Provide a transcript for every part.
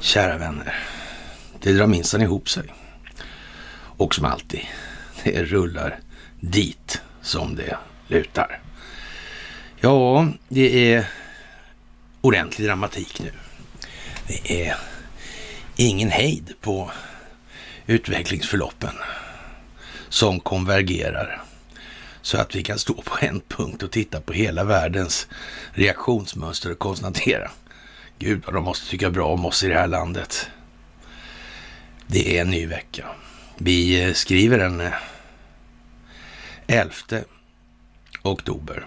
Kära vänner, det drar minsann ihop sig. Och som alltid, det rullar dit som det lutar. Ja, det är ordentlig dramatik nu. Det är ingen hejd på utvecklingsförloppen som konvergerar så att vi kan stå på en punkt och titta på hela världens reaktionsmönster och konstatera Gud vad de måste tycka bra om oss i det här landet. Det är en ny vecka. Vi eh, skriver den eh, 11 oktober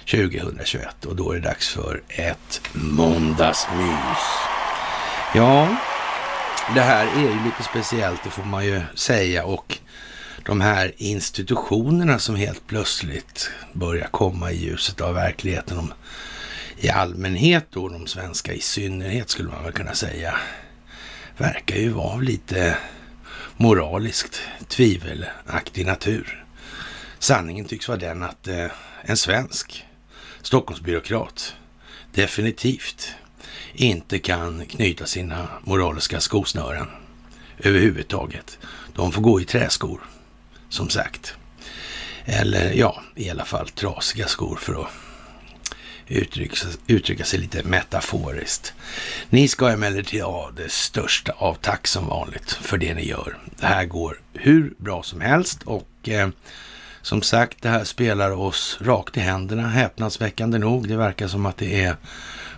2021 och då är det dags för ett måndagsmys. Ja, det här är ju lite speciellt, det får man ju säga och de här institutionerna som helt plötsligt börjar komma i ljuset av verkligheten om, i allmänhet och de svenska i synnerhet skulle man väl kunna säga, verkar ju vara lite moraliskt tvivelaktig natur. Sanningen tycks vara den att eh, en svensk Stockholmsbyråkrat definitivt inte kan knyta sina moraliska skosnören överhuvudtaget. De får gå i träskor, som sagt. Eller ja, i alla fall trasiga skor för att uttrycka, uttrycka sig lite metaforiskt. Ni ska emellertid ha det största av tack som vanligt för det ni gör. Det här går hur bra som helst och eh, som sagt, det här spelar oss rakt i händerna, häpnadsväckande nog. Det verkar som att det är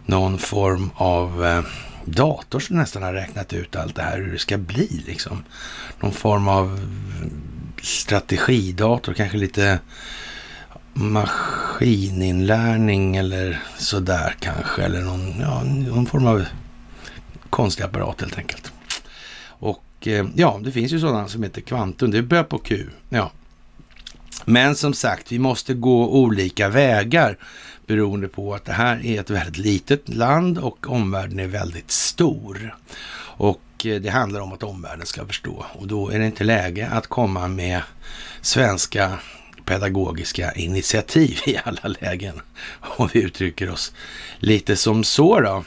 någon form av eh, dator som nästan har räknat ut allt det här, hur det ska bli liksom. Någon form av strategidator, kanske lite maskininlärning eller sådär kanske. Eller någon, ja, någon form av konstig apparat helt enkelt. Och eh, ja, det finns ju sådana som heter kvantum. Det börjar på Q. Ja. Men som sagt, vi måste gå olika vägar beroende på att det här är ett väldigt litet land och omvärlden är väldigt stor. Och Eh, det handlar om att omvärlden ska förstå och då är det inte läge att komma med svenska pedagogiska initiativ i alla lägen. Om vi uttrycker oss lite som så då.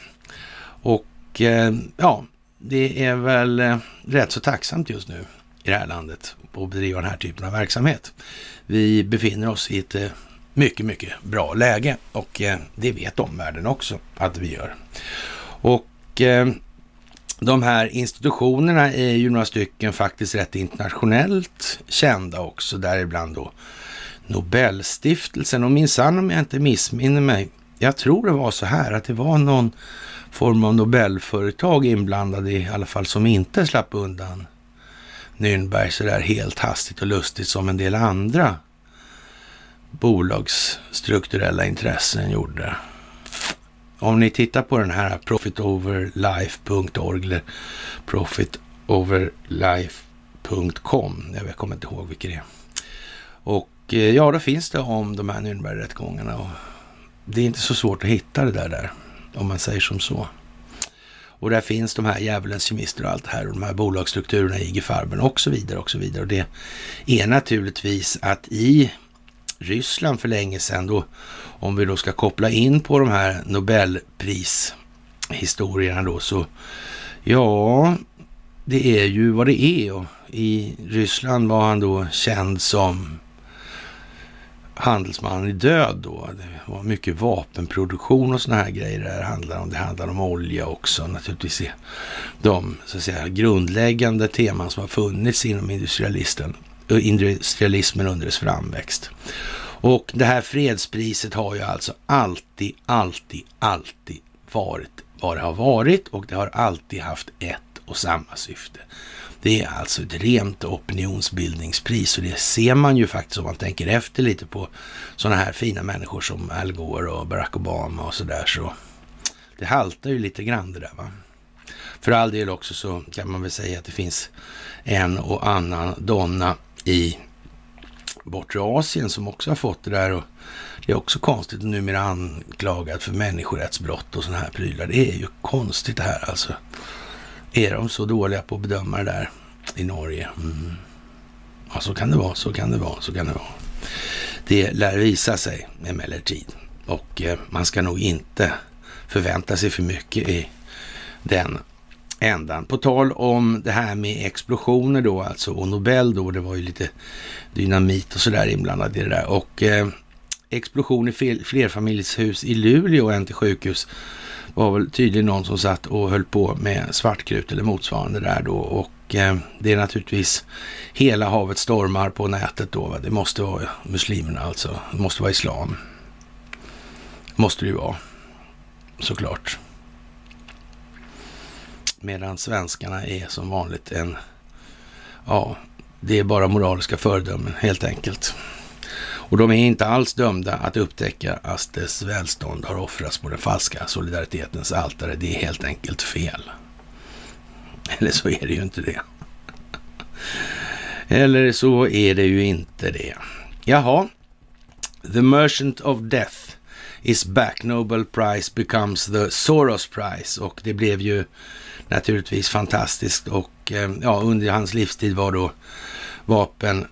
Och eh, ja, det är väl eh, rätt så tacksamt just nu i det här landet att bedriva den här typen av verksamhet. Vi befinner oss i ett mycket, mycket bra läge och det vet omvärlden också att vi gör. Och de här institutionerna är ju några stycken faktiskt rätt internationellt kända också, däribland då Nobelstiftelsen. Och minsann om jag inte missminner mig, jag tror det var så här att det var någon form av Nobelföretag inblandade i alla fall som inte slapp undan Nürnberg så där helt hastigt och lustigt som en del andra bolagsstrukturella intressen gjorde. Om ni tittar på den här profitoverlife.org eller profitoverlife.com, jag kommer inte ihåg vilket det är. Och eh, ja, då finns det om de här Nürnbergrättegångarna och det är inte så svårt att hitta det där, där om man säger som så. Och där finns de här djävulens kemister och allt det här och de här bolagsstrukturerna i IG Farben och så vidare och så vidare. Och det är naturligtvis att i Ryssland för länge sedan då, om vi då ska koppla in på de här Nobelprishistorierna då, så ja, det är ju vad det är. Och I Ryssland var han då känd som handelsmannen i död då. Det var mycket vapenproduktion och sådana här grejer det här handlar om. Det handlar om olja också naturligtvis. De så att säga, grundläggande teman som har funnits inom industrialisten industrialismen under dess framväxt. Och det här fredspriset har ju alltså alltid, alltid, alltid varit vad det har varit och det har alltid haft ett och samma syfte. Det är alltså ett rent opinionsbildningspris och det ser man ju faktiskt om man tänker efter lite på sådana här fina människor som Al Gore och Barack Obama och sådär så det haltar ju lite grann det där va. För all del också så kan man väl säga att det finns en och annan donna i bortre Asien som också har fått det där. Och det är också konstigt och numera anklagad för människorättsbrott och sådana här prylar. Det är ju konstigt det här alltså. Är de så dåliga på att bedöma det där i Norge? Mm. Ja, så kan det vara, så kan det vara, så kan det vara. Det lär visa sig emellertid. Och eh, man ska nog inte förvänta sig för mycket i den ändan. På tal om det här med explosioner då alltså och Nobel då, det var ju lite dynamit och sådär inblandat i det där. Och eh, explosion i flerfamiljshus i Luleå, och en till sjukhus, var väl tydligen någon som satt och höll på med svartkrut eller motsvarande där då. Och eh, det är naturligtvis hela havet stormar på nätet då. Va? Det måste vara muslimerna alltså. Det måste vara islam. Måste det ju vara. Såklart. Medan svenskarna är som vanligt en, ja, det är bara moraliska föredömen helt enkelt. Och de är inte alls dömda att upptäcka att dess välstånd har offrats på den falska solidaritetens altare. Det är helt enkelt fel. Eller så är det ju inte det. Eller så är det ju inte det. Jaha. The Merchant of Death is back. Nobel Prize becomes the Soros Prize. Och det blev ju naturligtvis fantastiskt. Och eh, ja, under hans livstid var då vapen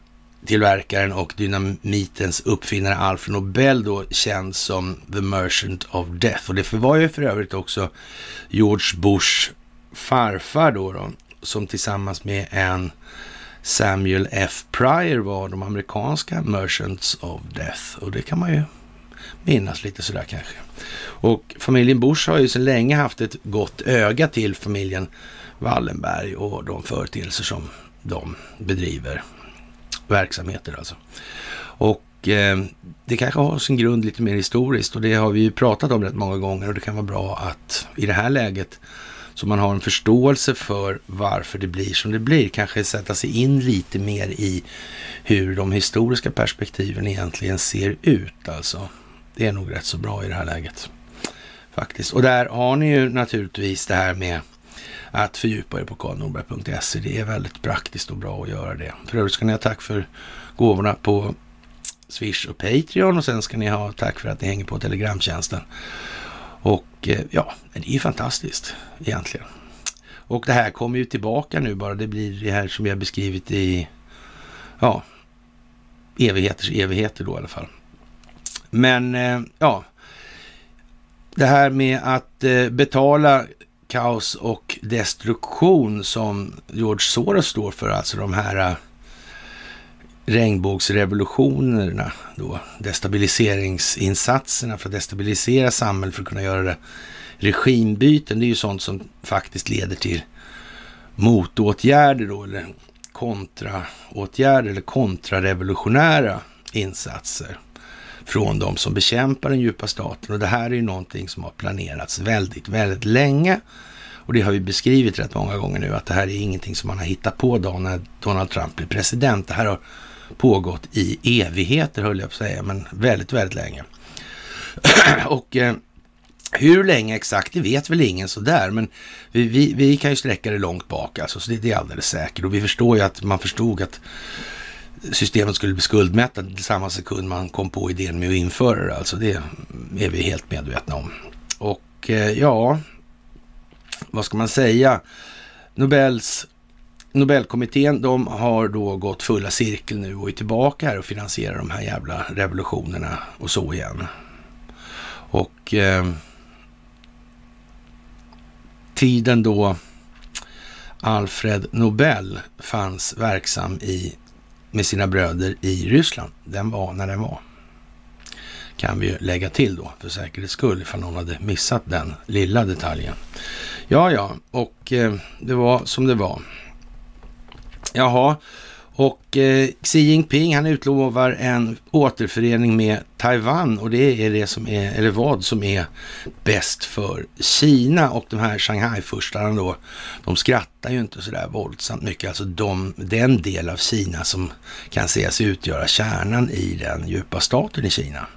tillverkaren och dynamitens uppfinnare Alfred Nobel då känd som The Merchant of Death. Och det var ju för övrigt också George Bush farfar då, då som tillsammans med en Samuel F. Pryor var de amerikanska Merchants of Death. Och det kan man ju minnas lite sådär kanske. Och familjen Bush har ju sedan länge haft ett gott öga till familjen Wallenberg och de företeelser som de bedriver verksamheter alltså. Och eh, det kanske har sin grund lite mer historiskt och det har vi ju pratat om rätt många gånger och det kan vara bra att i det här läget så man har en förståelse för varför det blir som det blir. Kanske sätta sig in lite mer i hur de historiska perspektiven egentligen ser ut alltså. Det är nog rätt så bra i det här läget faktiskt. Och där har ni ju naturligtvis det här med att fördjupa er på karlnorberg.se. Det är väldigt praktiskt och bra att göra det. För övrigt ska ni ha tack för gåvorna på Swish och Patreon och sen ska ni ha tack för att ni hänger på Telegramtjänsten. Och eh, ja, det är ju fantastiskt egentligen. Och det här kommer ju tillbaka nu bara. Det blir det här som jag beskrivit i, ja, evigheters evigheter då i alla fall. Men eh, ja, det här med att eh, betala kaos och destruktion som George Soros står för, alltså de här eh, regnbågsrevolutionerna då, destabiliseringsinsatserna för att destabilisera samhället för att kunna göra regimbyten. Det är ju sånt som faktiskt leder till motåtgärder då, eller kontraåtgärder eller kontrarevolutionära insatser från de som bekämpar den djupa staten. Och det här är ju någonting som har planerats väldigt, väldigt länge. Och det har vi beskrivit rätt många gånger nu, att det här är ingenting som man har hittat på då när Donald Trump blir president. Det här har pågått i evigheter, höll jag på att säga, men väldigt, väldigt länge. och eh, hur länge exakt, det vet väl ingen sådär, men vi, vi, vi, kan ju sträcka det långt bak, alltså, så det, det är alldeles säkert. Och vi förstår ju att man förstod att systemet skulle bli skuldmättat samma sekund man kom på idén med att införa det. Alltså det är vi helt medvetna om. Och eh, ja, vad ska man säga? Nobels Nobelkommittén, de har då gått fulla cirkel nu och är tillbaka här och finansierar de här jävla revolutionerna och så igen. Och eh, tiden då Alfred Nobel fanns verksam i med sina bröder i Ryssland. Den var när den var. Kan vi ju lägga till då för säkerhets skull ifall någon hade missat den lilla detaljen. Ja, ja, och eh, det var som det var. Jaha, och eh, Xi Jinping han utlovar en återförening med Taiwan och det är det som är, eller vad som är bäst för Kina och de här Shanghai-furstarna då, de skrattar ju inte sådär våldsamt mycket. Alltså de, den del av Kina som kan sägas utgöra kärnan i den djupa staten i Kina.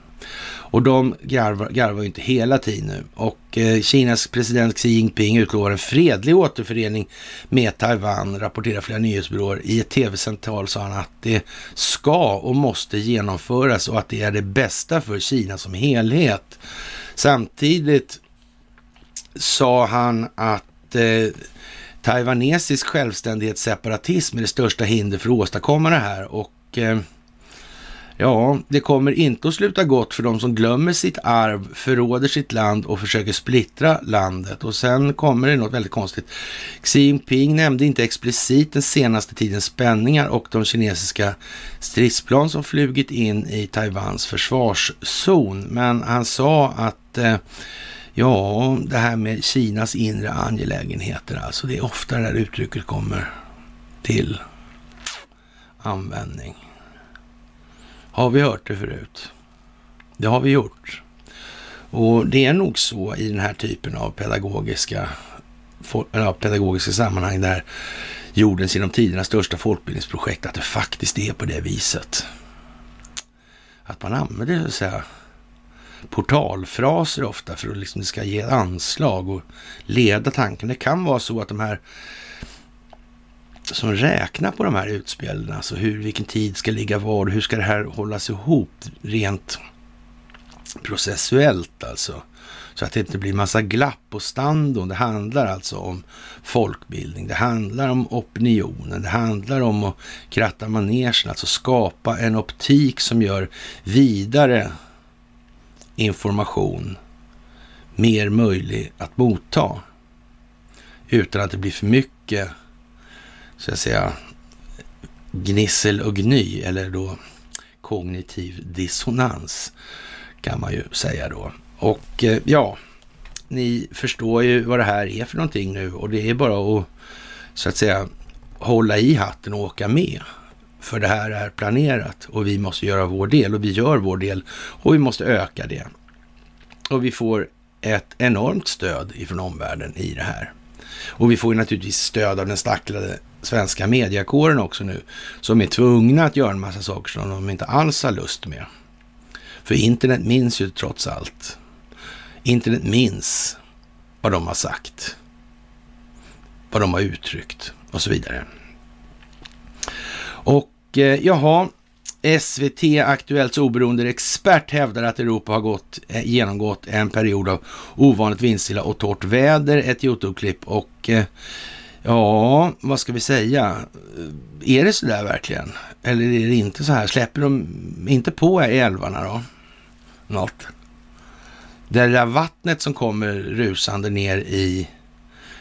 Och de garvar, garvar ju inte hela tiden nu. Och eh, Kinas president Xi Jinping utlovar en fredlig återförening med Taiwan, rapporterar flera nyhetsbyråer. I ett tv-samtal sa han att det ska och måste genomföras och att det är det bästa för Kina som helhet. Samtidigt sa han att eh, taiwanesisk självständighetsseparatism är det största hinder för att åstadkomma det här. Och eh, Ja, det kommer inte att sluta gott för de som glömmer sitt arv, förråder sitt land och försöker splittra landet. Och sen kommer det något väldigt konstigt. Xi Jinping nämnde inte explicit den senaste tidens spänningar och de kinesiska stridsplan som flugit in i Taiwans försvarszon. Men han sa att eh, Ja, det här med Kinas inre angelägenheter, alltså det är ofta det här uttrycket kommer till användning. Har vi hört det förut? Det har vi gjort. Och det är nog så i den här typen av pedagogiska, eller pedagogiska sammanhang där jordens genom tiderna största folkbildningsprojekt, att det faktiskt är på det viset. Att man använder så att säga portalfraser ofta för att liksom det ska ge anslag och leda tanken. Det kan vara så att de här som räknar på de här utspelen, alltså hur, vilken tid ska ligga var, hur ska det här hållas ihop rent processuellt alltså. Så att det inte blir massa glapp och standon. Det handlar alltså om folkbildning, det handlar om opinionen, det handlar om att kratta manegen, alltså skapa en optik som gör vidare information mer möjlig att motta. Utan att det blir för mycket, så att säga, gnissel och gny eller då kognitiv dissonans kan man ju säga då. Och eh, ja, ni förstår ju vad det här är för någonting nu och det är bara att så att säga hålla i hatten och åka med. För det här är planerat och vi måste göra vår del och vi gör vår del och vi måste öka det. Och vi får ett enormt stöd ifrån omvärlden i det här. Och vi får ju naturligtvis stöd av den stacklade svenska mediakåren också nu, som är tvungna att göra en massa saker som de inte alls har lust med. För internet minns ju trots allt. Internet minns vad de har sagt, vad de har uttryckt och så vidare. Och eh, jaha, SVT Aktuellts oberoende expert hävdar att Europa har gått, eh, genomgått en period av ovanligt vindstilla och torrt väder. Ett Youtube-klipp och eh, ja, vad ska vi säga? Eh, är det så där verkligen? Eller är det inte så här? Släpper de inte på i älvarna då? Något? Det där vattnet som kommer rusande ner i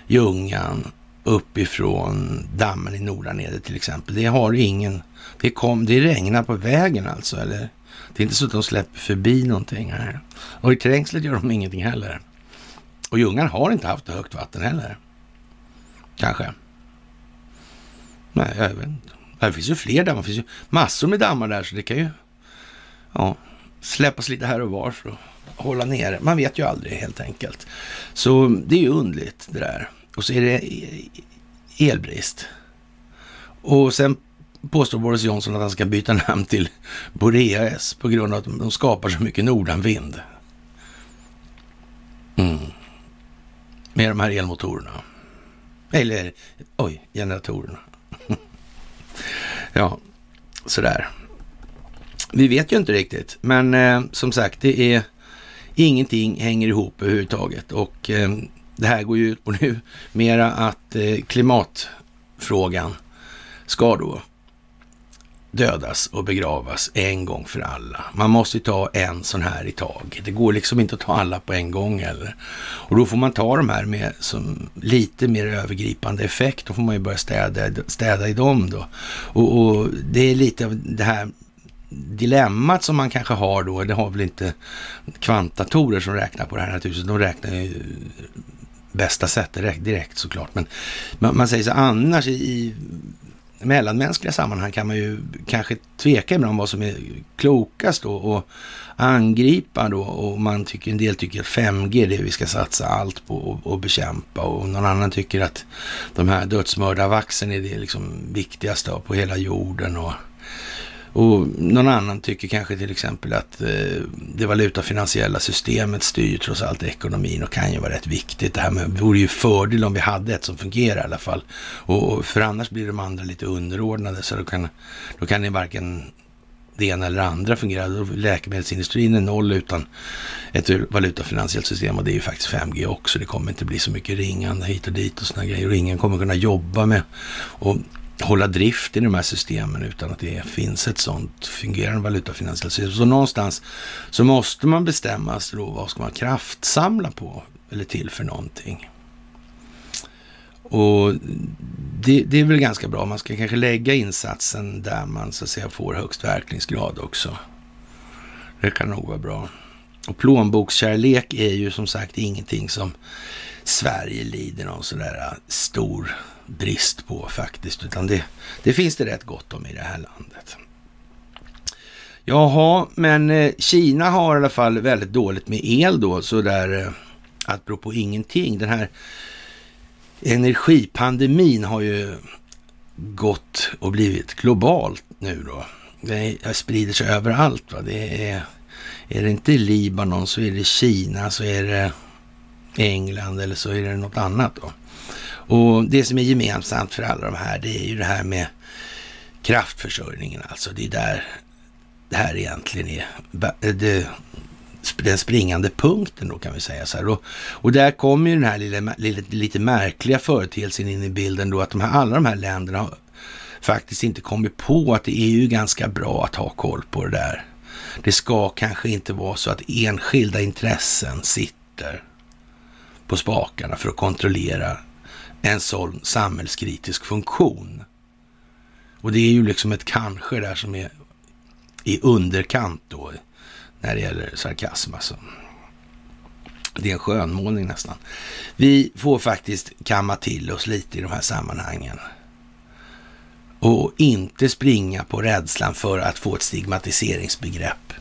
Ljungan uppifrån dammen i Nordanede till exempel. Det har ingen, det, kom, det regnar på vägen alltså, eller? Det är inte så att de släpper förbi någonting här. Och i trängslet gör de ingenting heller. Och Ljungan har inte haft högt vatten heller. Kanske. Nej, jag vet inte. Det finns ju fler dammar. Det finns ju massor med dammar där, så det kan ju ja, släppas lite här och var för att hålla nere. Man vet ju aldrig helt enkelt. Så det är ju underligt det där. Och så är det e-, e-, elbrist. Och sen påstår Boris Johnson att han ska byta namn till Boreas på grund av att de skapar så mycket nordanvind. Mm. Med de här elmotorerna. Eller, oj, generatorerna. ja, sådär. Vi vet ju inte riktigt, men eh, som sagt, det är ingenting hänger ihop överhuvudtaget och eh, det här går ju ut på nu mera att eh, klimatfrågan ska då dödas och begravas en gång för alla. Man måste ta en sån här i tag. Det går liksom inte att ta alla på en gång heller. Och då får man ta de här med som lite mer övergripande effekt. Då får man ju börja städa, städa i dem då. Och, och det är lite av det här dilemmat som man kanske har då, det har väl inte kvantatorer som räknar på det här naturligtvis, de räknar ju bästa sätt direkt, direkt såklart. Men man, man säger så annars i, i mellanmänskliga sammanhang kan man ju kanske tveka ibland om vad som är klokast då och angripa då. Och man tycker, en del tycker att 5G är det vi ska satsa allt på och, och bekämpa. Och någon annan tycker att de här dödsmördarvaxen är det liksom viktigaste på hela jorden och och någon annan tycker kanske till exempel att eh, det valutafinansiella systemet styr trots allt ekonomin och kan ju vara rätt viktigt. Det här med, det vore ju fördel om vi hade ett som fungerar i alla fall. Och, och för annars blir de andra lite underordnade så då kan, då kan ni varken det ena eller andra fungera. Läkemedelsindustrin är noll utan ett valutafinansiellt system och det är ju faktiskt 5G också. Det kommer inte bli så mycket ringande hit och dit och sådana grejer och ingen kommer kunna jobba med och hålla drift i de här systemen utan att det finns ett sånt fungerande valutafinansiellt system. Så någonstans så måste man bestämma sig då vad ska man kraftsamla på eller till för någonting. Och det, det, är väl ganska bra. Man ska kanske lägga insatsen där man så att säga får högst verkningsgrad också. Det kan nog vara bra. Och plånbokskärlek är ju som sagt ingenting som Sverige lider någon sådär stor brist på faktiskt, utan det, det finns det rätt gott om i det här landet. Jaha, men eh, Kina har i alla fall väldigt dåligt med el då, så där eh, att på ingenting. Den här energipandemin har ju gått och blivit globalt nu då. Det sprider sig överallt. Va? Det är, är det inte Libanon så är det Kina, så är det England eller så är det något annat då. Och det som är gemensamt för alla de här, det är ju det här med kraftförsörjningen alltså. Det är där det här egentligen är eh, det, den springande punkten då kan vi säga så här. Och, och där kommer ju den här lilla, lilla, lite märkliga företeelsen in i bilden då att de här, alla de här länderna har faktiskt inte kommit på att det är ju ganska bra att ha koll på det där. Det ska kanske inte vara så att enskilda intressen sitter på spakarna för att kontrollera en sån samhällskritisk funktion. Och det är ju liksom ett kanske där som är i underkant då när det gäller sarkasm alltså. Det är en skönmålning nästan. Vi får faktiskt kamma till oss lite i de här sammanhangen. Och inte springa på rädslan för att få ett stigmatiseringsbegrepp.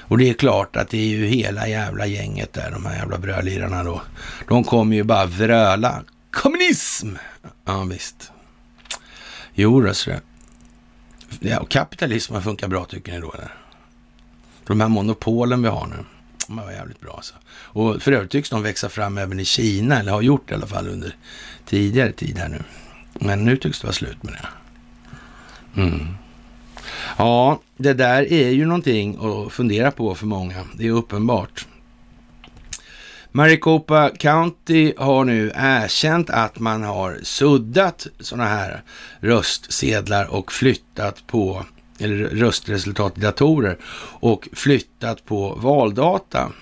Och det är klart att det är ju hela jävla gänget där, de här jävla brödlirarna då. De kommer ju bara vröla kommunism. Ja, visst. Jo, det så Ja, och kapitalismen funkar bra tycker ni då? Eller? De här monopolen vi har nu, de var jävligt bra alltså. Och för övrigt tycks de växa fram även i Kina, eller har gjort det i alla fall under tidigare tid här nu. Men nu tycks det vara slut med det. Mm. Ja, det där är ju någonting att fundera på för många. Det är uppenbart. Maricopa County har nu erkänt att man har suddat sådana här röstsedlar och flyttat på, eller röstresultat i datorer och flyttat på valdata.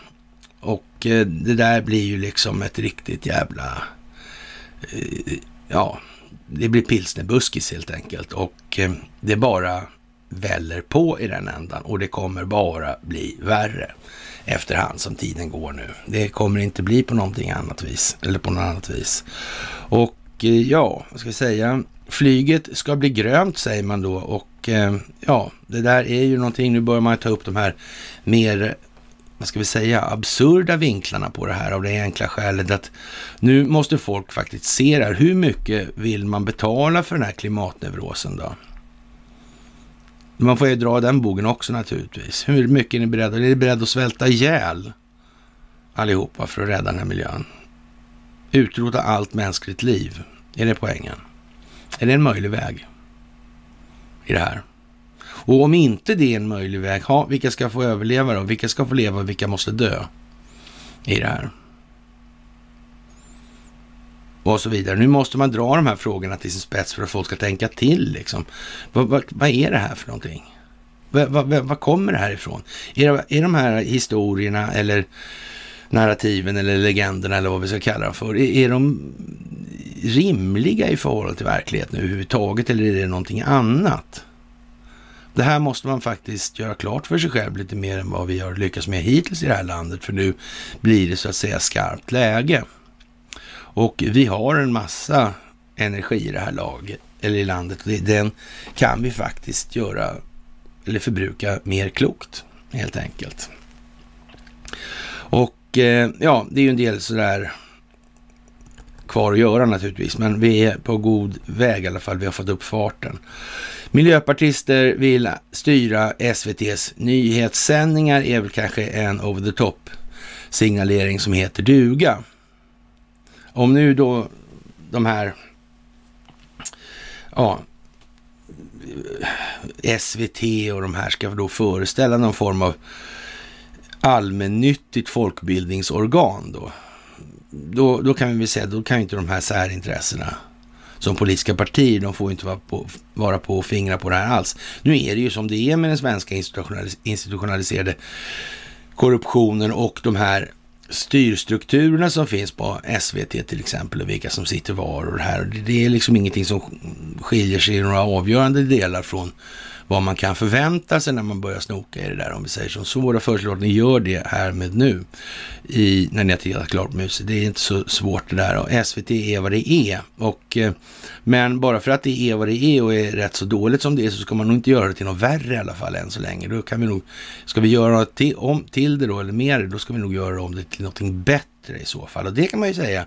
Och eh, det där blir ju liksom ett riktigt jävla, eh, ja, det blir pilsnerbuskis helt enkelt. Och eh, det bara väller på i den ändan och det kommer bara bli värre efterhand som tiden går nu. Det kommer inte bli på någonting annat vis, eller på något annat vis. Och eh, ja, vad ska vi säga? Flyget ska bli grönt säger man då och eh, ja, det där är ju någonting, nu börjar man ta upp de här mer vad ska vi säga, absurda vinklarna på det här av det enkla skälet att nu måste folk faktiskt se det här. Hur mycket vill man betala för den här klimatneurosen då? Man får ju dra den bogen också naturligtvis. Hur mycket är ni beredda? Är ni beredda att svälta ihjäl allihopa för att rädda den här miljön? Utrota allt mänskligt liv. Är det poängen? Är det en möjlig väg i det här? Och om inte det är en möjlig väg, ha, vilka ska få överleva då? Vilka ska få leva och vilka måste dö i det här? Och så vidare. Nu måste man dra de här frågorna till sin spets för att folk ska tänka till. Liksom. Vad, vad, vad är det här för någonting? Vad, vad, vad kommer det här ifrån? Är, det, är de här historierna eller narrativen eller legenderna eller vad vi ska kalla dem för, är, är de rimliga i förhållande till verkligheten överhuvudtaget eller är det någonting annat? Det här måste man faktiskt göra klart för sig själv lite mer än vad vi har lyckats med hittills i det här landet, för nu blir det så att säga skarpt läge. Och vi har en massa energi i det här laget, eller i landet. Och den kan vi faktiskt göra, eller förbruka mer klokt, helt enkelt. Och eh, ja, det är ju en del sådär kvar att göra naturligtvis, men vi är på god väg i alla fall. Vi har fått upp farten. Miljöpartister vill styra SVTs nyhetssändningar är väl kanske en over the top signalering som heter duga. Om nu då de här, ja, SVT och de här ska då föreställa någon form av allmännyttigt folkbildningsorgan då. Då, då kan vi väl säga, då kan inte de här särintressena som politiska partier. De får inte vara på, vara på och fingra på det här alls. Nu är det ju som det är med den svenska institutionaliserade korruptionen och de här styrstrukturerna som finns på SVT till exempel och vilka som sitter var och det här. Det är liksom ingenting som skiljer sig i några avgörande delar från vad man kan förvänta sig när man börjar snoka i det där, om vi säger som Så våra föreslår att ni gör det här med nu, i, när ni har tittat klart på huset. Det är inte så svårt det där och SVT är vad det är. Och, eh, men bara för att det är vad det är och är rätt så dåligt som det är så ska man nog inte göra det till något värre i alla fall än så länge. Då kan vi nog, ska vi göra något till, om, till det då, eller mer, då ska vi nog göra om det till någonting bättre i så fall. Och det kan man ju säga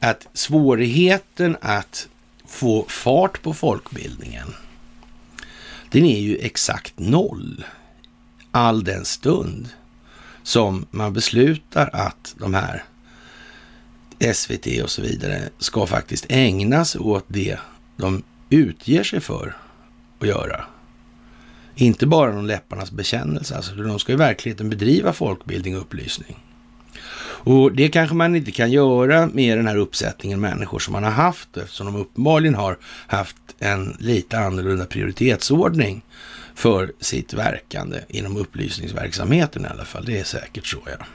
att svårigheten att få fart på folkbildningen den är ju exakt noll all den stund som man beslutar att de här SVT och så vidare ska faktiskt ägna sig åt det de utger sig för att göra. Inte bara någon läpparnas bekännelse, alltså de ska i verkligheten bedriva folkbildning och upplysning. Och det kanske man inte kan göra med den här uppsättningen människor som man har haft eftersom de uppenbarligen har haft en lite annorlunda prioritetsordning för sitt verkande inom upplysningsverksamheten i alla fall. Det är säkert så ja.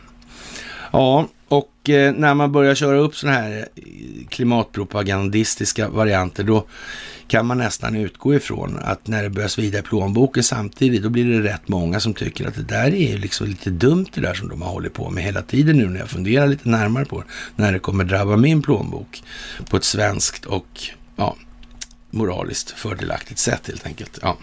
Ja, och eh, när man börjar köra upp sådana här eh, klimatpropagandistiska varianter då kan man nästan utgå ifrån att när det börjar svida i plånboken samtidigt, då blir det rätt många som tycker att det där är ju liksom lite dumt det där som de har hållit på med hela tiden nu när jag funderar lite närmare på det, när det kommer drabba min plånbok på ett svenskt och ja, moraliskt fördelaktigt sätt helt enkelt. Ja.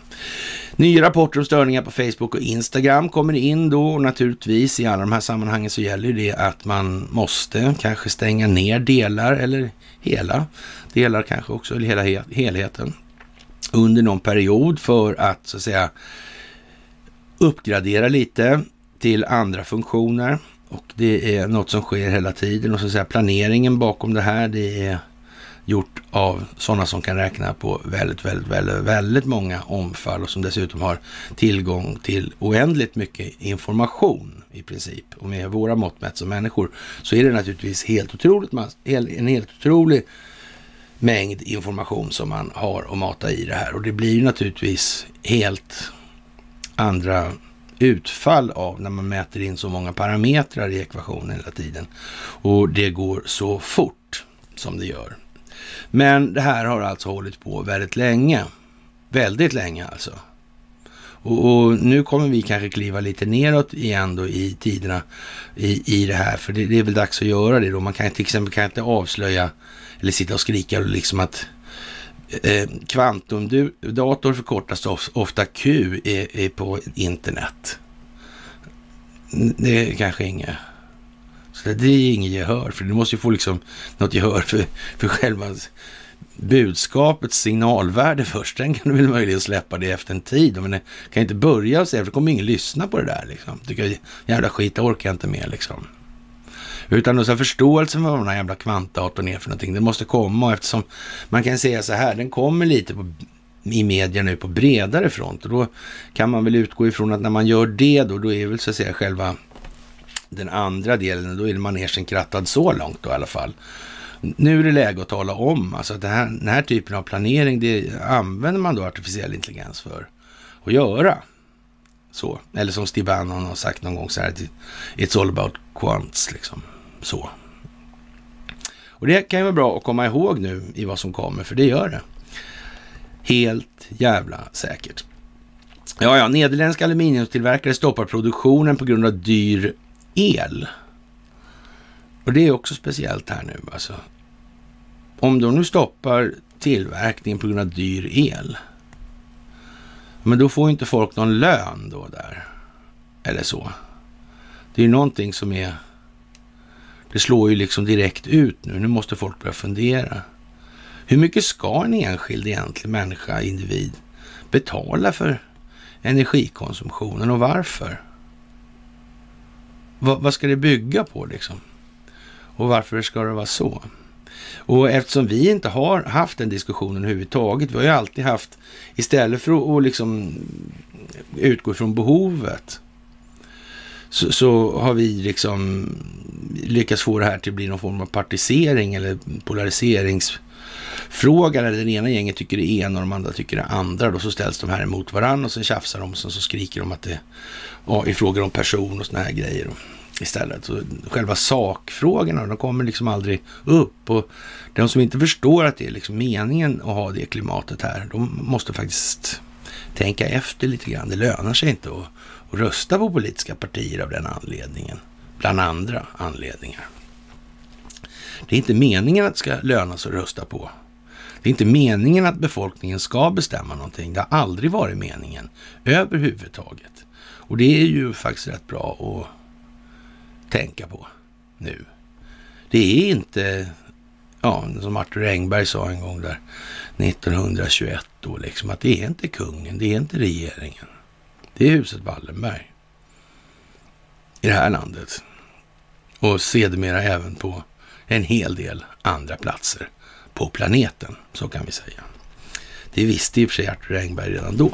Nya rapporter om störningar på Facebook och Instagram kommer in då och naturligtvis i alla de här sammanhangen så gäller det att man måste kanske stänga ner delar eller hela delar kanske också, eller hela helheten under någon period för att så att säga uppgradera lite till andra funktioner. Och det är något som sker hela tiden och så att säga planeringen bakom det här det är gjort av sådana som kan räkna på väldigt, väldigt, väldigt, väldigt många omfall och som dessutom har tillgång till oändligt mycket information i princip. Och med våra mått mätt som människor så är det naturligtvis helt otroligt, en helt otrolig mängd information som man har att mata i det här. Och det blir naturligtvis helt andra utfall av när man mäter in så många parametrar i ekvationen hela tiden. Och det går så fort som det gör. Men det här har alltså hållit på väldigt länge. Väldigt länge alltså. Och, och, nu kommer vi kanske kliva lite neråt igen då i tiderna i, i det här. För det, det är väl dags att göra det då. Man kan till exempel kan inte avslöja eller sitta och skrika liksom att eh, kvantumdator förkortas ofta Q är, är på internet. Det är kanske inget. Så det är inget gehör, för du måste ju få liksom något gehör för, för själva budskapets signalvärde först. Sen kan du väl möjligen släppa det efter en tid. Men det kan inte börja och säga, för då kommer ingen lyssna på det där. Liksom. Tycker jävla skit, det orkar jag inte med liksom. Utan så förståelsen för vad den här jävla kvantdatorn är för någonting, det måste komma. Och eftersom man kan säga så här, den kommer lite på, i media nu på bredare front. Och då kan man väl utgå ifrån att när man gör det då, då är väl så att säga själva den andra delen, då är manegen krattad så långt då i alla fall. Nu är det läge att tala om, alltså att här, den här typen av planering, det använder man då artificiell intelligens för att göra. Så, eller som Steve Bannon har sagt någon gång så här, it's all about quants liksom. Så. Och det kan ju vara bra att komma ihåg nu i vad som kommer, för det gör det. Helt jävla säkert. Ja, ja, nederländska aluminiumtillverkare stoppar produktionen på grund av dyr el. Och det är också speciellt här nu alltså. Om de nu stoppar tillverkningen på grund av dyr el, men då får inte folk någon lön då där. Eller så. Det är ju någonting som är det slår ju liksom direkt ut nu. Nu måste folk börja fundera. Hur mycket ska en enskild egentlig människa, individ, betala för energikonsumtionen och varför? Vad, vad ska det bygga på liksom? Och varför ska det vara så? Och eftersom vi inte har haft den diskussionen överhuvudtaget, vi har ju alltid haft, istället för att liksom utgå från behovet, så, så, har vi liksom lyckats få det här till att bli någon form av partisering eller polariserings frågar, eller det ena gänget tycker det ena och de andra tycker det andra. Då så ställs de här emot varandra och sen tjafsar de och sen så skriker de att det är frågor om person och såna här grejer istället. Så själva sakfrågorna, de kommer liksom aldrig upp. Och de som inte förstår att det är liksom meningen att ha det klimatet här, de måste faktiskt tänka efter lite grann. Det lönar sig inte att, att rösta på politiska partier av den anledningen, bland andra anledningar. Det är inte meningen att det ska löna sig att rösta på. Det är inte meningen att befolkningen ska bestämma någonting. Det har aldrig varit meningen överhuvudtaget. Och det är ju faktiskt rätt bra att tänka på nu. Det är inte, ja, som Arthur Engberg sa en gång där 1921 då, liksom att det är inte kungen, det är inte regeringen. Det är huset Wallenberg i det här landet. Och sedermera även på en hel del andra platser på planeten, så kan vi säga. Det visste i och för sig Arthur Engberg redan då.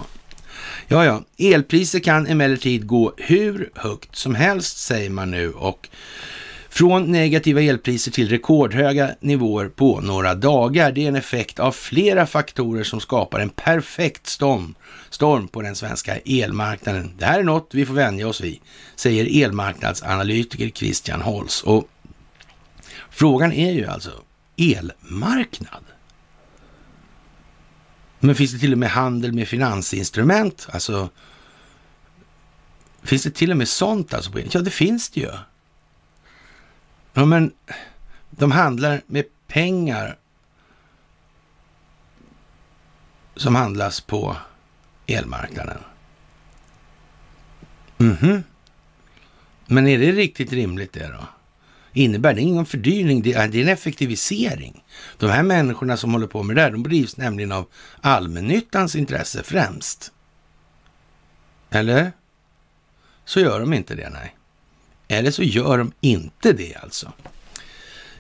Ja, ja, elpriser kan emellertid gå hur högt som helst säger man nu och från negativa elpriser till rekordhöga nivåer på några dagar. Det är en effekt av flera faktorer som skapar en perfekt storm, storm på den svenska elmarknaden. Det här är något vi får vänja oss vid, säger elmarknadsanalytiker Christian Holst. Och frågan är ju alltså elmarknad. Men finns det till och med handel med finansinstrument? Alltså, finns det till och med sånt alltså? Ja, det finns det ju. Ja, men de handlar med pengar som handlas på elmarknaden. Mhm. Men är det riktigt rimligt det då? Innebär det ingen fördyring? Det är, en effektivisering. De här människorna som håller på med det här, de drivs nämligen av allmännyttans intresse främst. Eller? Så gör de inte det, nej. Eller så gör de inte det alltså.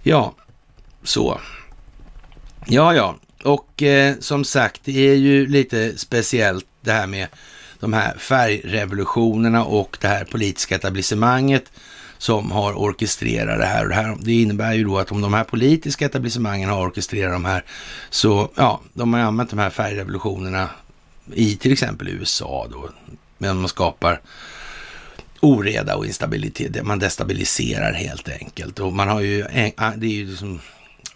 Ja, så. Ja, ja. Och eh, som sagt, det är ju lite speciellt det här med de här färgrevolutionerna och det här politiska etablissemanget som har orkestrerat det här. Och det, här. det innebär ju då att om de här politiska etablissemangen har orkestrerat de här, så ja, de har använt de här färgrevolutionerna i till exempel USA då, men man skapar oreda och instabilitet. Man destabiliserar helt enkelt. Och man har ju, det är ju liksom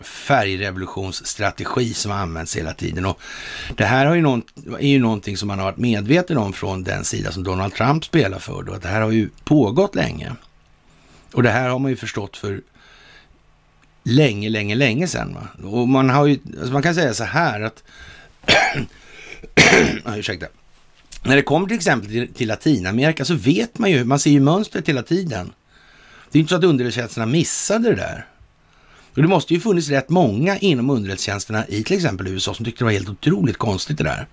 färgrevolutionsstrategi som används använts hela tiden. Och det här har ju någon, är ju någonting som man har varit medveten om från den sida som Donald Trump spelar för. Då, att det här har ju pågått länge. Och det här har man ju förstått för länge, länge, länge sedan. Va? Och man har ju, alltså man kan säga så här att, ah, ursäkta. När det kommer till exempel till, till Latinamerika så vet man ju, man ser ju mönstret hela tiden. Det är inte så att underrättelsetjänsterna missade det där. Och det måste ju funnits rätt många inom underrättelsetjänsterna i till exempel USA som tyckte det var helt otroligt konstigt det där.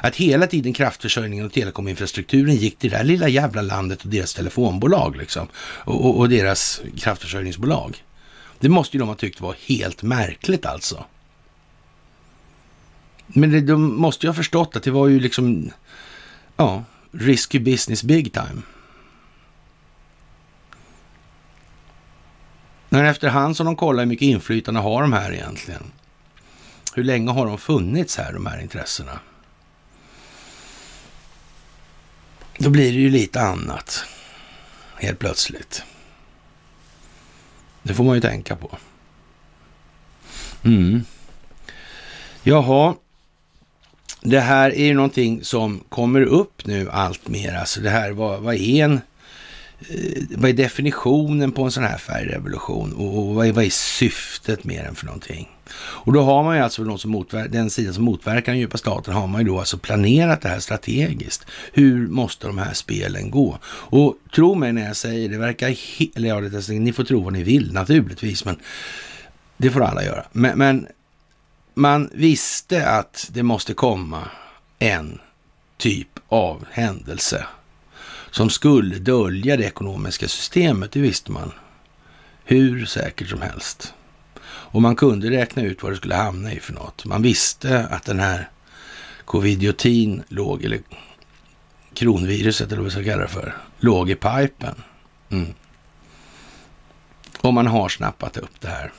Att hela tiden kraftförsörjningen och telekominfrastrukturen gick till det här lilla jävla landet och deras telefonbolag liksom. Och, och, och deras kraftförsörjningsbolag. Det måste ju de ha tyckt var helt märkligt alltså. Men det, de måste ju ha förstått att det var ju liksom, ja, risky business big time. Men efterhand som de kollar hur mycket inflytande har de här egentligen. Hur länge har de funnits här, de här intressena? Då blir det ju lite annat helt plötsligt. Det får man ju tänka på. Mm. Jaha, det här är ju någonting som kommer upp nu allt mer. Alltså det här, vad, vad är en Eh, vad är definitionen på en sån här färgrevolution och vad är, vad är syftet med den för någonting? Och då har man ju alltså som den sida som motverkar den djupa staten har man ju då alltså planerat det här strategiskt. Hur måste de här spelen gå? Och tro mig när jag säger det verkar, helt... eller ja, det, ni får tro vad ni vill naturligtvis, men det får alla göra. Men, men man visste att det måste komma en typ av händelse som skulle dölja det ekonomiska systemet, det visste man. Hur säkert som helst. Och man kunde räkna ut vad det skulle hamna i för något. Man visste att den här covidiotin låg, eller kronviruset eller vad vi ska kalla det för, låg i pipen. Mm. Och man har snappat upp det här.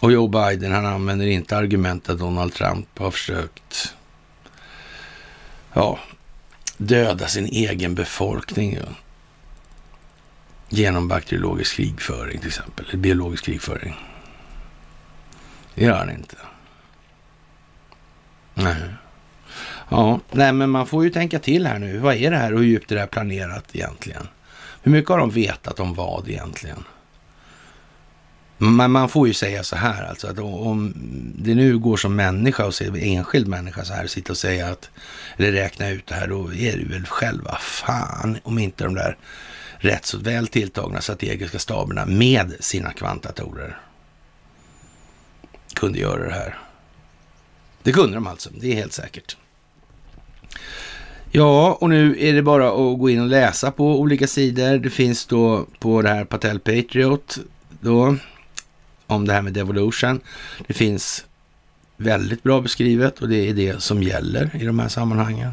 Och Joe Biden, han använder inte argumentet att Donald Trump har försökt ja, döda sin egen befolkning ja. genom bakteriologisk krigföring till exempel, eller biologisk krigföring. Det gör han inte. Nej. Ja, nej men man får ju tänka till här nu. Vad är det här och hur djupt är det här planerat egentligen? Hur mycket har de vetat om vad egentligen? Men man får ju säga så här alltså, att om det nu går som människa och ser enskild människa så här, sitta och säga att, eller räkna ut det här, då är det väl själva fan om inte de där rätt så väl tilltagna strategiska staberna med sina kvantatorer kunde göra det här. Det kunde de alltså, det är helt säkert. Ja, och nu är det bara att gå in och läsa på olika sidor. Det finns då på det här Patel Patriot då om det här med devolution. Det finns väldigt bra beskrivet och det är det som gäller i de här sammanhangen.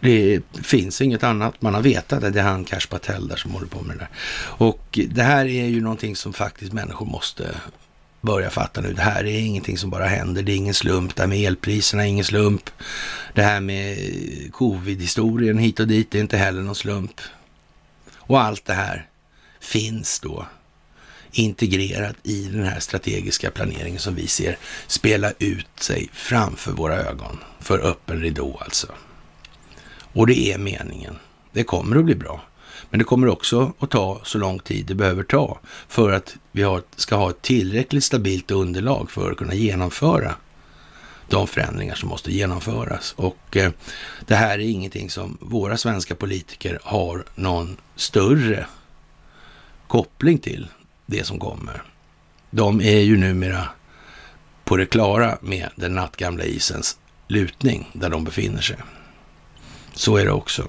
Det finns inget annat. Man har vetat att det är han Cash Patel där som håller på med det där. Och det här är ju någonting som faktiskt människor måste börja fatta nu. Det här är ingenting som bara händer. Det är ingen slump. Det här med elpriserna är ingen slump. Det här med covid-historien hit och dit är inte heller någon slump. Och allt det här finns då integrerat i den här strategiska planeringen som vi ser spela ut sig framför våra ögon. För öppen ridå alltså. Och det är meningen. Det kommer att bli bra. Men det kommer också att ta så lång tid det behöver ta för att vi ska ha ett tillräckligt stabilt underlag för att kunna genomföra de förändringar som måste genomföras. Och eh, det här är ingenting som våra svenska politiker har någon större koppling till det som kommer. De är ju numera på det klara med den nattgamla isens lutning där de befinner sig. Så är det också.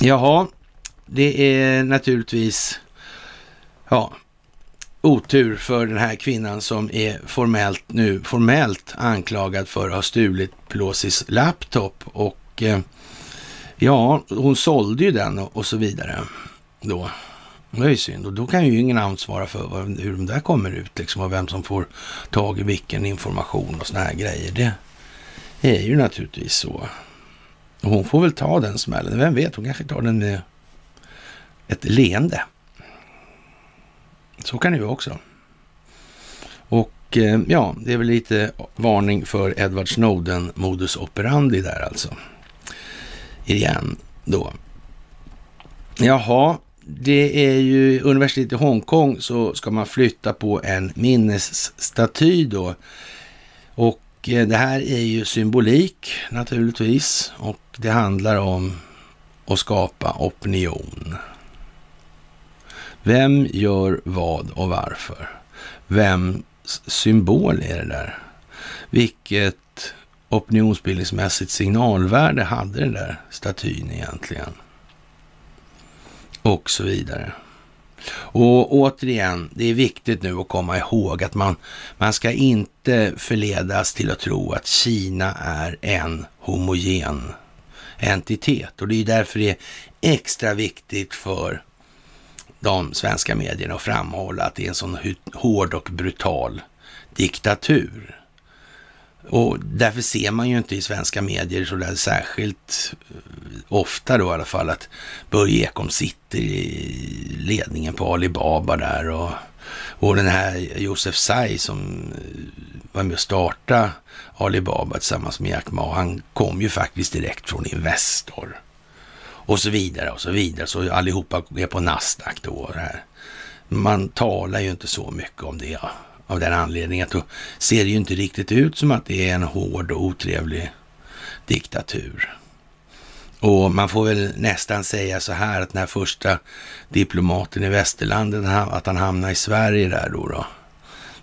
Jaha, det är naturligtvis ja, otur för den här kvinnan som är formellt nu formellt anklagad för att ha stulit Pelosis laptop och eh, ja, hon sålde ju den och, och så vidare då. Det är ju synd och då kan ju ingen ansvara för vad, hur de där kommer ut liksom och vem som får tag i vilken information och såna här grejer. Det är ju naturligtvis så. Och hon får väl ta den smällen. Vem vet, hon kanske tar den med ett leende. Så kan det ju också. Och eh, ja, det är väl lite varning för Edward Snowden modus operandi där alltså. Igen då. Jaha, det är ju universitetet i Hongkong så ska man flytta på en minnesstaty då. Och eh, det här är ju symbolik naturligtvis och det handlar om att skapa opinion. Vem gör vad och varför? Vems symbol är det där? Vilket opinionsbildningsmässigt signalvärde hade den där statyn egentligen? Och så vidare. Och återigen, det är viktigt nu att komma ihåg att man, man ska inte förledas till att tro att Kina är en homogen entitet. Och det är därför det är extra viktigt för de svenska medierna att framhålla att det är en sån hård och brutal diktatur. Och därför ser man ju inte i svenska medier så där särskilt eh, ofta då i alla fall att Börje Ekholm sitter i ledningen på Alibaba där och, och den här Josef Tsai som eh, var med och startade Alibaba tillsammans med Jack Ma, han kom ju faktiskt direkt från Investor. Och så vidare och så vidare, så allihopa är på Nasdaq då. Här. Man talar ju inte så mycket om det av den anledningen att då ser det ju inte riktigt ut som att det är en hård och otrevlig diktatur. Och man får väl nästan säga så här att den här första diplomaten i västerlandet, att han hamnade i Sverige där då, då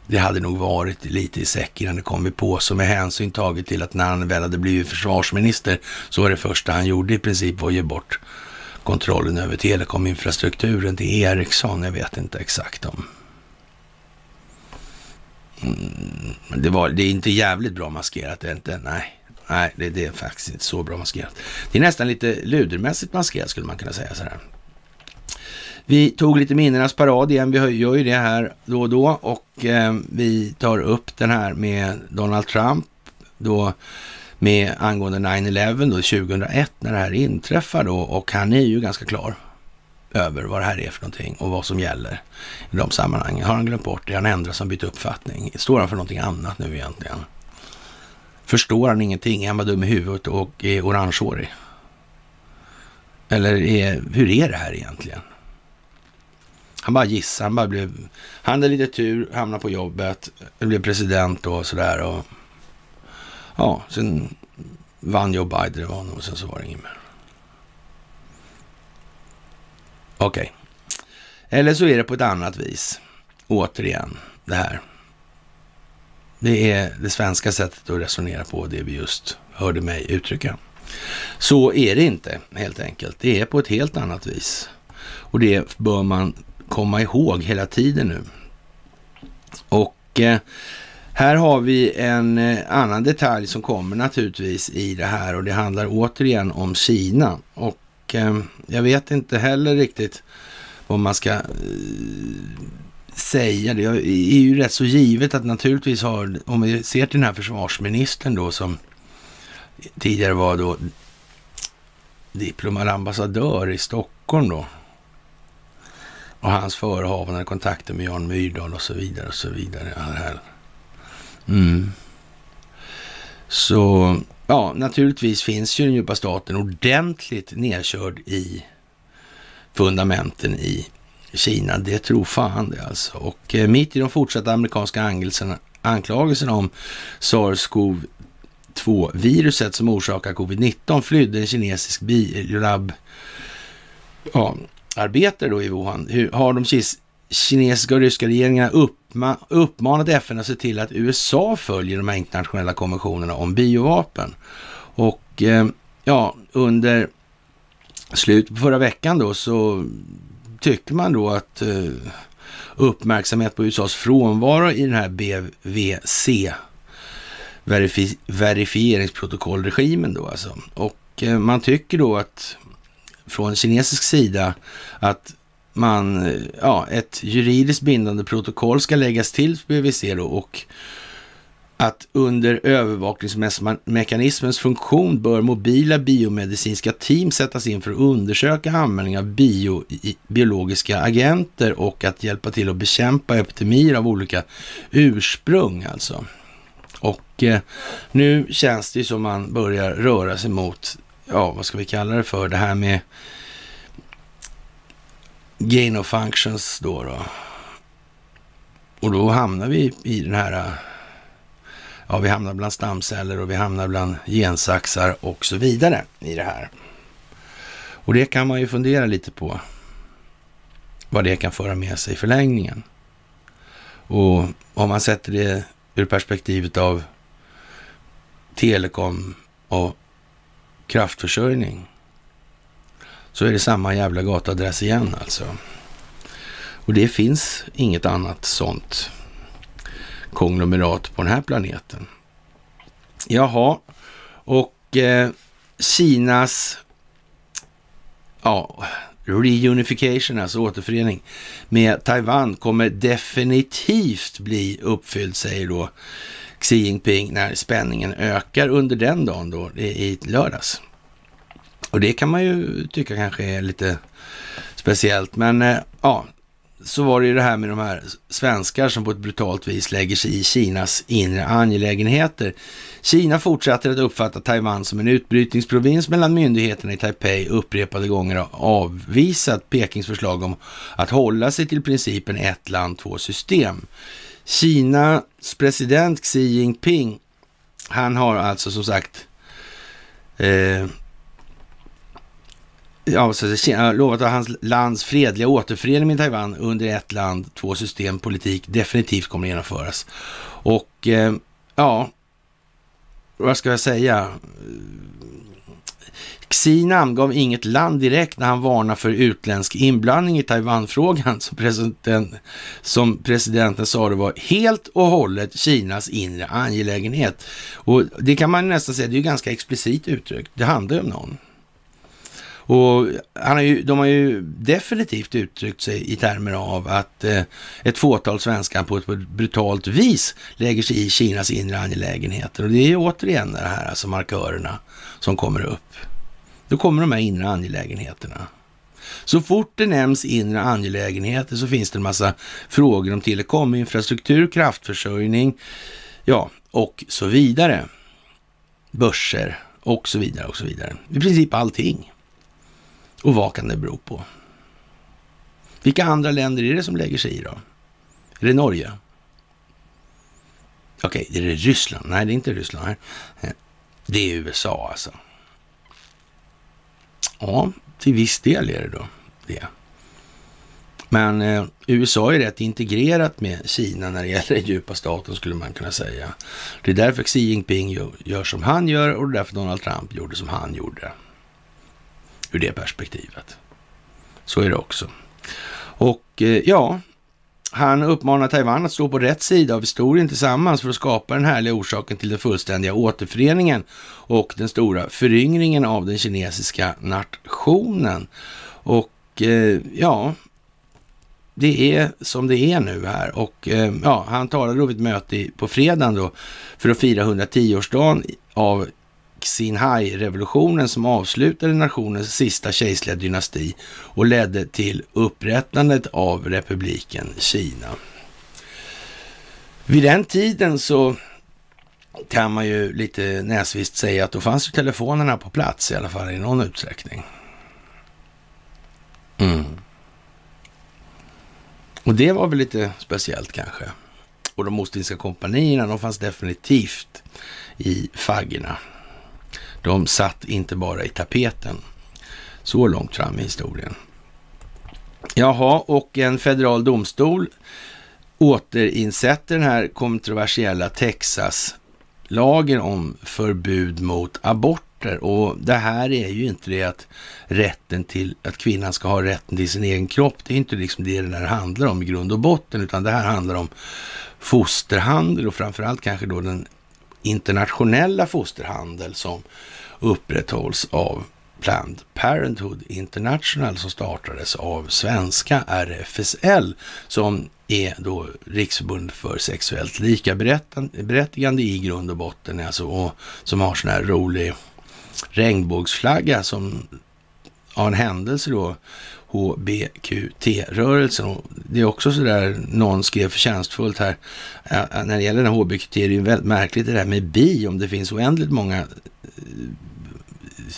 det hade nog varit lite i säck innan det kom på. Så med hänsyn taget till att när han väl hade blivit försvarsminister så var det första han gjorde i princip var att ge bort kontrollen över telekominfrastrukturen till Ericsson. Jag vet inte exakt om Mm, det, var, det är inte jävligt bra maskerat, det är inte. Nej, nej det, det, är faktiskt inte så bra maskerat. Det är nästan lite ludermässigt maskerat skulle man kunna säga så här. Vi tog lite minnenas parad igen. Vi gör ju det här då och då och eh, vi tar upp den här med Donald Trump då med angående 9-11 då 2001 när det här inträffar då och han är ju ganska klar över vad det här är för någonting och vad som gäller i de sammanhangen. Har han glömt bort det? Han ändrat som bytt uppfattning? Står han för någonting annat nu egentligen? Förstår han ingenting? Är han bara dum i huvudet och är orangehårig? Eller är, hur är det här egentligen? Han bara gissar, han bara blev, han hade lite tur, hamnade på jobbet, blev president och sådär och ja, sen vann Joe Biden det och sen så var det inget mer. Okej. Okay. Eller så är det på ett annat vis. Återigen, det här. Det är det svenska sättet att resonera på, det vi just hörde mig uttrycka. Så är det inte, helt enkelt. Det är på ett helt annat vis. Och det bör man komma ihåg hela tiden nu. Och eh, här har vi en eh, annan detalj som kommer naturligtvis i det här och det handlar återigen om Kina. Och eh, jag vet inte heller riktigt vad man ska eh, säga. Det är ju rätt så givet att naturligtvis har, om vi ser till den här försvarsministern då som tidigare var då diplomad ambassadör i Stockholm då. Och hans förehavande kontakter med Jan Myrdal och så vidare och så vidare. Här. Mm. Så ja, naturligtvis finns ju den djupa staten ordentligt nedkörd i fundamenten i Kina. Det tror fan det alltså. Och eh, mitt i de fortsatta amerikanska anklagelserna om SARS-CoV-2-viruset som orsakar covid-19 flydde en kinesisk biolab ja, arbetare då i Wuhan. Hur har de kinesiska och ryska regeringarna uppma uppmanat FN att se till att USA följer de här internationella konventionerna om biovapen. Och eh, ja, under slutet på förra veckan då så tycker man då att eh, uppmärksamhet på USAs frånvaro i den här BVC verifi verifieringsprotokollregimen då alltså. Och eh, man tycker då att från kinesisk sida att man, ja, ett juridiskt bindande protokoll ska läggas till BVC då och att under övervakningsmekanismens funktion bör mobila biomedicinska team sättas in för att undersöka användning av bio, biologiska agenter och att hjälpa till att bekämpa epidemier av olika ursprung alltså. Och eh, nu känns det som man börjar röra sig mot, ja vad ska vi kalla det för, det här med gain of functions då. då. Och då hamnar vi i den här, ja vi hamnar bland stamceller och vi hamnar bland gensaxar och så vidare i det här. Och det kan man ju fundera lite på vad det kan föra med sig i förlängningen. Och om man sätter det ur perspektivet av telekom och kraftförsörjning så är det samma jävla gatuadress igen alltså. Och det finns inget annat sånt konglomerat på den här planeten. Jaha, och eh, Kinas ja, reunification, alltså återförening med Taiwan kommer definitivt bli uppfylld, säger då Xi Jinping, när spänningen ökar under den dagen då, i lördags. Och det kan man ju tycka kanske är lite speciellt. Men eh, ja, så var det ju det här med de här svenskar som på ett brutalt vis lägger sig i Kinas inre angelägenheter. Kina fortsätter att uppfatta Taiwan som en utbrytningsprovins mellan myndigheterna i Taipei upprepade gånger har avvisat Pekings förslag om att hålla sig till principen ett land, två system. Kinas president Xi Jinping, han har alltså som sagt eh, ja, så, lovat att hans lands fredliga återförening med Taiwan under ett land, två system politik definitivt kommer att genomföras. Och eh, ja, vad ska jag säga? Xi namngav inget land direkt när han varnar för utländsk inblandning i Taiwanfrågan som, president, som presidenten sa det var helt och hållet Kinas inre angelägenhet. Och det kan man nästan säga, det är ju ganska explicit uttryckt. Det handlar ju om någon. Och han har ju, de har ju definitivt uttryckt sig i termer av att eh, ett fåtal svenskar på ett brutalt vis lägger sig i Kinas inre angelägenheter. Och det är ju återigen det här, alltså markörerna som kommer upp. Då kommer de här inre angelägenheterna. Så fort det nämns inre angelägenheter så finns det en massa frågor om telekom, infrastruktur, kraftförsörjning, ja, och så vidare. Börser och så vidare och så vidare. I princip allting. Och vad kan det bero på? Vilka andra länder är det som lägger sig i då? Är det Norge? Okej, okay, är det Ryssland? Nej, det är inte Ryssland. Eh, det är USA alltså. Ja, till viss del är det då det. Men eh, USA är rätt integrerat med Kina när det gäller den djupa staten skulle man kunna säga. Det är därför Xi Jinping gör, gör som han gör och det är därför Donald Trump gjorde som han gjorde. Ur det perspektivet. Så är det också. Och eh, ja, han uppmanar Taiwan att stå på rätt sida av historien tillsammans för att skapa den härliga orsaken till den fullständiga återföreningen och den stora föryngringen av den kinesiska nationen. Och eh, ja, det är som det är nu här och eh, ja, han talade då vid ett möte på fredagen då för att fira 110-årsdagen av Xinhai-revolutionen som avslutade nationens sista kejserliga dynasti och ledde till upprättandet av republiken Kina. Vid den tiden så kan man ju lite näsvist säga att då fanns ju telefonerna på plats i alla fall i någon utsträckning. Mm. Och det var väl lite speciellt kanske. Och de Ostindiska kompanierna, de fanns definitivt i faggorna. De satt inte bara i tapeten. Så långt fram i historien. Jaha, och en federal domstol återinsätter den här kontroversiella Texas-lagen om förbud mot aborter. Och det här är ju inte det att rätten till, att kvinnan ska ha rätten till sin egen kropp. Det är inte liksom det det här handlar om i grund och botten, utan det här handlar om fosterhandel och framförallt kanske då den internationella fosterhandel som upprätthålls av Planned Parenthood International som startades av svenska RFSL som är då Riksförbund för sexuellt likaberättigande i grund och botten alltså, och som har sån här rolig regnbågsflagga som av en händelse då HBQT-rörelsen. Det är också så där någon skrev förtjänstfullt här, eh, när det gäller den här HBQT, det är ju väldigt märkligt det där med bi, om det finns oändligt många eh,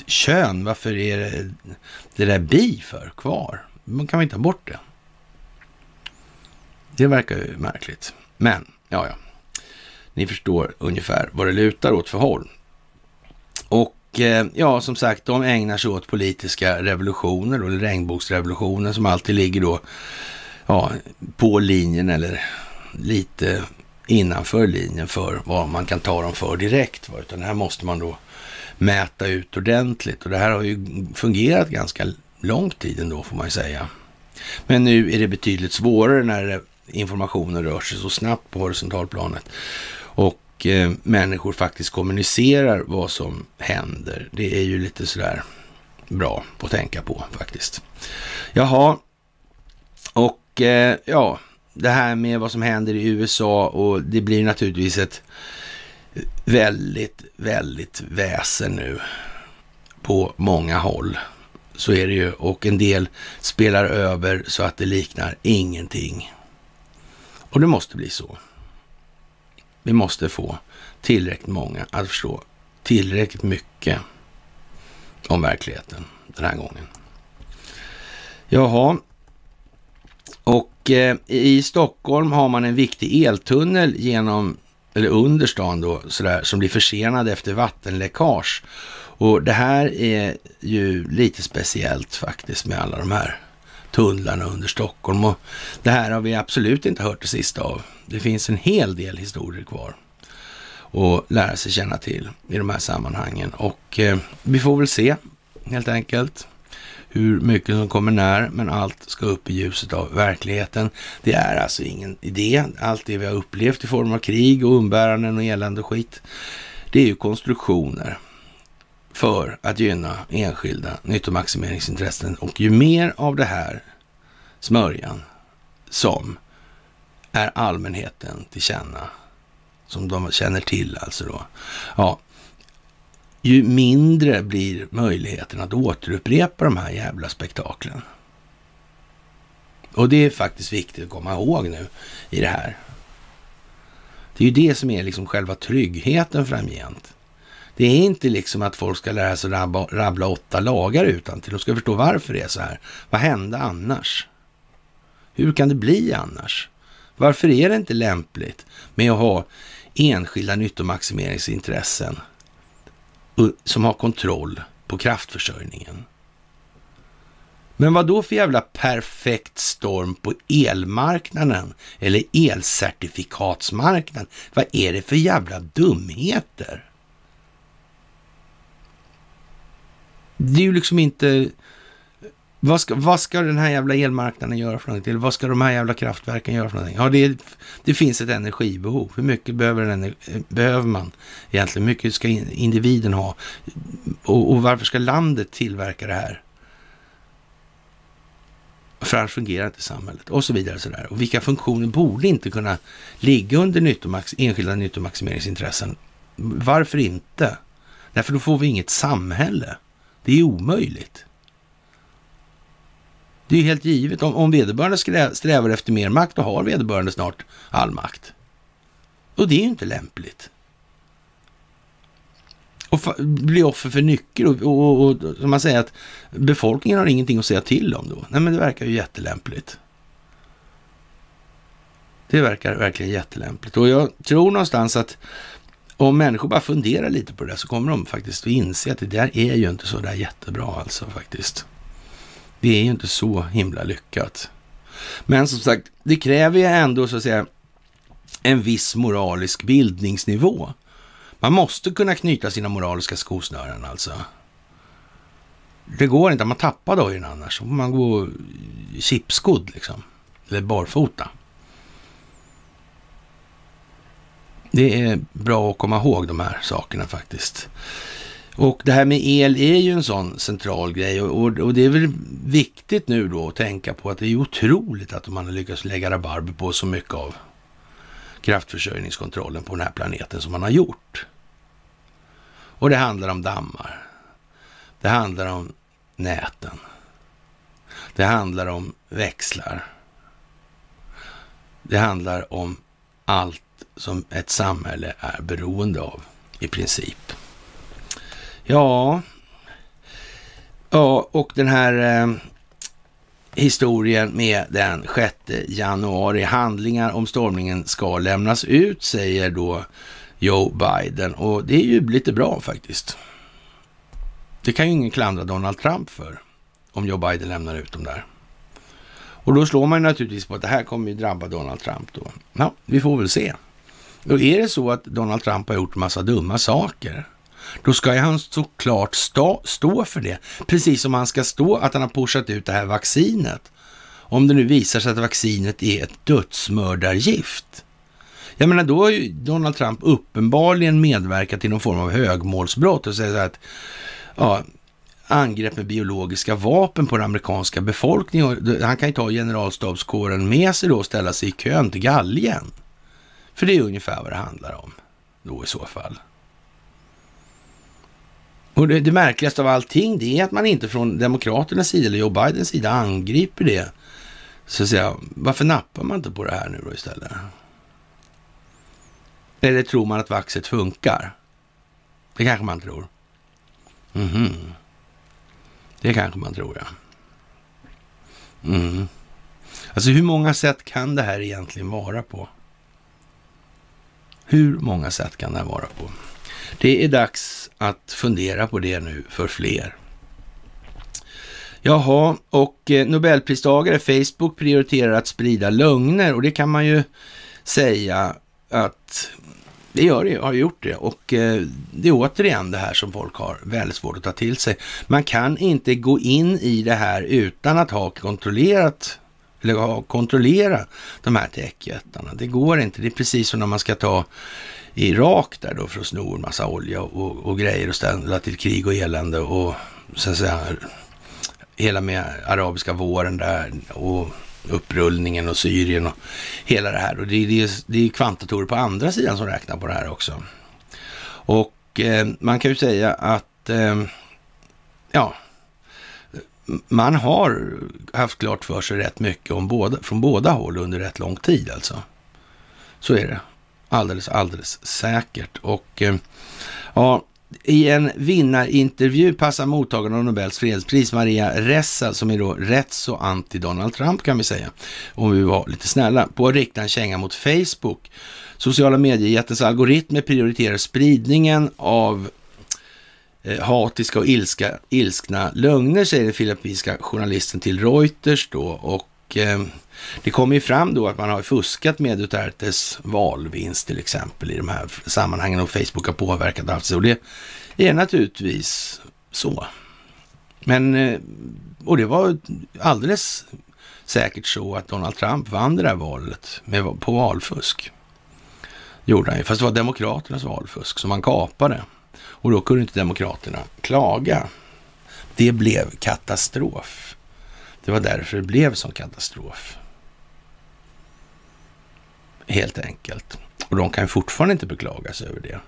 kön, varför är det, det där bi för kvar? Man kan väl inte ha bort det? Det verkar ju märkligt. Men, ja, ja. Ni förstår ungefär vad det lutar åt för håll. Och eh, ja, som sagt, de ägnar sig åt politiska revolutioner, eller regnbågsrevolutionen som alltid ligger då ja, på linjen eller lite innanför linjen för vad man kan ta dem för direkt. Va? Utan här måste man då mäta ut ordentligt och det här har ju fungerat ganska lång tid ändå får man ju säga. Men nu är det betydligt svårare när informationen rör sig så snabbt på horisontalplanet. Och eh, människor faktiskt kommunicerar vad som händer. Det är ju lite sådär bra att tänka på faktiskt. Jaha, och eh, ja, det här med vad som händer i USA och det blir naturligtvis ett väldigt, väldigt väsen nu på många håll. Så är det ju och en del spelar över så att det liknar ingenting. Och det måste bli så. Vi måste få tillräckligt många att förstå tillräckligt mycket om verkligheten den här gången. Jaha, och eh, i Stockholm har man en viktig eltunnel genom, eller under stan då, sådär, som blir försenad efter vattenläckage. Och det här är ju lite speciellt faktiskt med alla de här tunnlarna under Stockholm. Och det här har vi absolut inte hört det sista av. Det finns en hel del historier kvar och lära sig känna till i de här sammanhangen. Och eh, vi får väl se helt enkelt hur mycket som kommer när, men allt ska upp i ljuset av verkligheten. Det är alltså ingen idé. Allt det vi har upplevt i form av krig och umbäranden och elände och skit, det är ju konstruktioner. för att gynna enskilda nyttomaximeringsintressen. Och ju mer av det här smörjan som är allmänheten till känna, som de känner till alltså då, ja, ju mindre blir möjligheten att återupprepa de här jävla spektaklen. Och det är faktiskt viktigt att komma ihåg nu i det här. Det är ju det som är liksom själva tryggheten framgent. Det är inte liksom att folk ska lära sig rabbla, rabbla åtta lagar utan till. De ska förstå varför det är så här. Vad hände annars? Hur kan det bli annars? Varför är det inte lämpligt med att ha enskilda nyttomaximeringsintressen som har kontroll på kraftförsörjningen? Men vad då för jävla perfekt storm på elmarknaden eller elcertifikatsmarknaden? Vad är det för jävla dumheter? Det är ju liksom inte... Vad ska, vad ska den här jävla elmarknaden göra för någonting? Eller vad ska de här jävla kraftverken göra för någonting? Ja, det, det finns ett energibehov. Hur mycket behöver, den, eh, behöver man egentligen? Hur mycket ska individen ha? Och, och varför ska landet tillverka det här? För annars fungerar inte samhället och så vidare. Så där. Och vilka funktioner borde inte kunna ligga under nyttomax, enskilda nyttomaximeringsintressen? Varför inte? Därför då får vi inget samhälle. Det är omöjligt. Det är helt givet. Om, om vederbörande strävar efter mer makt, då har vederbörande snart all makt. Och det är ju inte lämpligt. Och bli offer för nycker och, och, och, och som man säger att befolkningen har ingenting att säga till om då. Nej, men det verkar ju jättelämpligt. Det verkar verkligen jättelämpligt. Och jag tror någonstans att om människor bara funderar lite på det där så kommer de faktiskt att inse att det där är ju inte så där jättebra alltså faktiskt. Det är ju inte så himla lyckat. Men som sagt, det kräver ju ändå så att säga en viss moralisk bildningsnivå. Man måste kunna knyta sina moraliska skosnören alltså. Det går inte, man tappar dojorna annars. Så får man gå chipskodd liksom. Eller barfota. Det är bra att komma ihåg de här sakerna faktiskt. Och det här med el är ju en sån central grej och, och, och, det är väl viktigt nu då att tänka på att det är otroligt att man har lyckats lägga rabarber på så mycket av kraftförsörjningskontrollen på den här planeten som man har gjort. Och det handlar om dammar. Det handlar om näten. Det handlar om växlar. Det handlar om allt som ett samhälle är beroende av i princip. Ja, ja och den här eh, historien med den 6 januari. Handlingar om stormningen ska lämnas ut, säger då Joe Biden. Och det är ju lite bra faktiskt. Det kan ju ingen klandra Donald Trump för om Joe Biden lämnar ut dem där. Och då slår man ju naturligtvis på att det här kommer ju drabba Donald Trump då. Ja, vi får väl se. Och är det så att Donald Trump har gjort massa dumma saker, då ska han såklart stå, stå för det. Precis som han ska stå att han har pushat ut det här vaccinet. Om det nu visar sig att vaccinet är ett dödsmördargift. Jag menar, då har ju Donald Trump uppenbarligen medverkat till någon form av högmålsbrott och säger att ja, angrepp med biologiska vapen på den amerikanska befolkningen. Han kan ju ta generalstabskåren med sig då och ställa sig i kön till galgen. För det är ungefär vad det handlar om då i så fall. Och det, det märkligaste av allting det är att man inte från Demokraternas sida eller Joe Bidens sida angriper det. Så att säga, varför nappar man inte på det här nu då istället? Eller tror man att vaxet funkar? Det kanske man tror. Mhm. Det kanske man tror, ja. Mm. Alltså hur många sätt kan det här egentligen vara på? Hur många sätt kan det här vara på? Det är dags att fundera på det nu för fler. Jaha, och eh, Nobelpristagare Facebook prioriterar att sprida lögner och det kan man ju säga att det gör det, har gjort det och eh, det är återigen det här som folk har väldigt svårt att ta till sig. Man kan inte gå in i det här utan att ha kontrollerat eller ha, kontrollera de här techjättarna. Det går inte. Det är precis som när man ska ta i Irak där då för att sno en massa olja och, och grejer och ställa till krig och elände och så här, hela med arabiska våren där och upprullningen och Syrien och hela det här. Och det, det, det är kvantdatorer på andra sidan som räknar på det här också. Och eh, man kan ju säga att, eh, ja, man har haft klart för sig rätt mycket om båda, från båda håll under rätt lång tid alltså. Så är det. Alldeles, alldeles säkert. Och eh, ja, i en vinnarintervju passar mottagaren av Nobels fredspris, Maria Ressa, som är då rätt så anti-Donald Trump kan vi säga, om vi var lite snälla, på att rikta en känga mot Facebook. Sociala mediejättens algoritmer prioriterar spridningen av eh, hatiska och ilska, ilskna lögner, säger den filippinska journalisten till Reuters då. Och eh, det kommer ju fram då att man har fuskat med Dutertes valvinst till exempel i de här sammanhangen och Facebook har påverkat allt. Och det är naturligtvis så. Men, eh, och det var alldeles säkert så att Donald Trump vann det där valet med, på valfusk. Gjorde han ju, fast det var Demokraternas valfusk som han kapade. Och då kunde inte Demokraterna klaga. Det blev katastrof. Det var därför det blev som katastrof helt enkelt. Och de kan fortfarande inte beklaga sig över det.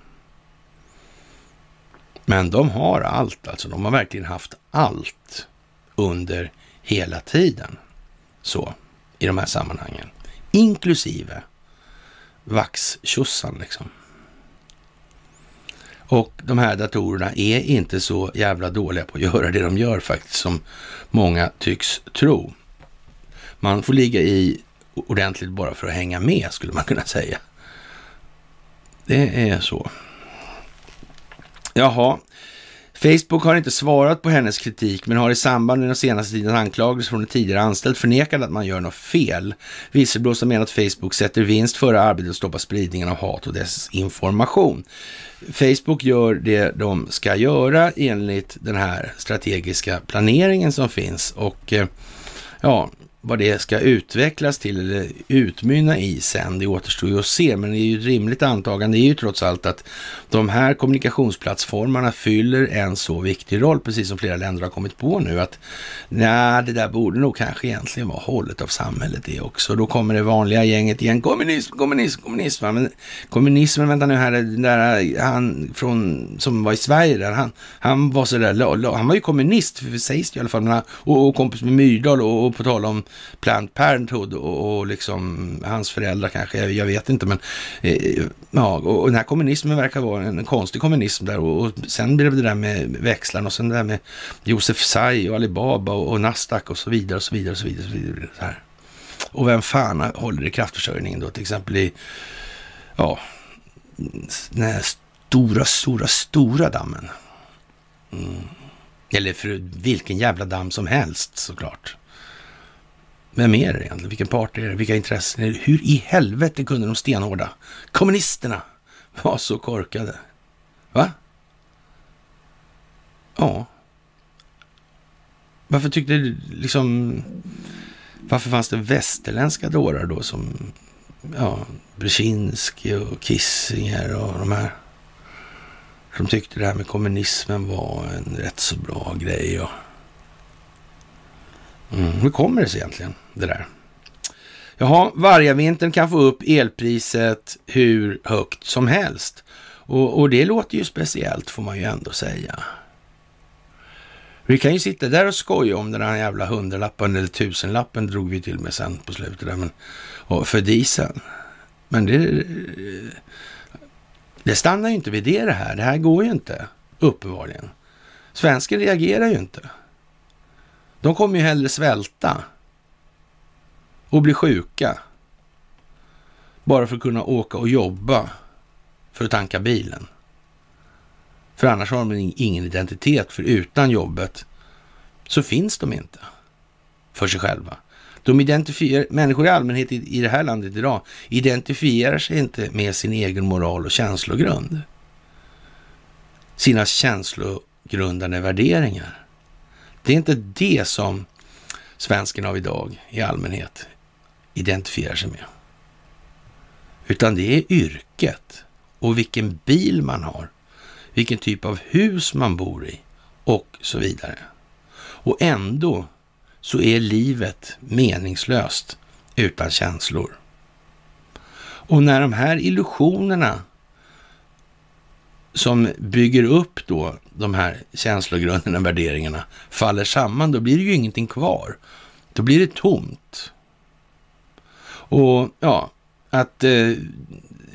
Men de har allt, alltså. De har verkligen haft allt under hela tiden. Så, i de här sammanhangen. Inklusive vaxtjossan liksom. Och de här datorerna är inte så jävla dåliga på att göra det de gör faktiskt, som många tycks tro. Man får ligga i ordentligt bara för att hänga med, skulle man kunna säga. Det är så. Jaha, Facebook har inte svarat på hennes kritik, men har i samband med den senaste tidens anklagelser från en tidigare anställd förnekat att man gör något fel. Visselblåsare menar att Facebook sätter vinst före arbetet att stoppa spridningen av hat och desinformation. Facebook gör det de ska göra enligt den här strategiska planeringen som finns och eh, ja, vad det ska utvecklas till eller utmynna i sen, det återstår ju att se. Men det är ju ett rimligt antagande det är ju trots allt att de här kommunikationsplattformarna fyller en så viktig roll, precis som flera länder har kommit på nu, att nej, det där borde nog kanske egentligen vara hållet av samhället det också. Då kommer det vanliga gänget igen, kommunism, kommunism, kommunism. Men kommunismen, vänta nu här, där han från, som var i Sverige där, han, han var sådär, han var ju kommunist, sägs det i alla fall, och, och kompis med Myrdal och, och på tal om Planned Parenthood och, och liksom hans föräldrar kanske, jag, jag vet inte men eh, ja, och, och den här kommunismen verkar vara en, en konstig kommunism där och, och sen blev det där med växlarna och sen det där med Josef Tsai och Alibaba och, och Nasdaq och så vidare och så vidare och så vidare. Och, så vidare så här. och vem fan håller i kraftförsörjningen då till exempel i, ja, den här stora, stora, stora dammen. Mm. Eller för vilken jävla damm som helst såklart. Vem är det egentligen? Vilken part är det? Vilka intressen är det? Hur i helvete kunde de stenhårda kommunisterna vara så korkade? Va? Ja. Varför tyckte du liksom... Varför fanns det västerländska dårar då som ja, Brzezinski och Kissinger och de här som tyckte det här med kommunismen var en rätt så bra grej. Och Mm. Hur kommer det sig egentligen, det där? Jaha, vargavintern kan få upp elpriset hur högt som helst. Och, och, det låter ju speciellt får man ju ändå säga. Vi kan ju sitta där och skoja om den här jävla hundralappen eller tusenlappen drog vi till med sen på slutet där, men, och för dieseln. Men det, det stannar ju inte vid det det här. Det här går ju inte, uppenbarligen. Svensken reagerar ju inte. De kommer ju hellre svälta och bli sjuka bara för att kunna åka och jobba för att tanka bilen. För annars har de ingen identitet, för utan jobbet så finns de inte för sig själva. De identifierar, människor i allmänhet i, i det här landet idag identifierar sig inte med sin egen moral och känslogrund. Sina känslogrundande värderingar. Det är inte det som svensken av idag i allmänhet identifierar sig med. Utan det är yrket och vilken bil man har, vilken typ av hus man bor i och så vidare. Och ändå så är livet meningslöst utan känslor. Och när de här illusionerna som bygger upp då de här känslogrunderna, värderingarna, faller samman, då blir det ju ingenting kvar. Då blir det tomt. Och ja, att eh,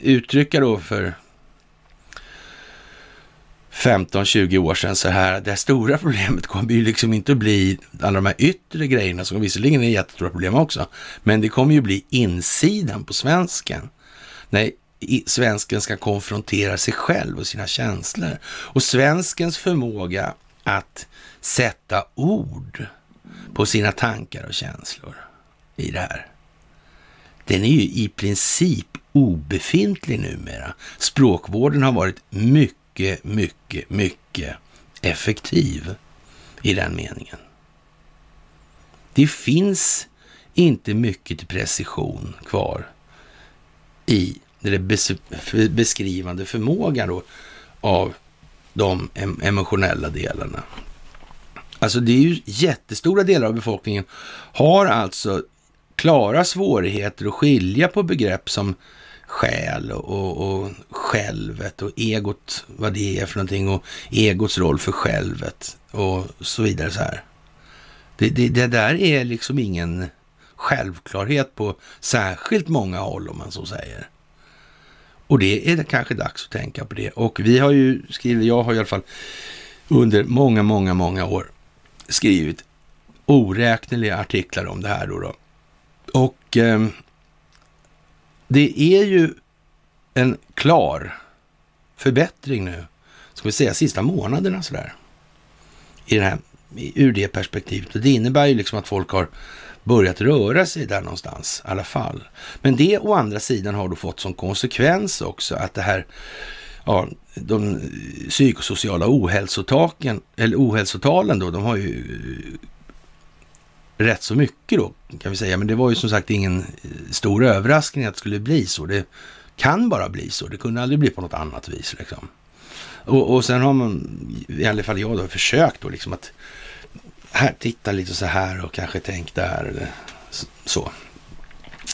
uttrycka då för 15-20 år sedan så här, det stora problemet kommer ju liksom inte att bli alla de här yttre grejerna som visserligen är jättestora problem också, men det kommer ju bli insidan på svensken. När svensken ska konfrontera sig själv och sina känslor. Och svenskens förmåga att sätta ord på sina tankar och känslor i det här. Den är ju i princip obefintlig numera. Språkvården har varit mycket, mycket, mycket effektiv i den meningen. Det finns inte mycket till precision kvar i den beskrivande förmågan då av de emotionella delarna. Alltså det är ju jättestora delar av befolkningen har alltså klara svårigheter att skilja på begrepp som själ och, och, och självet och egot, vad det är för någonting och egots roll för självet och så vidare. så här. Det, det, det där är liksom ingen självklarhet på särskilt många håll om man så säger. Och det är kanske dags att tänka på det. Och vi har ju skrivit, jag har i alla fall under många, många, många år skrivit oräkneliga artiklar om det här då. då. Och eh, det är ju en klar förbättring nu, ska vi säga sista månaderna sådär, i det här, ur det perspektivet. Och det innebär ju liksom att folk har börjat röra sig där någonstans i alla fall. Men det å andra sidan har då fått som konsekvens också att det här, ja, de psykosociala ohälsotaken, eller ohälsotalen då, de har ju rätt så mycket då, kan vi säga. Men det var ju som sagt ingen eh, stor överraskning att det skulle bli så. Det kan bara bli så. Det kunde aldrig bli på något annat vis liksom. Och, och sen har man, i alla fall jag då, försökt då liksom att här, titta lite så här och kanske tänk där eller så.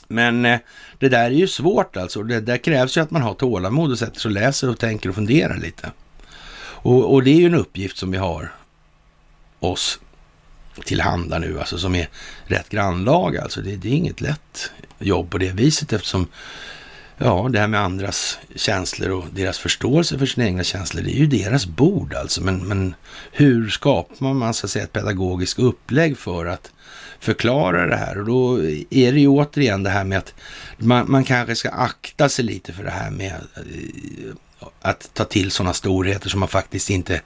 Men eh, det där är ju svårt alltså. Det där krävs ju att man har tålamod och sätter sig och läser och tänker och funderar lite. Och, och det är ju en uppgift som vi har oss tillhanda nu, alltså som är rätt grannlaga. Alltså det, det är inget lätt jobb på det viset eftersom Ja, det här med andras känslor och deras förståelse för sina egna känslor, det är ju deras bord alltså. Men, men hur skapar man så att säga ett pedagogiskt upplägg för att förklara det här? Och då är det ju återigen det här med att man, man kanske ska akta sig lite för det här med eh, att ta till sådana storheter som man faktiskt inte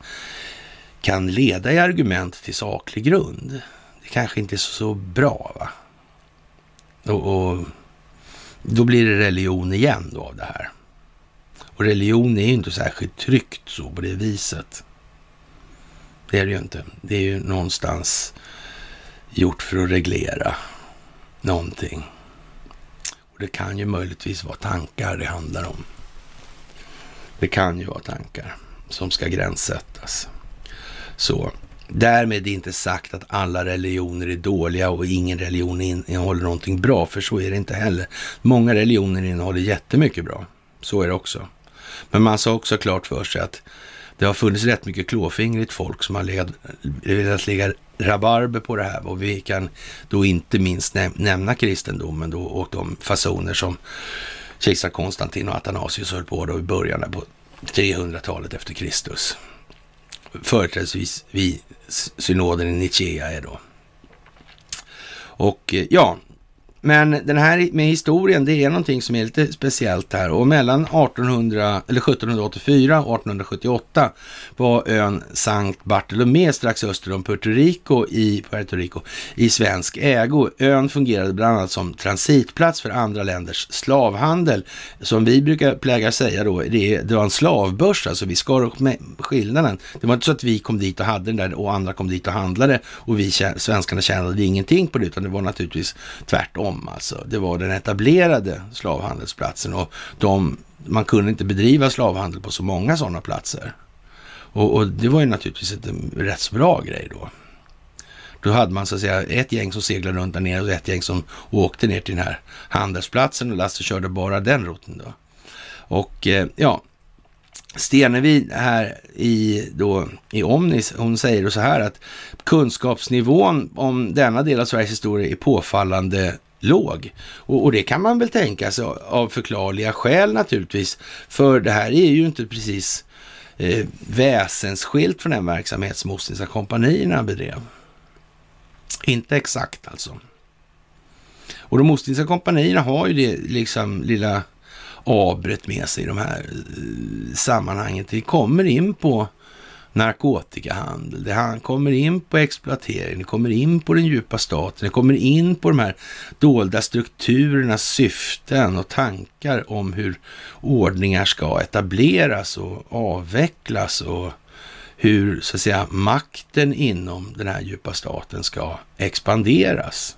kan leda i argument till saklig grund. Det kanske inte är så, så bra va? och, och då blir det religion igen då av det här. Och religion är ju inte särskilt tryggt så på det viset. Det är det ju inte. Det är ju någonstans gjort för att reglera någonting. Och det kan ju möjligtvis vara tankar det handlar om. Det kan ju vara tankar som ska gränssättas. Så Därmed inte sagt att alla religioner är dåliga och ingen religion innehåller någonting bra, för så är det inte heller. Många religioner innehåller jättemycket bra. Så är det också. Men man sa också klart för sig att det har funnits rätt mycket klåfingrigt folk som har legat, velat lägga rabarber på det här och vi kan då inte minst nämna kristendomen då och de fasoner som kejsar Konstantin och Athanasius höll på då i början på 300-talet efter Kristus företrädesvis vid synoden i Nichea är då. Och eh, ja, men den här med historien, det är någonting som är lite speciellt här. Och mellan 1800, eller 1784 och 1878 var ön Sankt Bartolomé strax öster om Puerto Rico i, Puerto Rico i svensk ägo. Ön fungerade bland annat som transitplats för andra länders slavhandel. Som vi brukar pläga säga då, det, det var en slavbörs, alltså vi skar upp skillnaden. Det var inte så att vi kom dit och hade den där och andra kom dit och handlade och vi svenskarna tjänade ingenting på det, utan det var naturligtvis tvärtom dem alltså. Det var den etablerade slavhandelsplatsen och de, man kunde inte bedriva slavhandel på så många sådana platser. Och, och det var ju naturligtvis ett mm, rätt så bra grej då. Då hade man så att säga ett gäng som seglade runt där nere och ett gäng som åkte ner till den här handelsplatsen och Lasse körde bara den roten då. Och eh, ja, Stenevi här i, då, i Omnis, hon säger då så här att kunskapsnivån om denna del av Sveriges historia är påfallande låg. Och, och, det kan man väl tänka sig av förklarliga skäl naturligtvis. För det här är ju inte precis eh, väsensskilt från den verksamhet som Ostindiska kompanierna bedrev. Inte exakt alltså. Och de Ostindiska kompanierna har ju det liksom lilla abret med sig i de här eh, sammanhangen. Vi kommer in på narkotikahandel, det kommer in på exploatering, det kommer in på den djupa staten, det kommer in på de här dolda strukturernas syften och tankar om hur ordningar ska etableras och avvecklas och hur så att säga makten inom den här djupa staten ska expanderas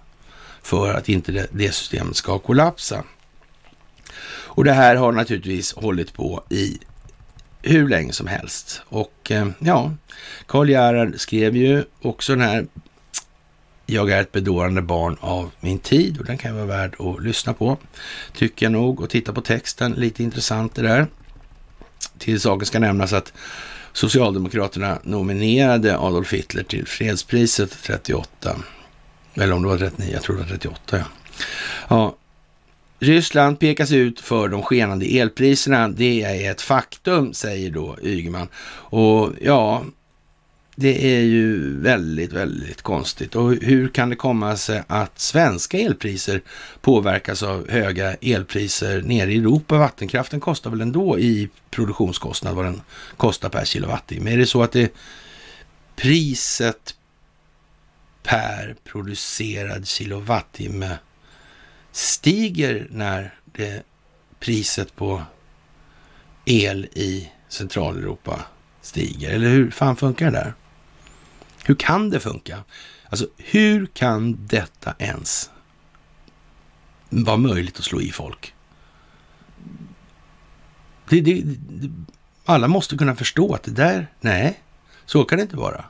för att inte det, det systemet ska kollapsa. Och det här har naturligtvis hållit på i hur länge som helst. Och eh, ja, Karl Gerhard skrev ju också den här Jag är ett bedårande barn av min tid och den kan vara värd att lyssna på, tycker jag nog, och titta på texten. Lite intressant det där. Till saken ska nämnas att Socialdemokraterna nominerade Adolf Hitler till fredspriset 38. Eller om det var 39, jag tror det var 38 ja. Ja, Ryssland pekas ut för de skenande elpriserna. Det är ett faktum, säger då Ygeman. Och ja, det är ju väldigt, väldigt konstigt. Och hur kan det komma sig att svenska elpriser påverkas av höga elpriser nere i Europa? Vattenkraften kostar väl ändå i produktionskostnad vad den kostar per kilowattimme. Är det så att det priset per producerad kilowattimme stiger när det, priset på el i Centraleuropa stiger? Eller hur fan funkar det där? Hur kan det funka? Alltså, hur kan detta ens vara möjligt att slå i folk? Det, det, det, alla måste kunna förstå att det där, nej, så kan det inte vara.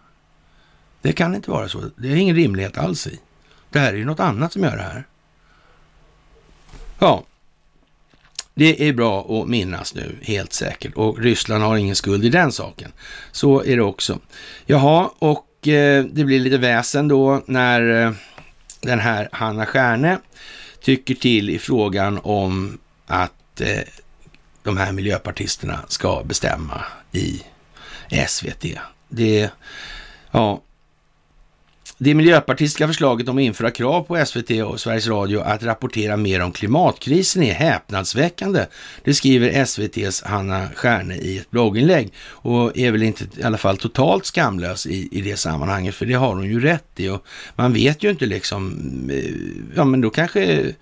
Det kan inte vara så. Det är ingen rimlighet alls i. Det här är ju något annat som gör det här. Ja, det är bra att minnas nu, helt säkert. Och Ryssland har ingen skuld i den saken. Så är det också. Jaha, och eh, det blir lite väsen då när eh, den här Hanna Stjärne tycker till i frågan om att eh, de här miljöpartisterna ska bestämma i SVT. Det, ja, det miljöpartistiska förslaget om att införa krav på SVT och Sveriges Radio att rapportera mer om klimatkrisen är häpnadsväckande. Det skriver SVTs Hanna Stjärne i ett blogginlägg och är väl inte i alla fall totalt skamlös i, i det sammanhanget, för det har hon ju rätt i. Och man vet ju inte liksom, eh, ja men då kanske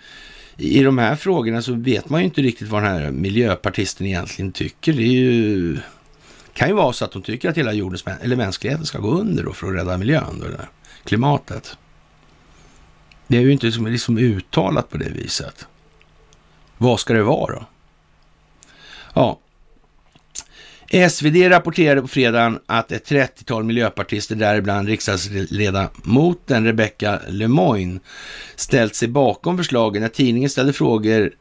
i de här frågorna så vet man ju inte riktigt vad den här miljöpartisten egentligen tycker. Det är ju, kan ju vara så att de tycker att hela jordens, eller mänskligheten ska gå under då för att rädda miljön. Då, klimatet. Det är ju inte liksom, liksom uttalat på det viset. Vad ska det vara då? Ja. SvD rapporterade på fredagen att ett 30-tal miljöpartister, däribland riksdagsledamoten Rebecca Lemoyne, ställt sig bakom förslagen. När tidningen ställde frågor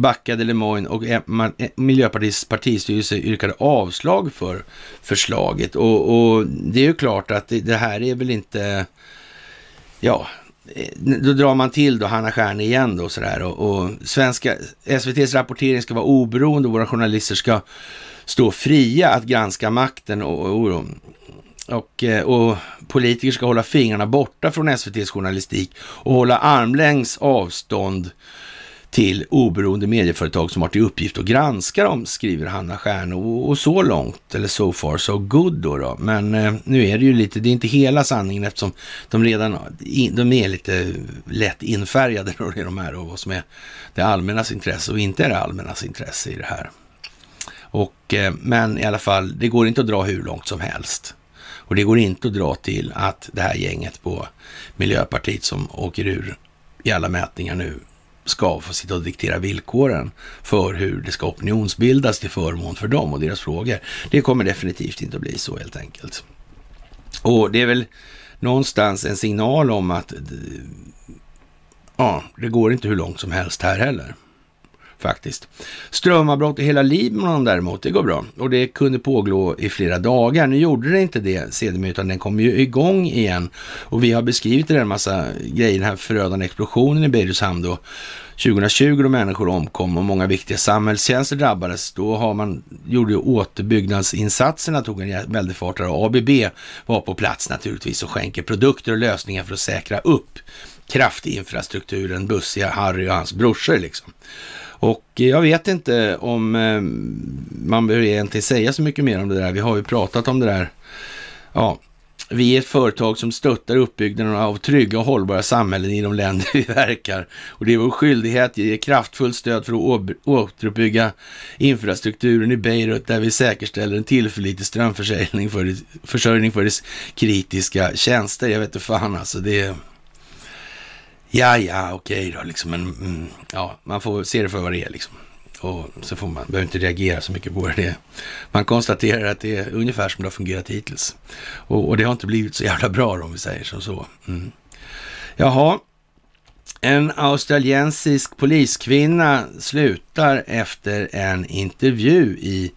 backade Lemoyne och eh, eh, Miljöpartiets partistyrelse yrkade avslag för förslaget. Och, och det är ju klart att det, det, här är väl inte, ja, eh, då drar man till då Hanna Stjärne igen då sådär och, och svenska, SVTs rapportering ska vara oberoende och våra journalister ska stå fria att granska makten och, och, och, och politiker ska hålla fingrarna borta från SVTs journalistik och hålla armlängds avstånd till oberoende medieföretag som har till uppgift att granska dem, skriver Hanna Stjärn. Och, så långt, eller so far so good då. då. Men eh, nu är det ju lite, det är inte hela sanningen eftersom de redan de är lite lätt infärgade då, det är de här och vad som är det allmännas intresse och inte är det allmännas intresse i det här. Och, eh, men i alla fall, det går inte att dra hur långt som helst. Och det går inte att dra till att det här gänget på Miljöpartiet som åker ur i alla mätningar nu ska få sitta och diktera villkoren för hur det ska opinionsbildas till förmån för dem och deras frågor. Det kommer definitivt inte att bli så helt enkelt. Och det är väl någonstans en signal om att ja, det går inte hur långt som helst här heller faktiskt. Strömavbrott i hela Libanon däremot, det går bra. Och det kunde pågå i flera dagar. Nu gjorde det inte det sedermera, utan den kom ju igång igen. Och vi har beskrivit det där en massa grejer, den här förödande explosionen i Beirut hamn då. 2020 då människor omkom och många viktiga samhällstjänster drabbades. Då har man, gjorde ju återbyggnadsinsatserna, tog en väldig fart där. ABB var på plats naturligtvis och skänker produkter och lösningar för att säkra upp kraftinfrastrukturen, bussiga Harry och hans brorsor liksom. Och eh, jag vet inte om eh, man behöver egentligen säga så mycket mer om det där. Vi har ju pratat om det där. Ja, vi är ett företag som stöttar uppbyggnaden av trygga och hållbara samhällen i de länder vi verkar. Och det är vår skyldighet att ge kraftfullt stöd för att återuppbygga infrastrukturen i Beirut där vi säkerställer en tillförlitlig strömförsörjning för, försörjning för dess kritiska tjänster. Jag vet inte fan alltså, det är Ja, ja, okej okay då, liksom. Men mm, ja, man får se det för vad det är liksom. Och så får man, behöver inte reagera så mycket på det. Man konstaterar att det är ungefär som det har fungerat hittills. Och, och det har inte blivit så jävla bra om vi säger som så. Mm. Jaha, en australiensisk poliskvinna slutar efter en intervju i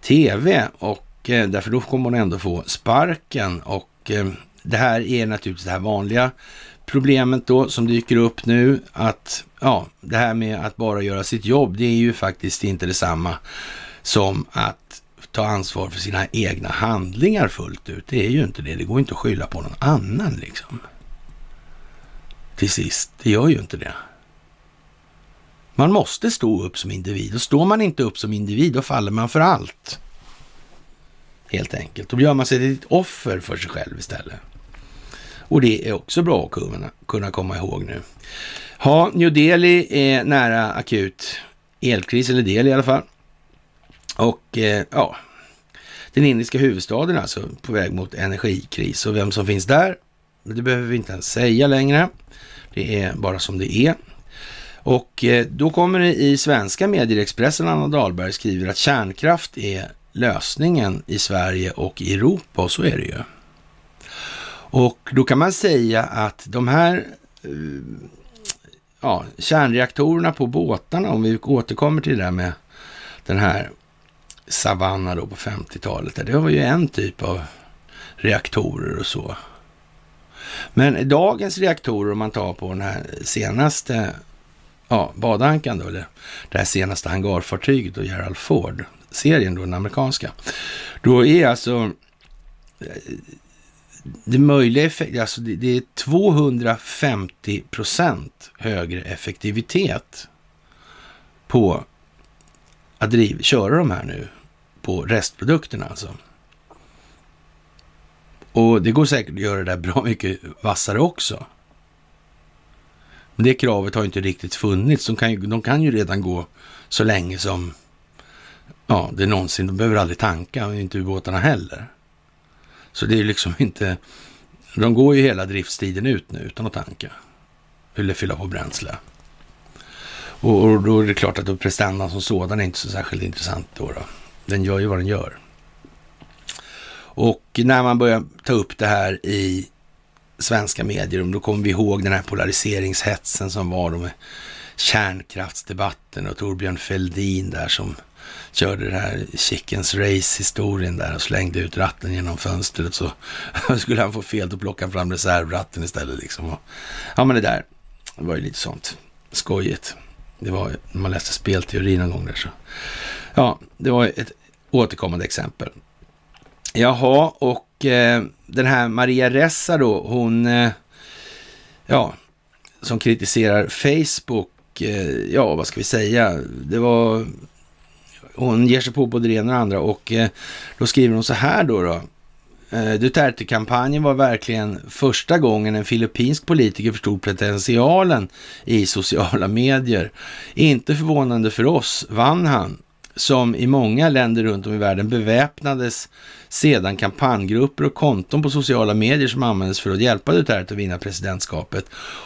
tv och eh, därför då kommer hon ändå få sparken och eh, det här är naturligtvis det här vanliga problemet då som dyker upp nu att ja, det här med att bara göra sitt jobb, det är ju faktiskt inte detsamma som att ta ansvar för sina egna handlingar fullt ut. Det är ju inte det. Det går inte att skylla på någon annan liksom. Till sist, det gör ju inte det. Man måste stå upp som individ och står man inte upp som individ då faller man för allt. Helt enkelt. Då gör man sig till ett offer för sig själv istället. Och det är också bra att kunna, kunna komma ihåg nu. Ja, New Delhi är nära akut elkris, eller del i alla fall. Och eh, ja, den indiska huvudstaden alltså på väg mot energikris. Och vem som finns där, det behöver vi inte ens säga längre. Det är bara som det är. Och eh, då kommer det i svenska medier, Expressen, Anna Dahlberg skriver att kärnkraft är lösningen i Sverige och i Europa och så är det ju. Och då kan man säga att de här eh, ja, kärnreaktorerna på båtarna, om vi återkommer till det där med den här Savanna då på 50-talet, det var ju en typ av reaktorer och så. Men dagens reaktorer, om man tar på den här senaste ja, badankan då, eller det här senaste hangarfartyget då, Gerald Ford, serien då, den amerikanska, då är alltså eh, det möjliga effekt, alltså det, det är 250 procent högre effektivitet på att driv, köra de här nu på restprodukterna alltså. Och det går säkert att göra det där bra mycket vassare också. Men det kravet har inte riktigt funnits. De kan ju, de kan ju redan gå så länge som ja, det någonsin, de behöver aldrig tanka, och inte ubåtarna heller. Så det är liksom inte... De går ju hela driftstiden ut nu utan att tanka. Eller fylla på bränsle. Och, och då är det klart att prestandan som sådan är inte så särskilt intressant då, då. Den gör ju vad den gör. Och när man börjar ta upp det här i svenska medier, då kommer vi ihåg den här polariseringshetsen som var då med kärnkraftsdebatten och Torbjörn Fälldin där som körde det här Chickens Race-historien där och slängde ut ratten genom fönstret så skulle han få fel, då plockade han fram reservratten istället. Liksom. Och, ja, men det där det var ju lite sånt skojigt. Det var när man läste spelteori någon gång där så. Ja, det var ett återkommande exempel. Jaha, och eh, den här Maria Ressa då, hon, eh, ja, som kritiserar Facebook, eh, ja, vad ska vi säga, det var hon ger sig på både det ena och det andra och eh, då skriver hon så här då. då. Eh, Duterte-kampanjen var verkligen första gången en filippinsk politiker förstod potentialen i sociala medier. Inte förvånande för oss vann han som i många länder runt om i världen beväpnades sedan kampanjgrupper och konton på sociala medier som användes för att hjälpa Duterte att vinna presidentskapet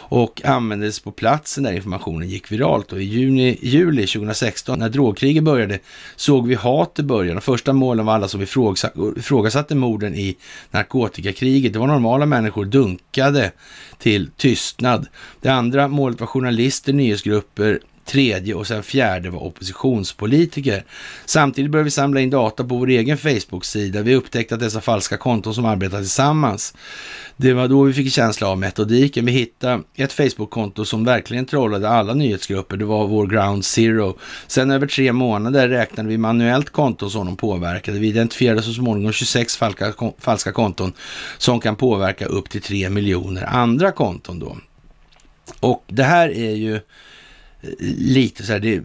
och användes på platsen där informationen gick viralt. Och i juni, juli 2016 när drogkriget började såg vi hat i början. De första målen var alla som ifrågasatte morden i narkotikakriget. Det var normala människor dunkade till tystnad. Det andra målet var journalister, nyhetsgrupper, tredje och sen fjärde var oppositionspolitiker. Samtidigt började vi samla in data på vår egen Facebook-sida. Vi upptäckte att dessa falska konton som arbetar tillsammans, det var då vi fick känsla av metodiken. Vi hittade ett Facebook-konto som verkligen trollade alla nyhetsgrupper. Det var vår ground zero. Sen över tre månader räknade vi manuellt konton som de påverkade. Vi identifierade så småningom 26 falska, falska konton som kan påverka upp till tre miljoner andra konton då. Och det här är ju lite så här, det,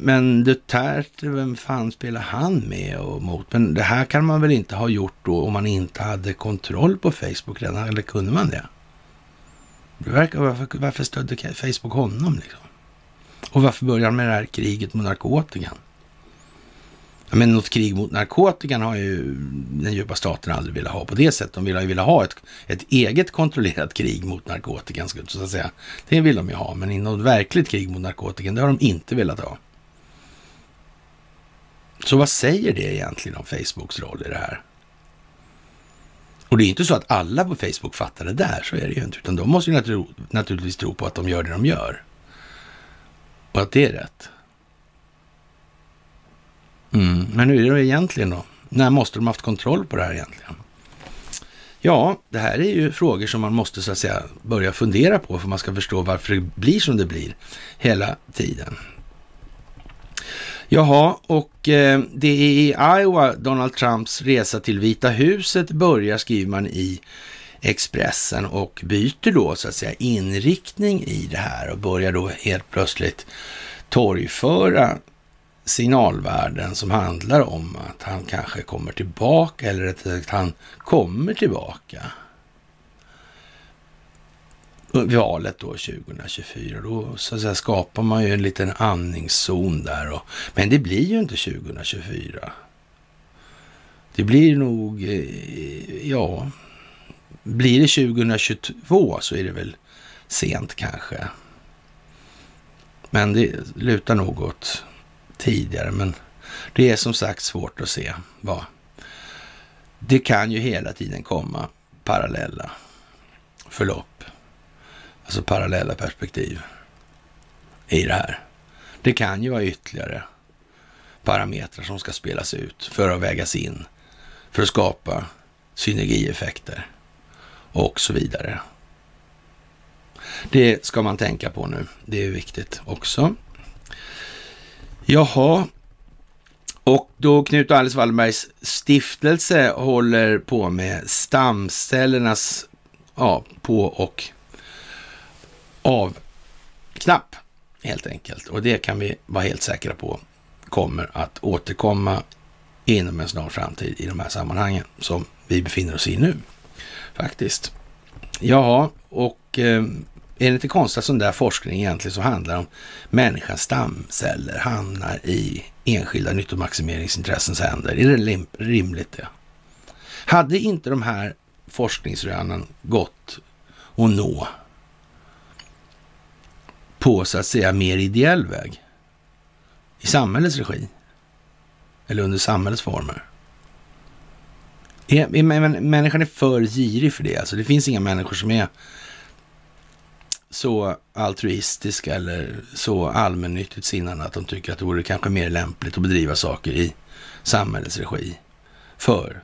men Duterte, vem fan spelar han med och mot? Men det här kan man väl inte ha gjort då om man inte hade kontroll på Facebook redan, eller kunde man det? det verkar, varför, varför stödde Facebook honom liksom? Och varför började han med det här kriget mot narkotikan? Men något krig mot narkotikan har ju den djupa staten aldrig velat ha på det sättet. De vill ju vilja ha ett, ett eget kontrollerat krig mot narkotikan, så att säga. Det vill de ju ha, men något verkligt krig mot narkotikan, det har de inte velat ha. Så vad säger det egentligen om Facebooks roll i det här? Och det är inte så att alla på Facebook fattar det där, så är det ju inte. Utan de måste ju naturligtvis tro på att de gör det de gör. Och att det är rätt. Mm. Men hur är det egentligen då? När måste de haft kontroll på det här egentligen? Ja, det här är ju frågor som man måste så att säga börja fundera på för man ska förstå varför det blir som det blir hela tiden. Jaha, och eh, det är i Iowa Donald Trumps resa till Vita huset börjar, skriver man i Expressen och byter då så att säga inriktning i det här och börjar då helt plötsligt torgföra signalvärden som handlar om att han kanske kommer tillbaka eller att han kommer tillbaka. Valet då 2024, då så att säga, skapar man ju en liten andningszon där. Och, men det blir ju inte 2024. Det blir nog, eh, ja, blir det 2022 så är det väl sent kanske. Men det lutar nog åt tidigare, men det är som sagt svårt att se vad. Det kan ju hela tiden komma parallella förlopp, alltså parallella perspektiv i det här. Det kan ju vara ytterligare parametrar som ska spelas ut för att vägas in för att skapa synergieffekter och så vidare. Det ska man tänka på nu. Det är viktigt också. Jaha, och då Knut och Alice Wallenbergs stiftelse håller på med stamcellernas ja, på och av-knapp helt enkelt. Och det kan vi vara helt säkra på kommer att återkomma inom en snar framtid i de här sammanhangen som vi befinner oss i nu faktiskt. Jaha, och eh, är det inte konstigt att sån där forskning egentligen som handlar om människans stamceller hamnar i enskilda nyttomaximeringsintressen's händer? Är det rimligt det? Hade inte de här forskningsrönen gått att nå på så att säga mer ideell väg? I samhällets regi? Eller under samhällets former? människan är för girig för det. Alltså det finns inga människor som är så altruistiska eller så allmännyttigt sinnande att de tycker att det vore kanske mer lämpligt att bedriva saker i samhällets regi för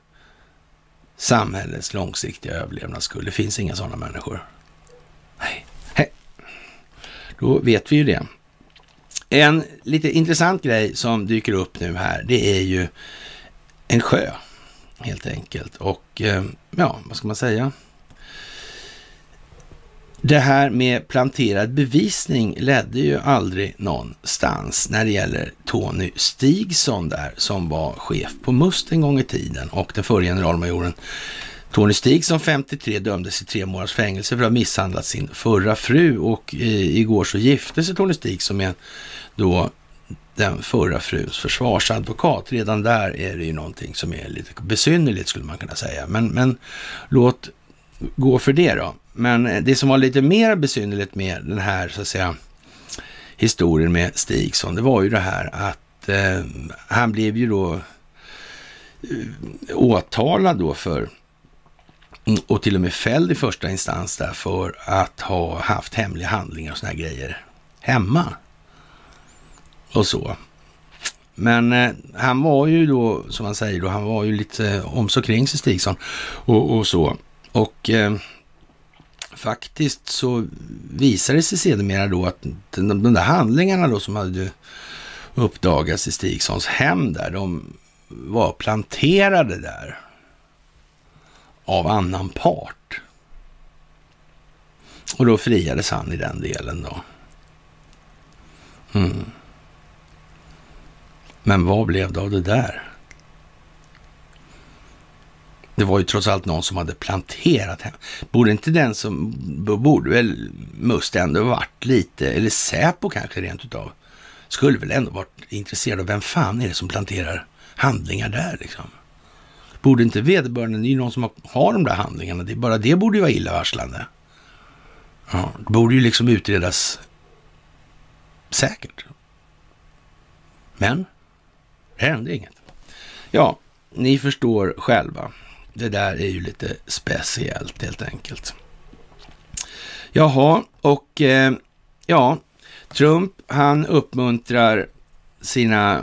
samhällets långsiktiga överlevnad skull. Det finns inga sådana människor. Nej. Hej. Då vet vi ju det. En lite intressant grej som dyker upp nu här, det är ju en sjö helt enkelt. Och eh, ja, vad ska man säga? Det här med planterad bevisning ledde ju aldrig någonstans när det gäller Tony Stigson där som var chef på Must en gång i tiden och den förre generalmajoren Tony Stigson 53 dömdes till tre månaders fängelse för att ha misshandlat sin förra fru och i, igår så gifte sig Tony Stigson med då den förra fruns försvarsadvokat. Redan där är det ju någonting som är lite besynnerligt skulle man kunna säga. Men, men låt gå för det då. Men eh, det som var lite mer besynnerligt med den här så att säga historien med Stigson, det var ju det här att eh, han blev ju då eh, åtalad då för mm, och till och med fälld i första instans där för att ha haft hemliga handlingar och såna här grejer hemma. Och så. Men eh, han var ju då, som man säger då, han var ju lite eh, om så kring sig Stigson och, och så. Och eh, faktiskt så visade det sig sedermera då att de, de där handlingarna då som hade uppdagats i Stigssons hem där, de var planterade där av annan part. Och då friades han i den delen då. Mm. Men vad blev det av det där? Det var ju trots allt någon som hade planterat hem. Borde inte den som, borde väl Must ändå varit lite, eller Säpo kanske rent utav, skulle väl ändå varit intresserad av vem fan är det som planterar handlingar där liksom. Borde inte vederbörande, det är ju någon som har de där handlingarna, det, bara det borde ju vara illavarslande. Ja, det borde ju liksom utredas säkert. Men det hände inget. Ja, ni förstår själva. Det där är ju lite speciellt helt enkelt. Jaha, och eh, ja, Trump han uppmuntrar sina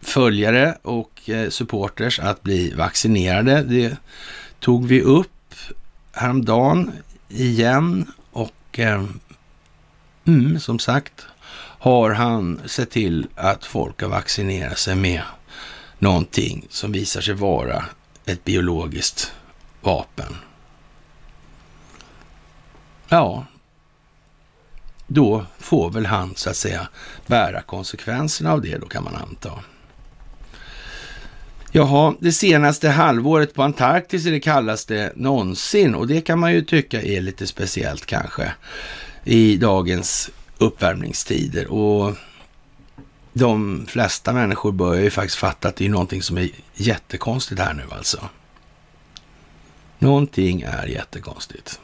följare och eh, supporters att bli vaccinerade. Det tog vi upp häromdagen igen och eh, mm, som sagt har han sett till att folk har vaccinerat sig med någonting som visar sig vara ett biologiskt vapen. Ja, då får väl han så att säga bära konsekvenserna av det då kan man anta. Jaha, det senaste halvåret på Antarktis är det kallaste någonsin och det kan man ju tycka är lite speciellt kanske i dagens uppvärmningstider och de flesta människor börjar ju faktiskt fatta att det är någonting som är jättekonstigt här nu alltså. Någonting är jättekonstigt.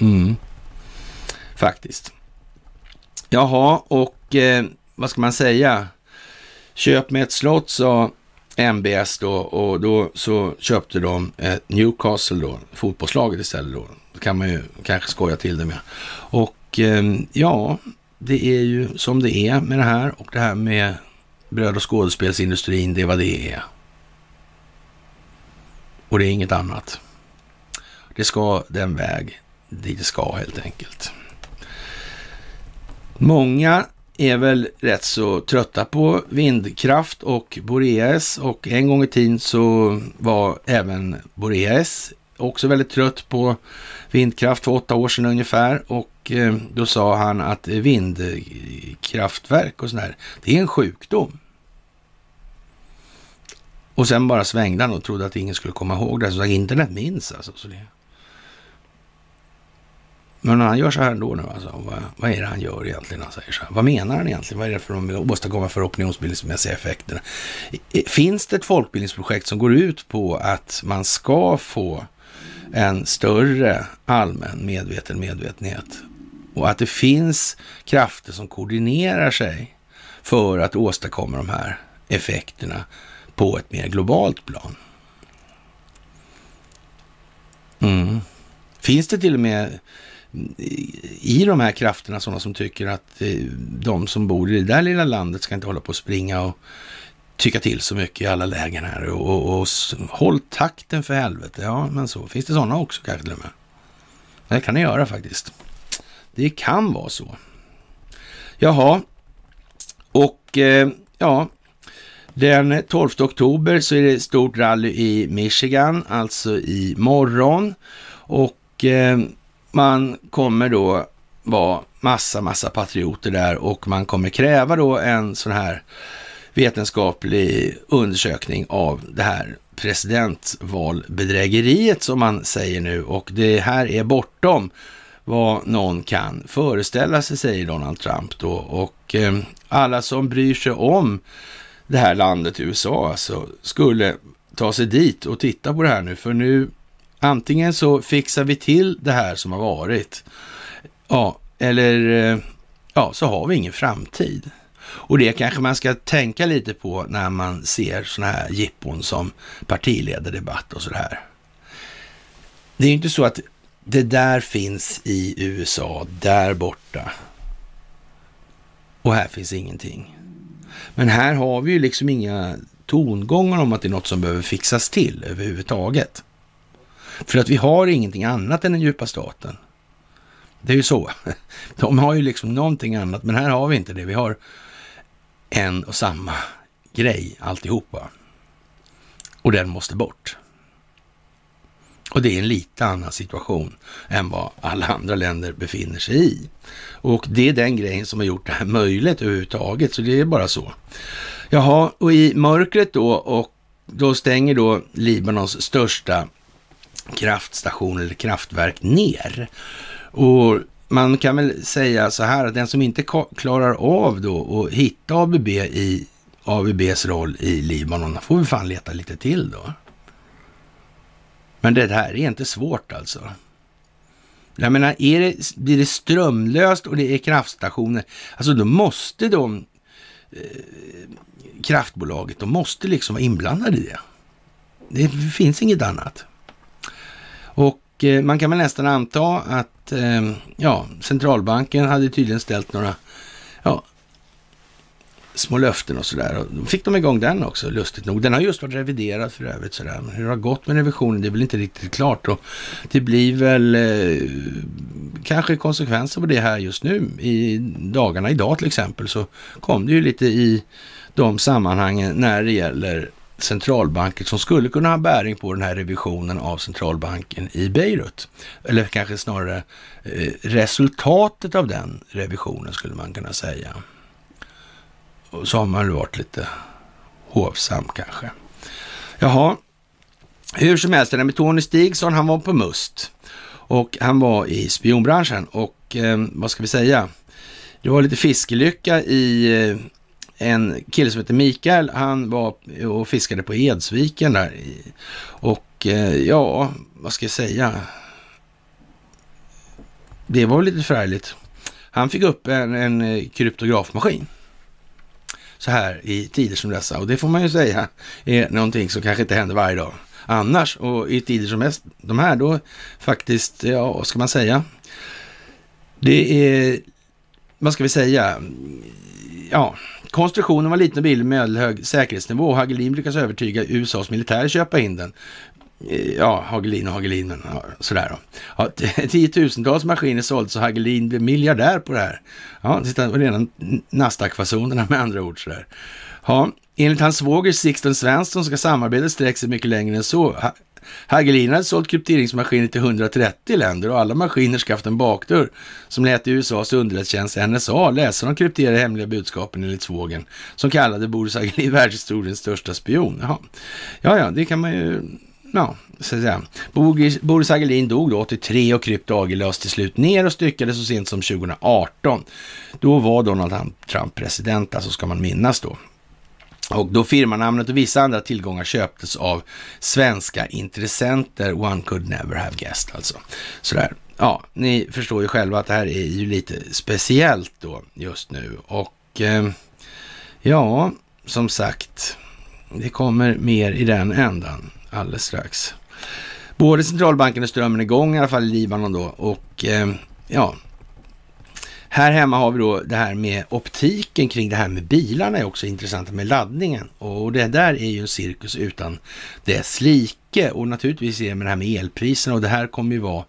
Mm, faktiskt. Jaha, och eh, vad ska man säga? Köp med ett slott sa MBS då och då så köpte de ett Newcastle då, fotbollslaget istället då. Det kan man ju kanske skoja till det med. Och eh, ja, det är ju som det är med det här och det här med bröd och skådespelsindustrin, det är vad det är. Och det är inget annat. Det ska den väg dit det ska helt enkelt. Många är väl rätt så trötta på vindkraft och Boreas och en gång i tiden så var även Boreas också väldigt trött på vindkraft för åtta år sedan ungefär och Eh, då sa han att vindkraftverk och sådär, det är en sjukdom. Och sen bara svängde han och trodde att ingen skulle komma ihåg det. Så internet minns alltså. Så det... Men han gör så här ändå nu alltså. Vad, vad är det han gör egentligen? Han säger så här. Vad menar han egentligen? Vad är det för att de åstadkomma för opinionsbildningsmässiga effekter? Finns det ett folkbildningsprojekt som går ut på att man ska få en större allmän medveten medvetenhet och att det finns krafter som koordinerar sig för att åstadkomma de här effekterna på ett mer globalt plan. Mm. Finns det till och med i de här krafterna sådana som tycker att eh, de som bor i det där lilla landet ska inte hålla på att springa och tycka till så mycket i alla lägen här och, och, och håll takten för helvete. Ja, men så finns det sådana också kanske till och med. Det kan det göra faktiskt. Det kan vara så. Jaha, och eh, ja, den 12 oktober så är det stort rally i Michigan, alltså i morgon. Och eh, man kommer då vara massa, massa patrioter där och man kommer kräva då en sån här vetenskaplig undersökning av det här presidentvalbedrägeriet som man säger nu och det här är bortom vad någon kan föreställa sig, säger Donald Trump då. Och eh, alla som bryr sig om det här landet USA alltså skulle ta sig dit och titta på det här nu. För nu antingen så fixar vi till det här som har varit. Ja, eller eh, ja, så har vi ingen framtid. Och det kanske man ska tänka lite på när man ser sådana här jippon som partiledardebatt och sådär. Det är ju inte så att det där finns i USA, där borta. Och här finns ingenting. Men här har vi ju liksom inga tongångar om att det är något som behöver fixas till överhuvudtaget. För att vi har ingenting annat än den djupa staten. Det är ju så. De har ju liksom någonting annat, men här har vi inte det. Vi har en och samma grej alltihopa. Och den måste bort. Och det är en lite annan situation än vad alla andra länder befinner sig i. Och det är den grejen som har gjort det här möjligt överhuvudtaget, så det är bara så. Jaha, och i mörkret då, och då stänger då Libanons största kraftstation eller kraftverk ner. Och man kan väl säga så här att den som inte klarar av då att hitta ABB i ABBs roll i Libanon, får vi fan leta lite till då. Men det här är inte svårt alltså. Jag menar, är det, blir det strömlöst och det är kraftstationer, alltså då måste de, eh, kraftbolaget, de måste liksom vara inblandade i det. Det finns inget annat. Och eh, man kan väl nästan anta att eh, ja, centralbanken hade tydligen ställt några små löften och sådär. Då fick de igång den också, lustigt nog. Den har just varit reviderad för övrigt. Sådär. Men hur det har gått med revisionen, det är väl inte riktigt klart. Och det blir väl eh, kanske konsekvenser på det här just nu. I dagarna, idag till exempel, så kom det ju lite i de sammanhangen när det gäller centralbanker som skulle kunna ha bäring på den här revisionen av centralbanken i Beirut. Eller kanske snarare eh, resultatet av den revisionen skulle man kunna säga. Så har man varit lite hovsam kanske. Jaha, hur som helst, den med Tony Stigson, han var på Must. Och han var i spionbranschen och eh, vad ska vi säga? Det var lite fiskelycka i eh, en kille som heter Mikael. Han var och fiskade på Edsviken där. Och eh, ja, vad ska jag säga? Det var lite förärligt. Han fick upp en, en eh, kryptografmaskin så här i tider som dessa. Och det får man ju säga är någonting som kanske inte händer varje dag annars. Och i tider som mest, de här då faktiskt, ja vad ska man säga? Det är, vad ska vi säga? Ja, konstruktionen var liten och billig med hög säkerhetsnivå. Hagelin lyckas övertyga USAs militär köpa in den. Ja, Hagelin och Hagelin, men sådär då. Ja, tiotusentals maskiner såldes och Hagelin blev miljardär på det här. Ja, det var redan Nasdaq-fasonerna med andra ord sådär. Ja, enligt hans svåger Sixten Svensson ska samarbetet sträcka sig mycket längre än så. Hagelin hade sålt krypteringsmaskiner till 130 länder och alla maskiner ska haft en bakdörr som lät USAs underrättelsetjänst NSA läsa de krypterade hemliga budskapen enligt svågen som kallade Boris Hagelin världshistoriens största spion. Jaha. Ja, ja, det kan man ju ja, så att säga. Boris Hagelin dog då 83 och Krypto AG till slut ner och styckades så sent som 2018. Då var Donald Trump president, alltså ska man minnas då. Och då firmanamnet och vissa andra tillgångar köptes av svenska intressenter. One could never have guessed alltså. Sådär. Ja, ni förstår ju själva att det här är ju lite speciellt då just nu. Och eh, ja, som sagt, det kommer mer i den ändan alldeles strax. Både centralbanken och strömmen är igång i alla fall i Libanon då och eh, ja, här hemma har vi då det här med optiken kring det här med bilarna är också intressant med laddningen. Och det där är ju en cirkus utan dess like. Och naturligtvis är det med det här med elpriserna och det här kommer ju vara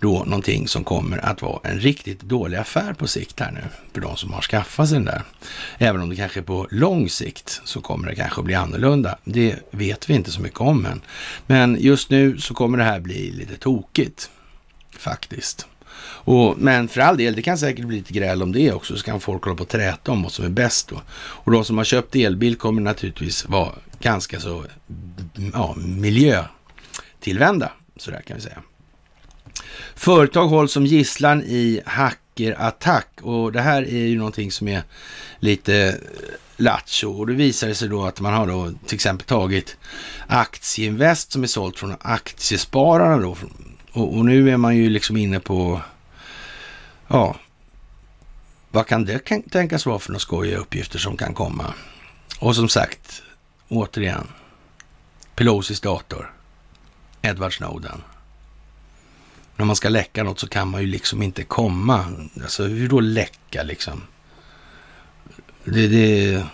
då någonting som kommer att vara en riktigt dålig affär på sikt här nu för de som har skaffat sig den där. Även om det kanske på lång sikt så kommer det kanske att bli annorlunda. Det vet vi inte så mycket om än. Men just nu så kommer det här bli lite tokigt faktiskt. Och, men för all del, det kan säkert bli lite gräl om det också, så kan folk hålla på och träta om vad som är bäst då. Och de som har köpt elbil kommer naturligtvis vara ganska så ja, miljötillvända, sådär kan vi säga. Företag hålls som gisslan i hackerattack och det här är ju någonting som är lite eh, lattjo och det visar sig då att man har då till exempel tagit Aktieinvest som är sålt från Aktiespararna då och, och nu är man ju liksom inne på ja, vad kan det tänkas vara för några skojiga uppgifter som kan komma? Och som sagt, återigen, Pelosis dator, Edward Snowden. När man ska läcka något så kan man ju liksom inte komma. Alltså hur då läcka liksom? Det, det,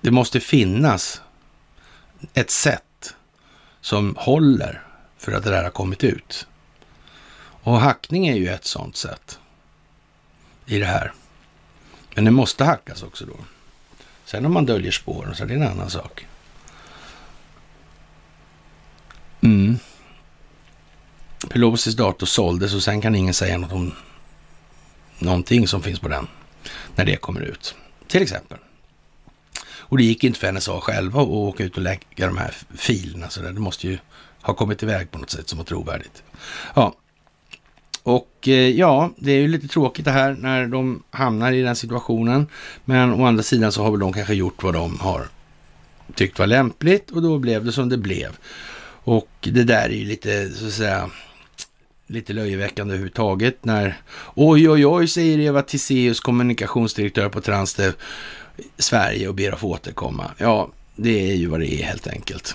det måste finnas ett sätt som håller för att det där har kommit ut. Och hackning är ju ett sånt sätt i det här. Men det måste hackas också då. Sen om man döljer spåren så är det en annan sak. Mm. Pelosis dator såldes och sen kan ingen säga något om någonting som finns på den när det kommer ut. Till exempel. Och det gick inte för NSA själva att åka ut och lägga de här filerna. Så det måste ju ha kommit iväg på något sätt som var trovärdigt. Ja, och eh, ja, det är ju lite tråkigt det här när de hamnar i den situationen. Men å andra sidan så har väl de kanske gjort vad de har tyckt var lämpligt och då blev det som det blev. Och det där är ju lite, så att säga, lite löjeväckande överhuvudtaget när oj, oj, oj, säger Eva Tiseus kommunikationsdirektör på Transdev Sverige och ber att få återkomma. Ja, det är ju vad det är helt enkelt.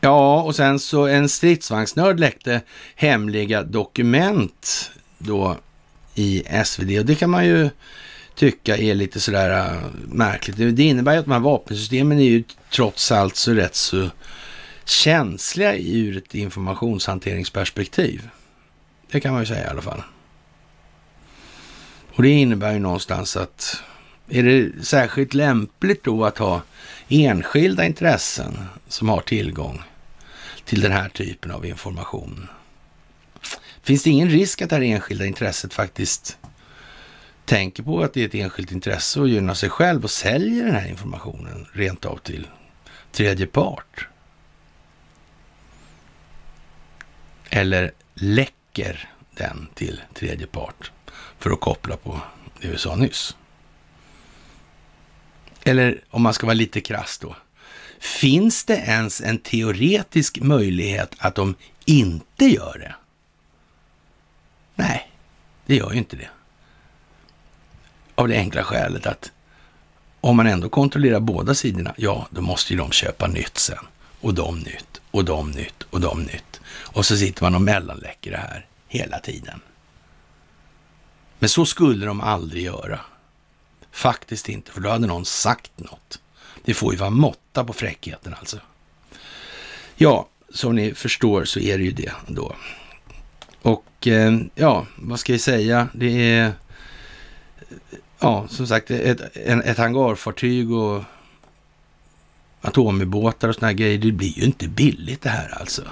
Ja, och sen så en stridsvagnsnörd läckte hemliga dokument då i SvD och det kan man ju tycka är lite sådär äh, märkligt. Det innebär ju att de här vapensystemen är ju trots allt så rätt så känsliga ur ett informationshanteringsperspektiv. Det kan man ju säga i alla fall. Och det innebär ju någonstans att är det särskilt lämpligt då att ha enskilda intressen som har tillgång till den här typen av information? Finns det ingen risk att det här enskilda intresset faktiskt tänker på att det är ett enskilt intresse och gynnar sig själv och säljer den här informationen rent av till tredje part? Eller läcker den till tredje part för att koppla på det vi sa nyss? Eller om man ska vara lite krass då. Finns det ens en teoretisk möjlighet att de inte gör det? Nej, det gör ju inte det. Av det enkla skälet att om man ändå kontrollerar båda sidorna, ja, då måste ju de köpa nytt sen. Och de nytt, och de nytt, och de nytt. Och så sitter man och mellanläcker det här hela tiden. Men så skulle de aldrig göra. Faktiskt inte, för då hade någon sagt något. Det får ju vara måtta på fräckheten alltså. Ja, som ni förstår så är det ju det då. Och eh, ja, vad ska jag säga? Det är, ja, som sagt, ett, ett hangarfartyg och atomubåtar och sådana här grejer. Det blir ju inte billigt det här alltså.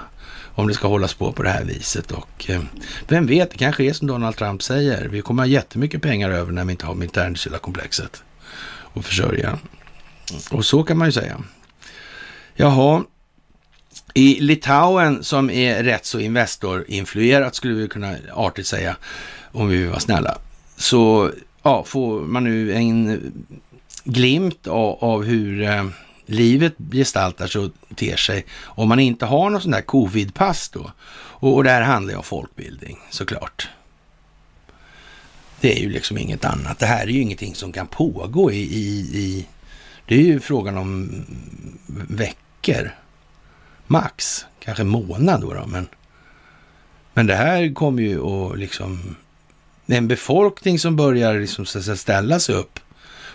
Om det ska hållas på på det här viset. Och eh, vem vet, det kanske är som Donald Trump säger. Vi kommer ha jättemycket pengar över när vi inte har militärkomplexet att försörja. Och så kan man ju säga. Jaha, i Litauen som är rätt så Investor-influerat skulle vi kunna artigt säga om vi vill vara snälla. Så ja, får man nu en glimt av, av hur eh, livet gestaltar sig och ter sig om man inte har någon sån där covid-pass då. Och, och det här handlar ju om folkbildning såklart. Det är ju liksom inget annat. Det här är ju ingenting som kan pågå i, i, i det är ju frågan om veckor, max, kanske månad då, då men, men det här kommer ju att liksom, en befolkning som börjar liksom ställa sig upp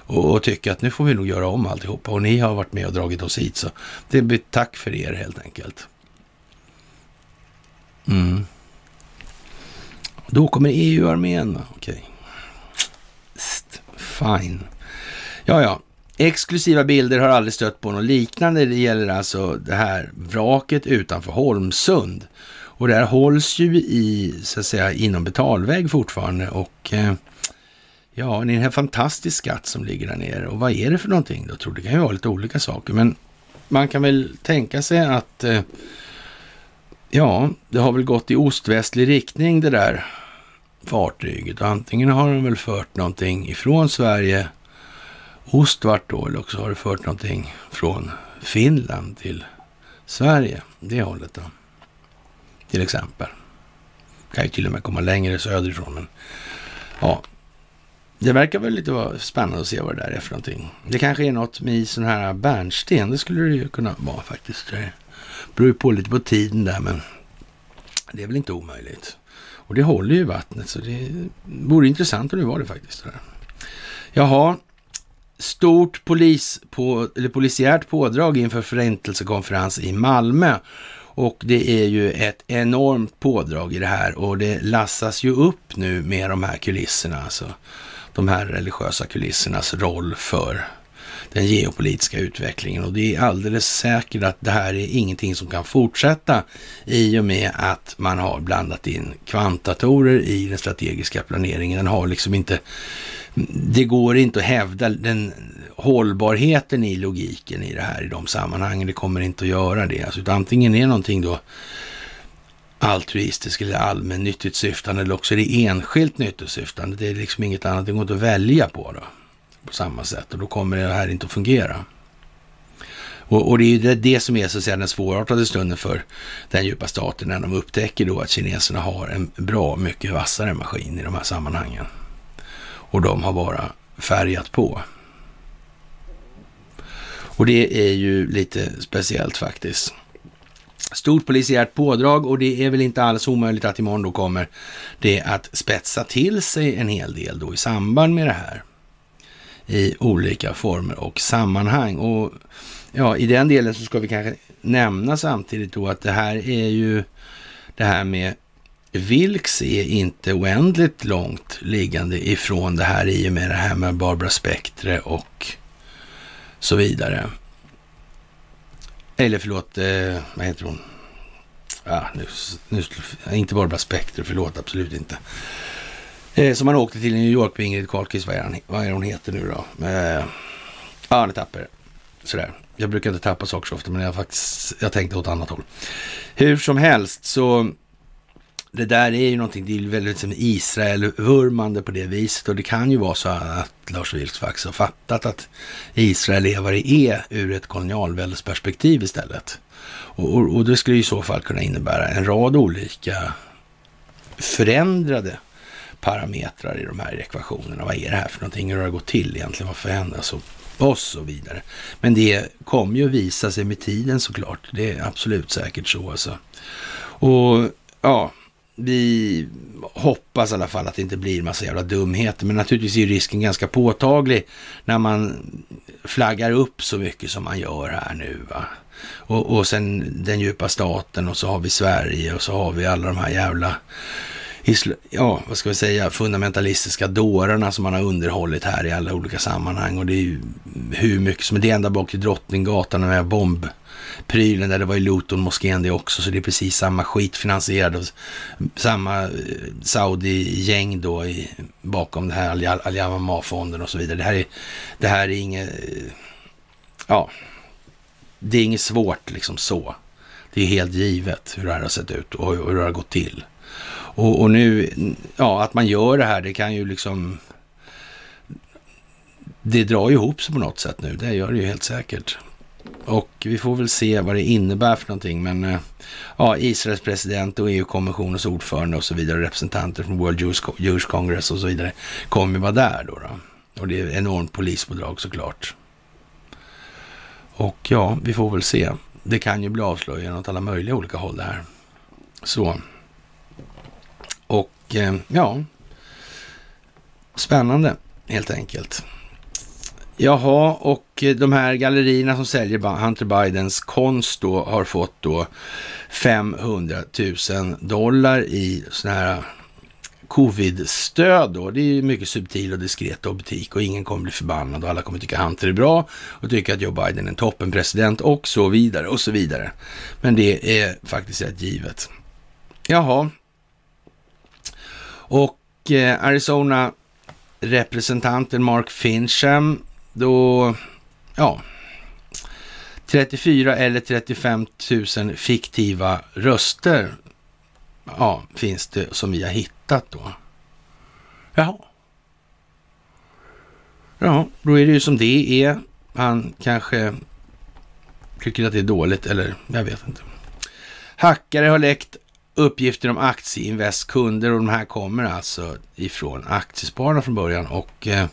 och, och tycka att nu får vi nog göra om alltihopa och ni har varit med och dragit oss hit så det blir tack för er helt enkelt. Mm. Då kommer EU-armén, okej. Okay. Fine. Ja, ja. Exklusiva bilder har aldrig stött på något liknande. Det gäller alltså det här vraket utanför Holmsund. Och det här hålls ju i, så att säga, inom betalväg fortfarande och eh, ja, det är en fantastisk skatt som ligger där nere. Och vad är det för någonting då? tror det kan ju vara lite olika saker, men man kan väl tänka sig att eh, Ja, det har väl gått i ostvästlig riktning det där fartyget. Antingen har de väl fört någonting ifrån Sverige ostvart då, eller också har det fört någonting från Finland till Sverige, det hållet då. Till exempel. Kan ju till och med komma längre söderifrån, men ja. Det verkar väl lite vara spännande att se vad det där är för någonting. Det kanske är något med sån här bärnsten, det skulle det ju kunna vara faktiskt. Det beror ju på lite på tiden där, men det är väl inte omöjligt. Och det håller ju vattnet, så det vore intressant om det var det faktiskt. Jaha, stort polis på, eller polisiärt pådrag inför förintelsekonferens i Malmö. Och det är ju ett enormt pådrag i det här och det lassas ju upp nu med de här kulisserna, alltså de här religiösa kulissernas roll för den geopolitiska utvecklingen och det är alldeles säkert att det här är ingenting som kan fortsätta i och med att man har blandat in kvantdatorer i den strategiska planeringen. Den har liksom inte, det går inte att hävda den hållbarheten i logiken i det här i de sammanhangen. Det kommer inte att göra det. Alltså, antingen är någonting då altruistiskt eller allmännyttigt syftande eller också är det enskilt nyttosyftande. Det är liksom inget annat, det går inte att välja på då på samma sätt och då kommer det här inte att fungera. Och, och det är ju det, det, som är så att säga den svårartade stunden för den djupa staten när de upptäcker då att kineserna har en bra mycket vassare maskin i de här sammanhangen. Och de har bara färgat på. Och det är ju lite speciellt faktiskt. Stort polisiärt pådrag och det är väl inte alls omöjligt att imorgon då kommer det att spetsa till sig en hel del då i samband med det här i olika former och sammanhang. Och ja, i den delen så ska vi kanske nämna samtidigt då att det här är ju det här med Vilks är inte oändligt långt liggande ifrån det här i och med det här med Barbara Spectre och så vidare. Eller förlåt, eh, vad heter hon? Ja, nu, nu, inte Barbara Spectre, förlåt, absolut inte. Eh, som han åkte till New York på Ingrid Carlqvist, vad är, han, vad är hon heter nu då? Eh, ah, ja, det tappar Sådär. Jag brukar inte tappa saker så ofta, men jag, faktiskt, jag tänkte åt annat håll. Hur som helst så det där är ju någonting, det är väldigt som Israel-vurmande på det viset och det kan ju vara så att Lars Vilks faktiskt har fattat att Israel är vad det är ur ett kolonialväldesperspektiv istället. Och, och, och det skulle i så fall kunna innebära en rad olika förändrade parametrar i de här ekvationerna. Vad är det här för någonting? Hur har det gått till egentligen? vad förändras så? Och så vidare. Men det kommer ju att visa sig med tiden såklart. Det är absolut säkert så alltså. Och ja, vi hoppas i alla fall att det inte blir massa jävla dumheter. Men naturligtvis är risken ganska påtaglig när man flaggar upp så mycket som man gör här nu. Va? Och, och sen den djupa staten och så har vi Sverige och så har vi alla de här jävla ja, vad ska vi säga, fundamentalistiska dårarna som man har underhållit här i alla olika sammanhang. Och det är ju hur mycket som, det är ända bak till Drottninggatan med bombprylen där det var i Luton-moskén det också. Så det är precis samma skit finansierad av samma eh, Saudi-gäng då i, bakom det här Al-Yamama-fonden och så vidare. Det här är, det här är inget, eh, ja, det är inget svårt liksom så. Det är helt givet hur det här har sett ut och hur det har gått till. Och, och, nu, ja, att man gör det här, det kan ju liksom... Det drar ju ihop sig på något sätt nu, det gör det ju helt säkert. Och vi får väl se vad det innebär för någonting. Men eh, ja, Israels president och EU-kommissionens ordförande och så vidare, representanter från World Jewish Congress och så vidare, kommer ju vara där då, då. Och det är enormt polispådrag såklart. Och ja, vi får väl se. Det kan ju bli avslöjande åt alla möjliga olika håll det här. Så. Och eh, ja, spännande helt enkelt. Jaha, och eh, de här gallerierna som säljer Hunter Bidens konst då har fått då 500 000 dollar i sådana här covid-stöd då. Det är mycket subtil och diskret och butik och ingen kommer bli förbannad och alla kommer tycka Hunter är bra och tycka att Joe Biden är en toppenpresident och så vidare och så vidare. Men det är faktiskt rätt givet. Jaha, och eh, Arizona-representanten Mark Fincham, då, ja, 34 eller 35 000 fiktiva röster ja, finns det som vi har hittat då. Jaha. Ja, då är det ju som det är. Han kanske tycker att det är dåligt eller jag vet inte. Hackare har läckt uppgifter om aktieinvestkunder och de här kommer alltså ifrån Aktiespararna från början och eh,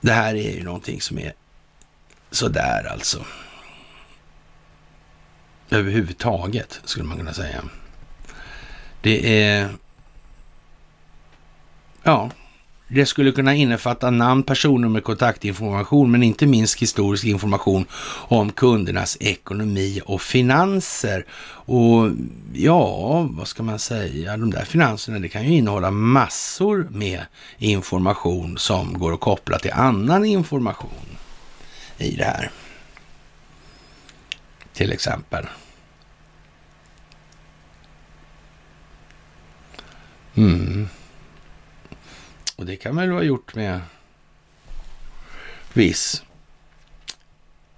det här är ju någonting som är sådär alltså. Överhuvudtaget skulle man kunna säga. Det är... Ja, det skulle kunna innefatta namn, personnummer, kontaktinformation, men inte minst historisk information om kundernas ekonomi och finanser. Och ja, vad ska man säga? De där finanserna, det kan ju innehålla massor med information som går att koppla till annan information i det här. Till exempel. Mm. Och det kan väl vara gjort med viss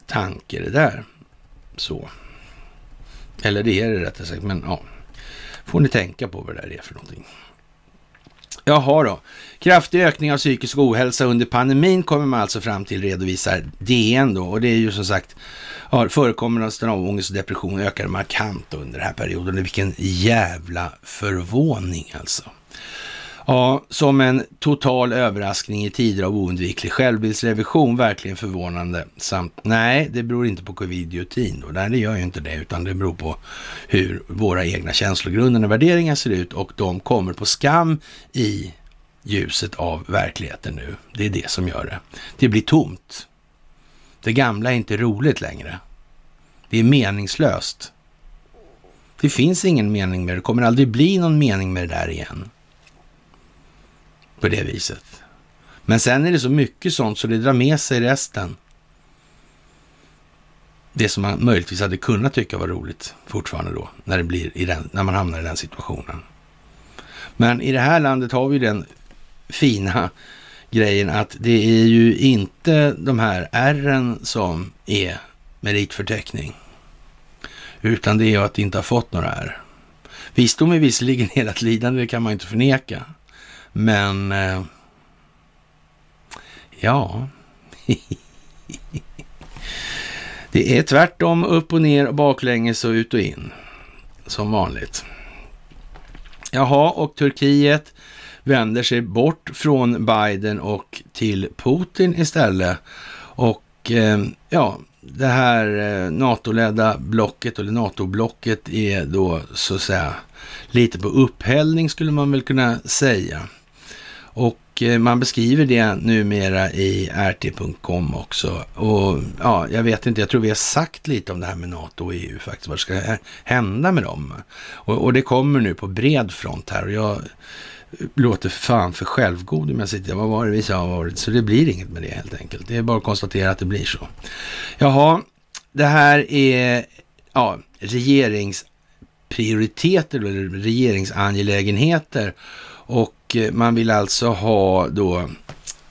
tanke det där. Så. Eller det är det rättare sagt, men ja. Får ni tänka på vad det där är för någonting. Jaha då. Kraftig ökning av psykisk ohälsa under pandemin kommer man alltså fram till redovisar DN då. Och det är ju som sagt, ja, förekomsten av ångest och depression ökar markant under den här perioden. Vilken jävla förvåning alltså. Ja, som en total överraskning i tider av oundviklig självbildsrevision. Verkligen förvånande. Samt, nej, det beror inte på covid-19 då. Nej, det gör ju inte det, utan det beror på hur våra egna känslogrunder och värderingar ser ut och de kommer på skam i ljuset av verkligheten nu. Det är det som gör det. Det blir tomt. Det gamla är inte roligt längre. Det är meningslöst. Det finns ingen mening med det. Det kommer aldrig bli någon mening med det där igen på det viset. Men sen är det så mycket sånt så det drar med sig resten. Det som man möjligtvis hade kunnat tycka var roligt fortfarande då, när, det blir i den, när man hamnar i den situationen. Men i det här landet har vi den fina grejen att det är ju inte de här R'n som är meritförteckning. Utan det är ju att det inte har fått några R. Visdom är visserligen hela lidande, det kan man inte förneka. Men eh, ja, det är tvärtom upp och ner och baklänges och ut och in. Som vanligt. Jaha, och Turkiet vänder sig bort från Biden och till Putin istället. Och eh, ja, det här eh, NATO-ledda blocket, eller NATO-blocket, är då så att säga lite på upphällning skulle man väl kunna säga. Och eh, man beskriver det numera i rt.com också. Och ja, jag vet inte, jag tror vi har sagt lite om det här med NATO och EU faktiskt, vad ska hända med dem? Och, och det kommer nu på bred front här och jag eh, låter fan för självgod om jag sitter, vad var det vi sa varit, så det blir inget med det helt enkelt. Det är bara att konstatera att det blir så. Jaha, det här är ja, regeringsprioriteter eller regeringsangelägenheter och och eh, man vill alltså ha då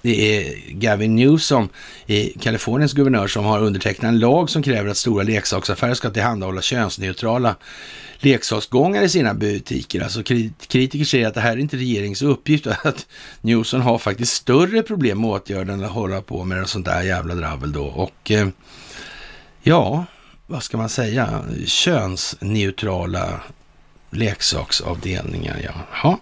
det är Gavin Newsom, eh, Kaliforniens guvernör, som har undertecknat en lag som kräver att stora leksaksaffärer ska tillhandahålla könsneutrala leksaksgångar i sina butiker. Alltså kritiker säger att det här är inte regeringens uppgift att Newsom har faktiskt större problem med åtgärden att hålla på med sånt där jävla dravel då. Och eh, ja, vad ska man säga? Könsneutrala leksaksavdelningar, ja. Ha.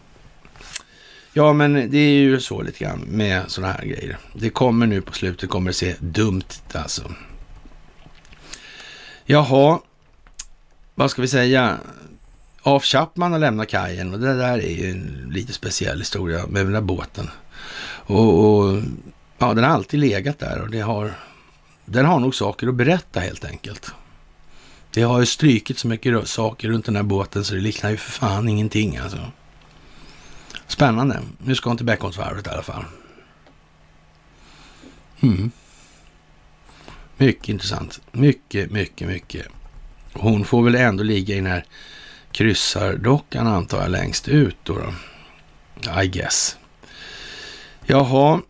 Ja, men det är ju så lite grann med sådana här grejer. Det kommer nu på slutet, kommer det se dumt alltså. Jaha, vad ska vi säga? Af Chapman har lämnat kajen och det där är ju en lite speciell historia med den där båten. Och, och, ja, den har alltid legat där och det har, den har nog saker att berätta helt enkelt. Det har ju strykit så mycket saker runt den här båten så det liknar ju för fan ingenting alltså. Spännande. Nu ska hon till Beckholmsvarvet i alla fall. Mm. Mycket intressant. Mycket, mycket, mycket. Hon får väl ändå ligga i den här kryssardockan antar jag längst ut då. då. I guess. Jaha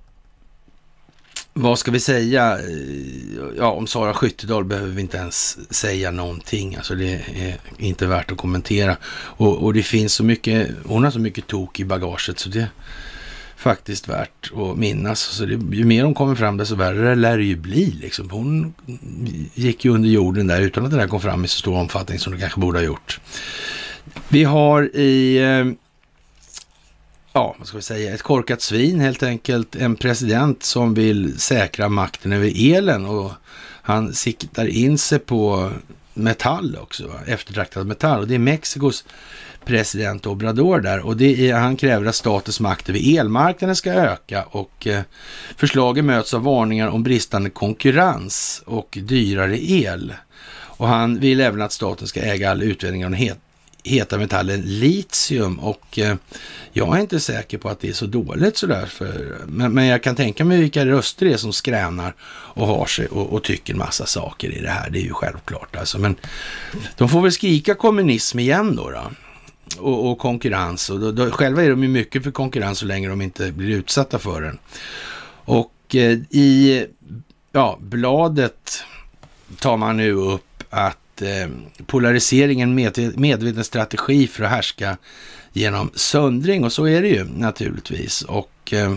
vad ska vi säga? Eh, ja, om Sara Skyttedal behöver vi inte ens säga någonting. Alltså det är inte värt att kommentera. Och, och det finns så mycket, hon har så mycket tok i bagaget så det är faktiskt värt att minnas. Så det, ju mer hon kommer fram desto värre lär det ju bli. Liksom. Hon gick ju under jorden där utan att det där kom fram i så stor omfattning som det kanske borde ha gjort. Vi har i eh, ja, vad ska vi säga, ett korkat svin helt enkelt. En president som vill säkra makten över elen och han siktar in sig på metall också, eftertraktad metall. Och det är Mexikos president Obrador där och det är, han kräver att statens makt över elmarknaden ska öka och eh, förslagen möts av varningar om bristande konkurrens och dyrare el. Och han vill även att staten ska äga all utvinning av den het, heta metallen litium och eh, jag är inte säker på att det är så dåligt sådär. För, men, men jag kan tänka mig vilka röster det är som skränar och har sig och, och tycker massa saker i det här. Det är ju självklart alltså. Men de får väl skrika kommunism igen då. då. Och, och, konkurrens. Och då, då, själva är de ju mycket för konkurrens så länge de inte blir utsatta för den. Och eh, i ja, bladet tar man nu upp att eh, polariseringen med, medveten strategi för att härska genom söndring och så är det ju naturligtvis. Och eh,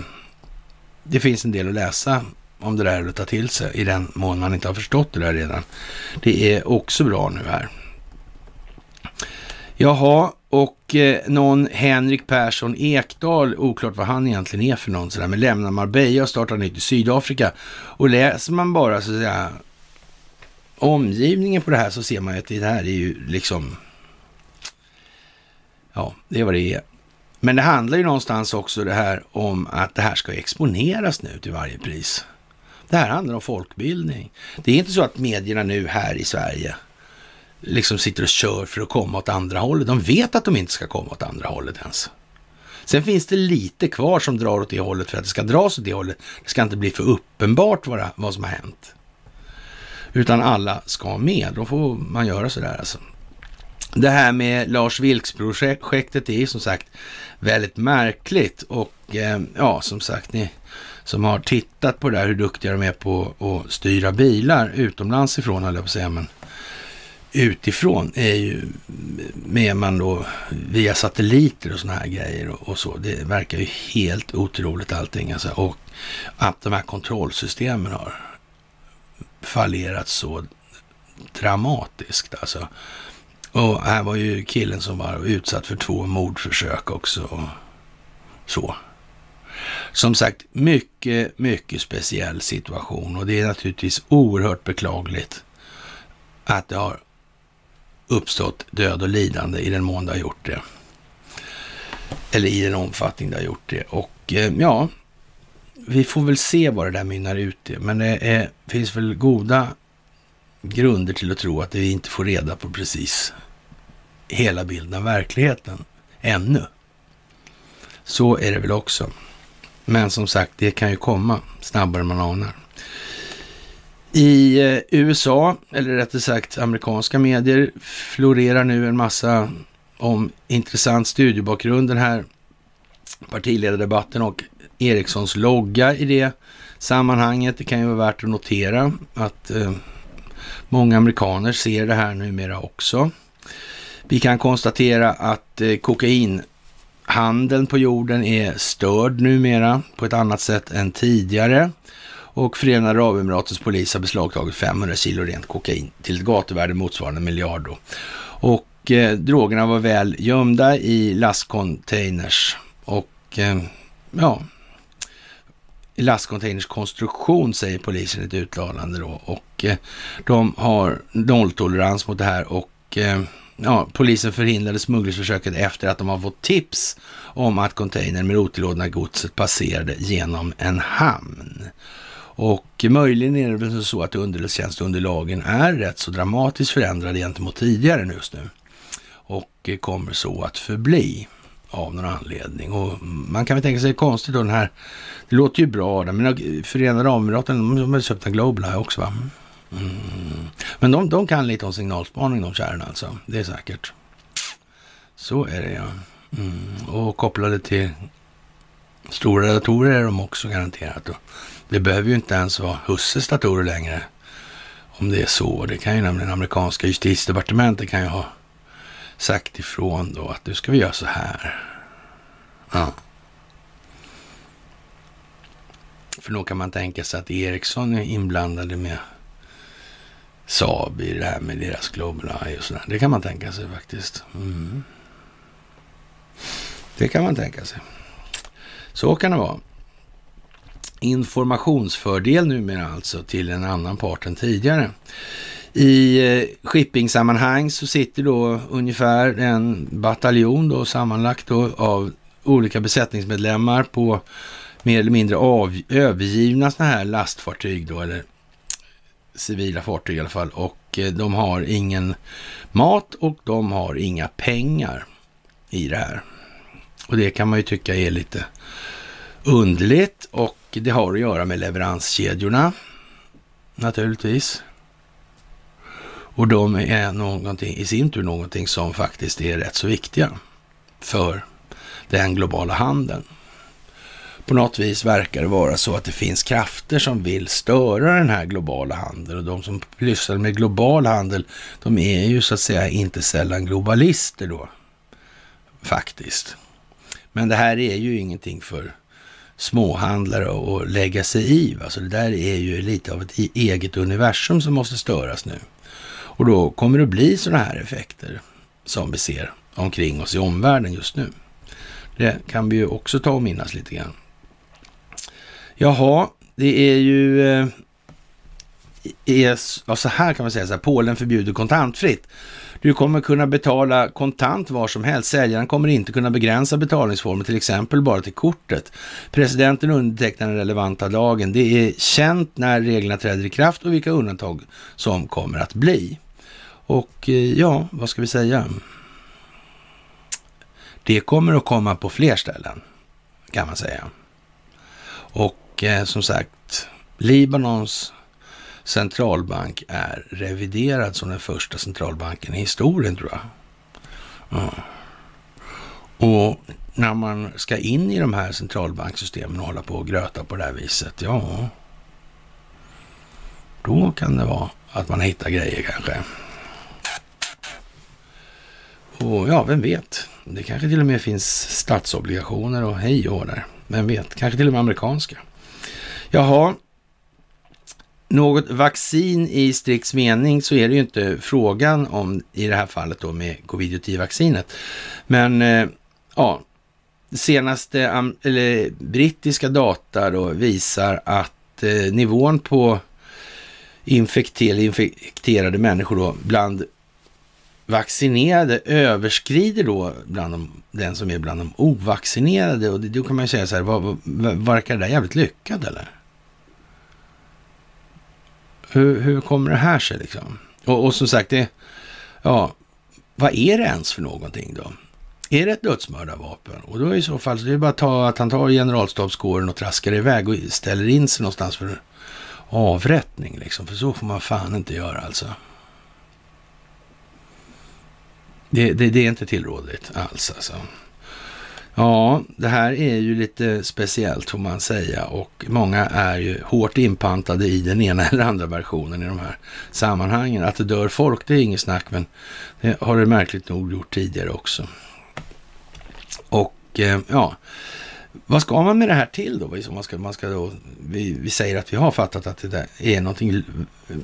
det finns en del att läsa om det där och ta till sig i den mån man inte har förstått det där redan. Det är också bra nu här. Jaha, och eh, någon Henrik Persson Ekdal, oklart vad han egentligen är för någon sådär, men lämnar Marbella och startar nytt i Sydafrika. Och läser man bara så att säga omgivningen på det här så ser man ju att det här är ju liksom, ja, det är vad det är. Men det handlar ju någonstans också det här om att det här ska exponeras nu till varje pris. Det här handlar om folkbildning. Det är inte så att medierna nu här i Sverige liksom sitter och kör för att komma åt andra hållet. De vet att de inte ska komma åt andra hållet ens. Sen finns det lite kvar som drar åt det hållet för att det ska dras åt det hållet. Det ska inte bli för uppenbart vad, vad som har hänt. Utan alla ska med. Då får man göra sådär alltså. Det här med Lars Vilks-projektet är som sagt väldigt märkligt och eh, ja, som sagt, ni som har tittat på det här, hur duktiga de är på att styra bilar utomlands ifrån, höll jag på att säga, men utifrån är ju med man då via satelliter och sådana här grejer och, och, så. Det verkar ju helt otroligt allting alltså. Och att de här kontrollsystemen har fallerat så dramatiskt alltså. Och här var ju killen som var utsatt för två mordförsök också. Så. Som sagt, mycket, mycket speciell situation och det är naturligtvis oerhört beklagligt att det har uppstått död och lidande i den mån det har gjort det. Eller i den omfattning det har gjort det. Och eh, ja, vi får väl se vad det där mynnar ut i. Men det är, finns väl goda grunder till att tro att vi inte får reda på precis hela bilden av verkligheten ännu. Så är det väl också. Men som sagt, det kan ju komma snabbare än man anar. I eh, USA, eller rättare sagt amerikanska medier, florerar nu en massa om intressant studiebakgrund. Den här partiledardebatten och Ericssons logga i det sammanhanget. Det kan ju vara värt att notera att eh, många amerikaner ser det här numera också. Vi kan konstatera att eh, kokainhandeln på jorden är störd numera på ett annat sätt än tidigare. Och Förenade Arabemiratens polis har beslagtagit 500 kilo rent kokain till ett gatuvärde motsvarande en miljard. Då. Och eh, drogerna var väl gömda i lastcontainers. Och eh, ja, lastcontainers konstruktion, säger polisen i ett uttalande då. Och eh, de har nolltolerans mot det här och eh, ja, polisen förhindrade smugglingsförsöket efter att de har fått tips om att containern med otillåtna godset passerade genom en hamn. Och möjligen är det väl så att underrättelsetjänstunderlagen är rätt så dramatiskt förändrade gentemot tidigare just nu. Och eh, kommer så att förbli av någon anledning. Och man kan väl tänka sig konstigt då den här, det låter ju bra där, men Förenade Arabemiraten, de har köpt en Global här också va? Mm. Men de, de kan lite om signalspaning de kärren alltså, det är säkert. Så är det ja. Mm. Och kopplade till Stora datorer är de också garanterat. Och det behöver ju inte ens vara husses datorer längre. Om det är så. Det kan ju nämligen amerikanska justitiedepartementet kan ju ha sagt ifrån då att nu ska vi göra så här. Ja. För då kan man tänka sig att Ericsson är inblandade med Saab i det här med deras Global Eye och sådär. Det kan man tänka sig faktiskt. Mm. Det kan man tänka sig. Så kan det vara. Informationsfördel numera alltså till en annan part än tidigare. I eh, shipping-sammanhang så sitter då ungefär en bataljon då sammanlagt då av olika besättningsmedlemmar på mer eller mindre av, övergivna sådana här lastfartyg då, eller civila fartyg i alla fall. Och eh, de har ingen mat och de har inga pengar i det här. Och det kan man ju tycka är lite underligt och det har att göra med leveranskedjorna naturligtvis. Och de är någonting, i sin tur någonting som faktiskt är rätt så viktiga för den globala handeln. På något vis verkar det vara så att det finns krafter som vill störa den här globala handeln och de som pysslar med global handel, de är ju så att säga inte sällan globalister då, faktiskt. Men det här är ju ingenting för småhandlare att lägga sig i. Alltså det där är ju lite av ett e-, eget universum som måste störas nu. Och då kommer det bli sådana här effekter som vi ser omkring oss i omvärlden just nu. Det kan vi ju också ta och minnas lite grann. Jaha, det är ju... Eh, är, ja, så här kan man säga, så här, Polen förbjuder kontantfritt. Du kommer kunna betala kontant var som helst. Säljaren kommer inte kunna begränsa betalningsformen, till exempel bara till kortet. Presidenten undertecknar den relevanta lagen. Det är känt när reglerna träder i kraft och vilka undantag som kommer att bli. Och eh, ja, vad ska vi säga? Det kommer att komma på fler ställen, kan man säga. Och eh, som sagt, Libanons centralbank är reviderad som den första centralbanken i historien, tror jag. Ja. Och när man ska in i de här centralbanksystemen och hålla på och gröta på det här viset, ja, då kan det vara att man hittar grejer kanske. Och ja, vem vet? Det kanske till och med finns statsobligationer och hej och där. Vem vet? Kanske till och med amerikanska. Jaha, något vaccin i strikt mening så är det ju inte frågan om i det här fallet då med covid-10-vaccinet. Men eh, ja, senaste eller, brittiska data då visar att eh, nivån på infekterade, infekterade människor då bland vaccinerade överskrider då bland de, den som är bland de ovaccinerade. Och då kan man ju säga så här, var, var, verkar det där jävligt lyckat eller? Hur, hur kommer det här sig liksom? Och, och som sagt, det, ja, vad är det ens för någonting då? Är det ett dödsmördarvapen? Och då i så fall, så det är bara att, ta, att han tar generalstabskåren och traskar iväg och ställer in sig någonstans för avrättning liksom. För så får man fan inte göra alltså. Det, det, det är inte tillrådligt alls alltså. Ja, det här är ju lite speciellt får man säga och många är ju hårt inpantade i den ena eller andra versionen i de här sammanhangen. Att det dör folk, det är inget snack, men det har det märkligt nog gjort tidigare också. Och eh, ja, vad ska man med det här till då? Man ska, man ska då vi, vi säger att vi har fattat att det är någonting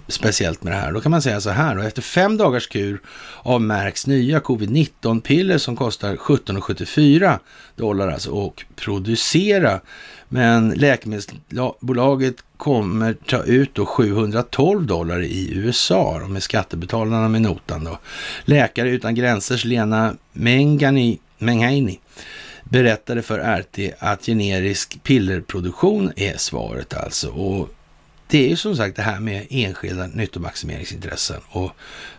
speciellt med det här. Då kan man säga så här, då, efter fem dagars kur av Mercks nya covid-19-piller som kostar 17,74 dollar alltså och producera. Men läkemedelsbolaget kommer ta ut då 712 dollar i USA med skattebetalarna med notan då. Läkare utan gränsers Lena Mengani, Menghaini berättade för RT att generisk pillerproduktion är svaret alltså. Och det är ju som sagt det här med enskilda nyttomaximeringsintressen. Och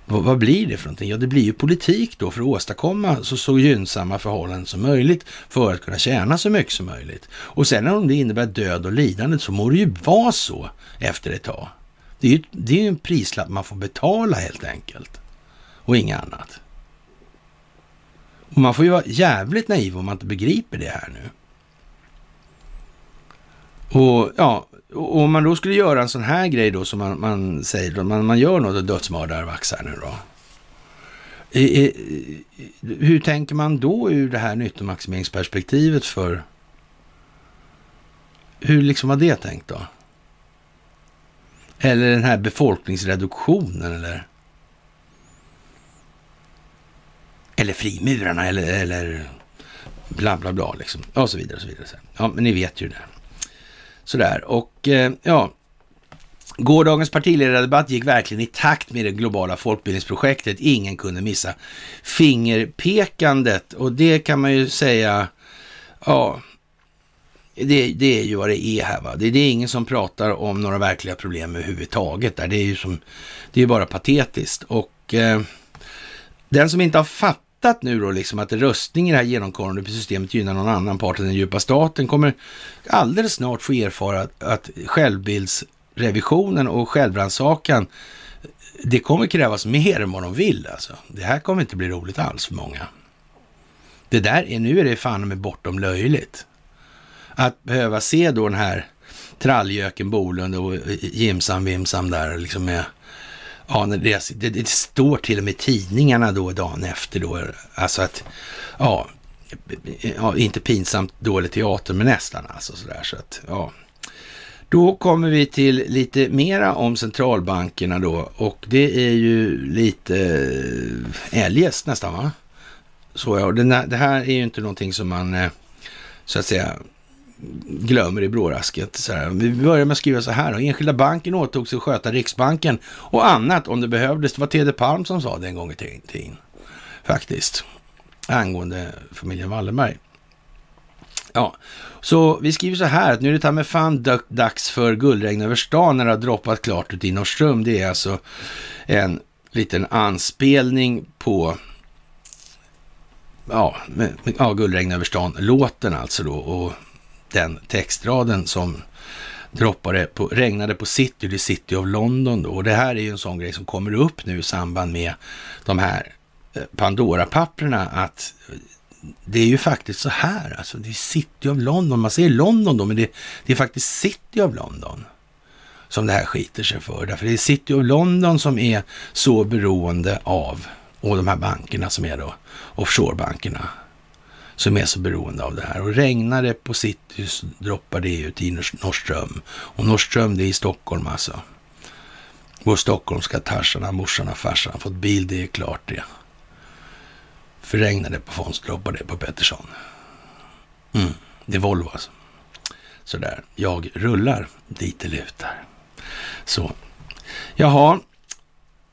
vad, vad, blir det för någonting? Ja, det blir ju politik då för att åstadkomma så, så gynnsamma förhållanden som möjligt för att kunna tjäna så mycket som möjligt. Och sen om det innebär död och lidande så må det ju vara så efter ett tag. Det är ju det är en prislapp man får betala helt enkelt. Och inget annat. Och man får ju vara jävligt naiv om man inte begriper det här nu. Och ja, och om man då skulle göra en sån här grej då som man, man säger, då, man, man gör något dödsmördarvax här nu då. I, i, hur tänker man då ur det här nyttomaximeringsperspektivet för hur liksom var det tänkt då? Eller den här befolkningsreduktionen eller? Eller frimurarna eller, eller bla bla bla liksom. Och så vidare och så vidare. Ja, men ni vet ju det. Sådär, och eh, ja. Gårdagens partiledardebatt gick verkligen i takt med det globala folkbildningsprojektet. Ingen kunde missa fingerpekandet och det kan man ju säga, ja, det, det, är ju vad det är här. Va? Det, det, är ingen som pratar om några verkliga problem överhuvudtaget. Där. Det är ju som, det är bara patetiskt. Och eh, den som inte har fattat nu då liksom att röstning i det här genomkommande systemet gynnar någon annan part än den djupa staten kommer alldeles snart få erfara att, att självbildsrevisionen och självrannsakan det kommer krävas mer än vad de vill alltså. Det här kommer inte bli roligt alls för många. Det där är, nu är det fan med bortom löjligt att behöva se då den här tralljöken Bolund och Jimsam Vimsam där liksom med Ja, det, alltså- det, det, står till och med i tidningarna då dagen efter då, alltså att, ja, ja inte pinsamt dålig teater, men nästan alltså sådär så att, ja. Då kommer vi till lite mera om centralbankerna då och det är ju lite eh, eljest nästan va? Så ja, det här är ju inte någonting som man eh, så att säga glömmer i brårasket. Så här. Vi börjar med att skriva så här. Då. Enskilda banken åtog sig att sköta Riksbanken och annat om det behövdes. Det var Tede Palm som sa det en gång i tiden. Faktiskt. Angående familjen Wallenberg. Ja, så vi skriver så här att nu är det ta med fan dags för guldregn över stan när det har droppat klart ut i Norrström. Det är alltså en liten anspelning på ja, med, ja guldregn över stan-låten alltså då. Och den textraden som droppade på, regnade på City, the City of London då. Och det här är ju en sån grej som kommer upp nu i samband med de här eh, Pandora-papperna att det är ju faktiskt så här, alltså det är City of London, man säger London då, men det, det är faktiskt City of London som det här skiter sig för. Därför det är City of London som är så beroende av, och de här bankerna som är då offshorebankerna som är så beroende av det här. Och regnar det på city så droppar det ut i Norrström. Och Norrström det är i Stockholm alltså. Vår stockholmska tarsarna, morsan och farsan fått bil, det är klart det. För regnar det på Fons droppar det på Pettersson. Mm, det är Volvo alltså. Sådär, jag rullar dit det lutar. Så, jaha,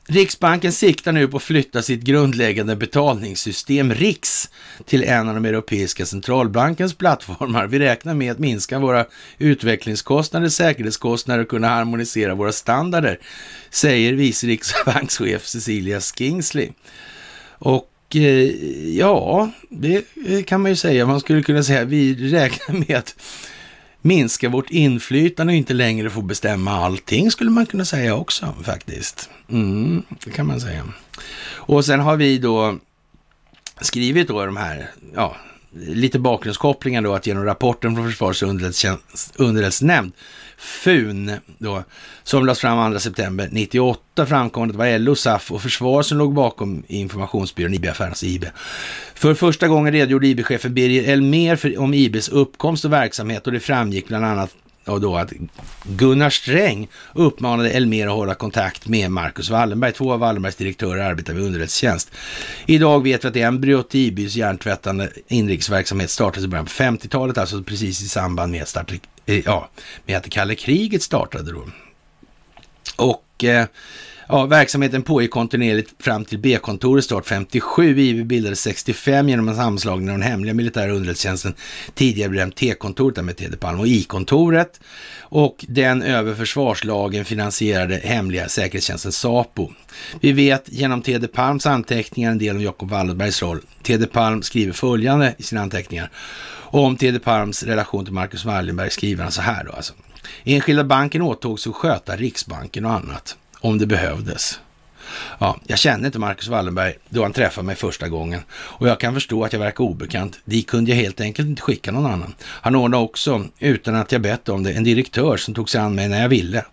Riksbanken siktar nu på att flytta sitt grundläggande betalningssystem RIX till en av de europeiska centralbankens plattformar. Vi räknar med att minska våra utvecklingskostnader, säkerhetskostnader och kunna harmonisera våra standarder, säger vice riksbankschef Cecilia Skingsley. Och eh, ja, det kan man ju säga. Man skulle kunna säga att vi räknar med att minska vårt inflytande och inte längre få bestämma allting, skulle man kunna säga också faktiskt. Mm, det kan man säga. Och sen har vi då skrivit då de här, ja, lite bakgrundskopplingar då att genom rapporten från Försvarets underrättelsenämnd, FUN, då, som lades fram 2 september 98 framkom att det var LO, SAF och Försvar som låg bakom informationsbyrån IB-affären, alltså IB. För första gången redogjorde IB-chefen Birger Elmer för, om IBs uppkomst och verksamhet och det framgick bland annat och då att Gunnar Sträng uppmanade Elmer att hålla kontakt med Marcus Wallenberg. Två av Wallenbergs direktörer arbetar vid underrättelsetjänst. Idag vet vi att embryot till IBys hjärntvättande inrikesverksamhet startades i början på 50-talet, alltså precis i samband med, start, eh, ja, med att det kalla kriget startade då. Och eh, Ja, verksamheten pågick kontinuerligt fram till B-kontorets start 57. IB bildades 65 genom en sammanslagning av den hemliga militära underrättelsetjänsten, tidigare benämnt T-kontoret med Tede Palm och I-kontoret. Och den över försvarslagen finansierade hemliga säkerhetstjänsten SAPO. Vi vet genom Teder Palms anteckningar en del om Jacob Wallenbergs roll. Teder Palm skriver följande i sina anteckningar. om Teder Palms relation till Marcus Wallenberg skriver han så här då alltså. Enskilda banken åtog sig att sköta Riksbanken och annat om det behövdes. Ja, jag kände inte Marcus Wallenberg då han träffade mig första gången och jag kan förstå att jag verkar obekant. Dit kunde jag helt enkelt inte skicka någon annan. Han ordnade också, utan att jag bett om det, en direktör som tog sig an mig när jag ville.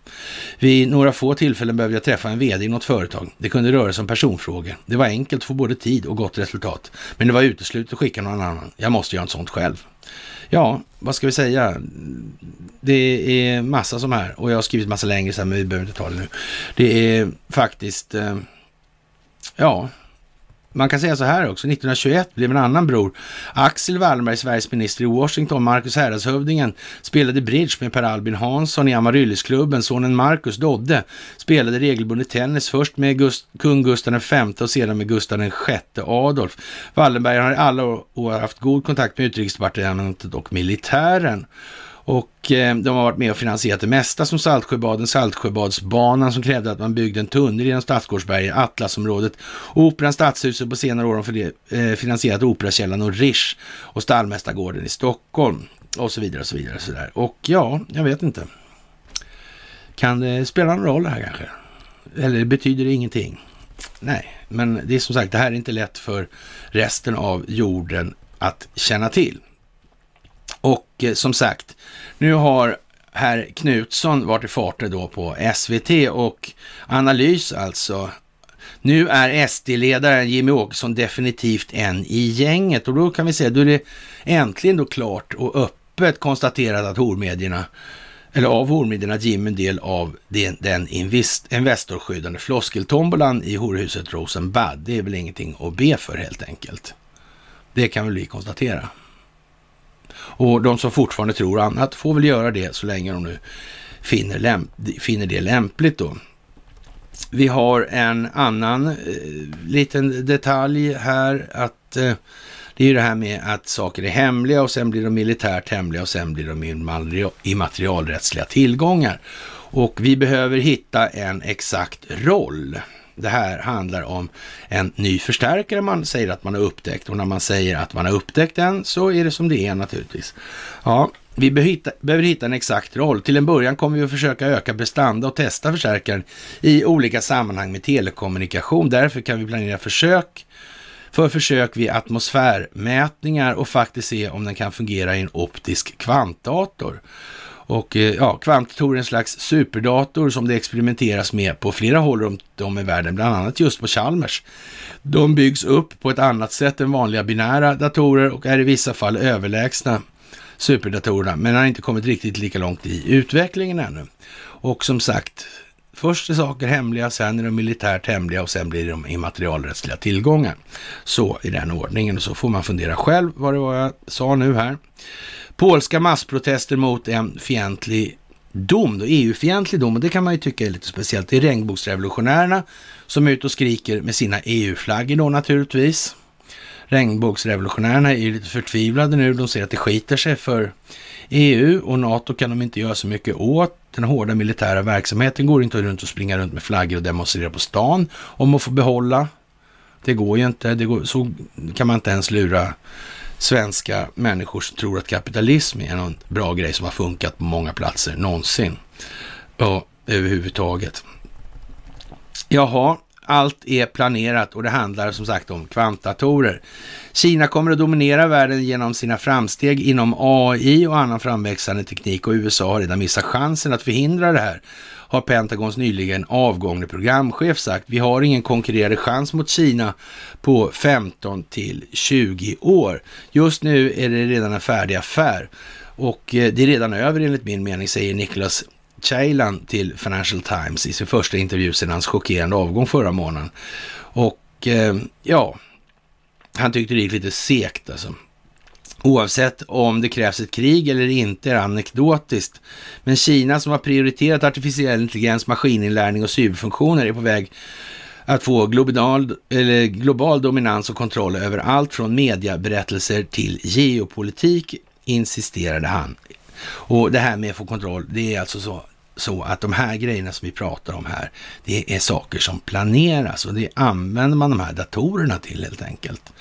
Vid några få tillfällen behövde jag träffa en vd i något företag. Det kunde röra sig om personfrågor. Det var enkelt att få både tid och gott resultat. Men det var uteslutet att skicka någon annan. Jag måste göra ett sånt själv. Ja, vad ska vi säga? Det är massa som här och jag har skrivit massa längre så här, men vi behöver inte ta det nu. Det är faktiskt, eh, ja, man kan säga så här också, 1921 blev en annan bror, Axel Wallenberg, Sveriges minister i Washington, Marcus Häradshövdingen, spelade bridge med Per Albin Hansson i Amaryllisklubben. Sonen Marcus Dodde spelade regelbundet tennis, först med Gust kung Gustav V och sedan med Gustav VI Adolf. Wallenberg har i alla år haft god kontakt med utrikesdepartementet och militären. Och eh, de har varit med och finansierat det mesta som Saltsjöbaden, Saltsjöbadsbanan som krävde att man byggde en tunnel genom Stadsgårdsberget, Atlasområdet, Operan, Stadshuset på senare år har eh, finansierat Operakällan och Rish och Stallmästargården i Stockholm och så vidare och så vidare. Och, så där. och ja, jag vet inte. Kan det spela någon roll det här kanske? Eller betyder det ingenting? Nej, men det är som sagt, det här är inte lätt för resten av jorden att känna till. Och eh, som sagt, nu har herr Knutsson varit i farten då på SVT och analys alltså. Nu är SD-ledaren Jimmy Åkesson definitivt en i gänget och då kan vi säga, då är det äntligen då klart och öppet konstaterat att hormedierna eller av hormedierna Jim en del av den, den invest, Investorskyddande floskeltombolan i horhuset Rosenbad. Det är väl ingenting att be för helt enkelt. Det kan väl vi konstatera. Och de som fortfarande tror annat får väl göra det så länge de nu finner, lämp finner det lämpligt då. Vi har en annan eh, liten detalj här att eh, det är ju det här med att saker är hemliga och sen blir de militärt hemliga och sen blir de immaterialrättsliga tillgångar. Och vi behöver hitta en exakt roll det här handlar om en ny förstärkare man säger att man har upptäckt och när man säger att man har upptäckt den så är det som det är naturligtvis. Ja, vi behöver hitta, behöver hitta en exakt roll. Till en början kommer vi att försöka öka prestanda och testa förstärkaren i olika sammanhang med telekommunikation. Därför kan vi planera försök för försök vid atmosfärmätningar och faktiskt se om den kan fungera i en optisk kvantdator. Och eh, ja, kvantdator är en slags superdator som det experimenteras med på flera håll runt om i världen, bland annat just på Chalmers. De byggs upp på ett annat sätt än vanliga binära datorer och är i vissa fall överlägsna superdatorerna, men har inte kommit riktigt lika långt i utvecklingen ännu. Och som sagt, först är saker hemliga, sen är de militärt hemliga och sen blir de immaterialrättsliga tillgångar. Så i den ordningen, och så får man fundera själv vad det var jag sa nu här. Polska massprotester mot en fientlig dom, EU-fientlig dom, och det kan man ju tycka är lite speciellt. Det är regnbågsrevolutionärerna som är ute och skriker med sina EU-flaggor då naturligtvis. Regnbågsrevolutionärerna är ju lite förtvivlade nu. De ser att det skiter sig för EU och NATO kan de inte göra så mycket åt. Den hårda militära verksamheten går inte runt och springa runt med flaggor och demonstrera på stan om att få behålla. Det går ju inte. Det går, så kan man inte ens lura svenska människor som tror att kapitalism är någon bra grej som har funkat på många platser någonsin. Ja, överhuvudtaget. Jaha, allt är planerat och det handlar som sagt om kvantdatorer. Kina kommer att dominera världen genom sina framsteg inom AI och annan framväxande teknik och USA har redan missat chansen att förhindra det här har Pentagons nyligen avgångne programchef sagt. Vi har ingen konkurrerande chans mot Kina på 15 till 20 år. Just nu är det redan en färdig affär och eh, det är redan över enligt min mening, säger Niklas Ceylan till Financial Times i sin första intervju sedan hans chockerande avgång förra månaden. Och eh, ja, han tyckte det gick lite segt alltså. Oavsett om det krävs ett krig eller inte är anekdotiskt. Men Kina som har prioriterat artificiell intelligens, maskininlärning och cyberfunktioner är på väg att få global, eller global dominans och kontroll över allt från mediaberättelser till geopolitik, insisterade han. Och det här med att få kontroll, det är alltså så så att de här grejerna som vi pratar om här, det är saker som planeras och det använder man de här datorerna till helt enkelt.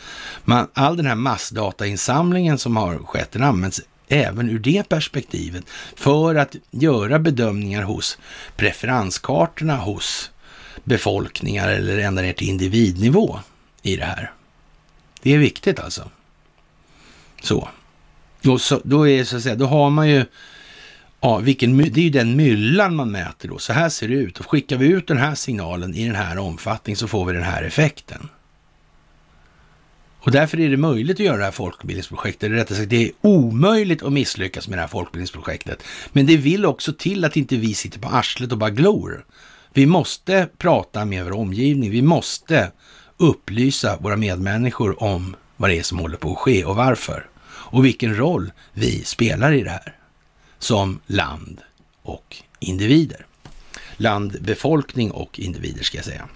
Man, all den här massdatainsamlingen som har skett, den används även ur det perspektivet för att göra bedömningar hos preferenskartorna hos befolkningar eller ända ner till individnivå i det här. Det är viktigt alltså. Så. Och så, då, är, så att säga, då har man ju, ja, vilken, det är ju den myllan man mäter då. Så här ser det ut. Och skickar vi ut den här signalen i den här omfattningen så får vi den här effekten. Och därför är det möjligt att göra det här folkbildningsprojektet. Eller rättare sagt, det är omöjligt att misslyckas med det här folkbildningsprojektet. Men det vill också till att inte vi sitter på arslet och bara glor. Vi måste prata med vår omgivning. Vi måste upplysa våra medmänniskor om vad det är som håller på att ske och varför. Och vilken roll vi spelar i det här som land och individer. Land, befolkning och individer ska jag säga.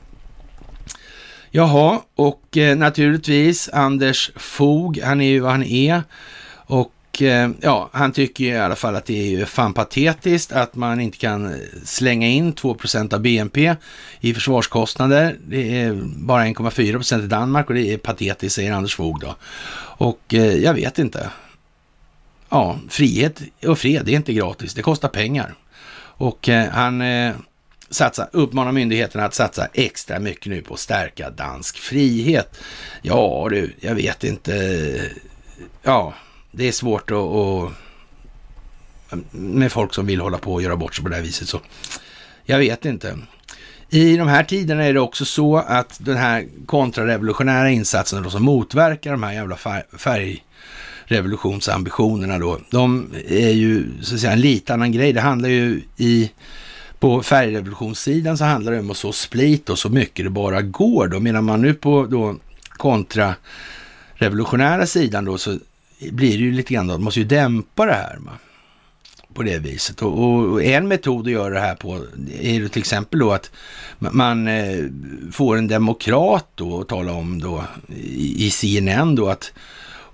Jaha, och eh, naturligtvis Anders Fog, han är ju vad han är. Och eh, ja, han tycker i alla fall att det är ju fan patetiskt att man inte kan eh, slänga in 2% av BNP i försvarskostnader. Det är bara 1,4% i Danmark och det är patetiskt, säger Anders Fog då. Och eh, jag vet inte. Ja, frihet och fred, det är inte gratis, det kostar pengar. Och eh, han eh, satsa, uppmanar myndigheterna att satsa extra mycket nu på att stärka dansk frihet. Ja du, jag vet inte. Ja, det är svårt att, att med folk som vill hålla på och göra bort sig på det här viset. Så jag vet inte. I de här tiderna är det också så att den här kontrarevolutionära insatsen då som motverkar de här jävla färg revolutionsambitionerna då, de är ju så att säga en lite annan grej. Det handlar ju i på färgrevolutionssidan så handlar det om att så split och så mycket det bara går då, medan man nu på då kontra revolutionära sidan då så blir det ju lite grann, då, man måste ju dämpa det här. Va? På det viset. Och, och, en metod att göra det här på är ju till exempel då att man eh, får en demokrat då och tala om då i, i CNN då att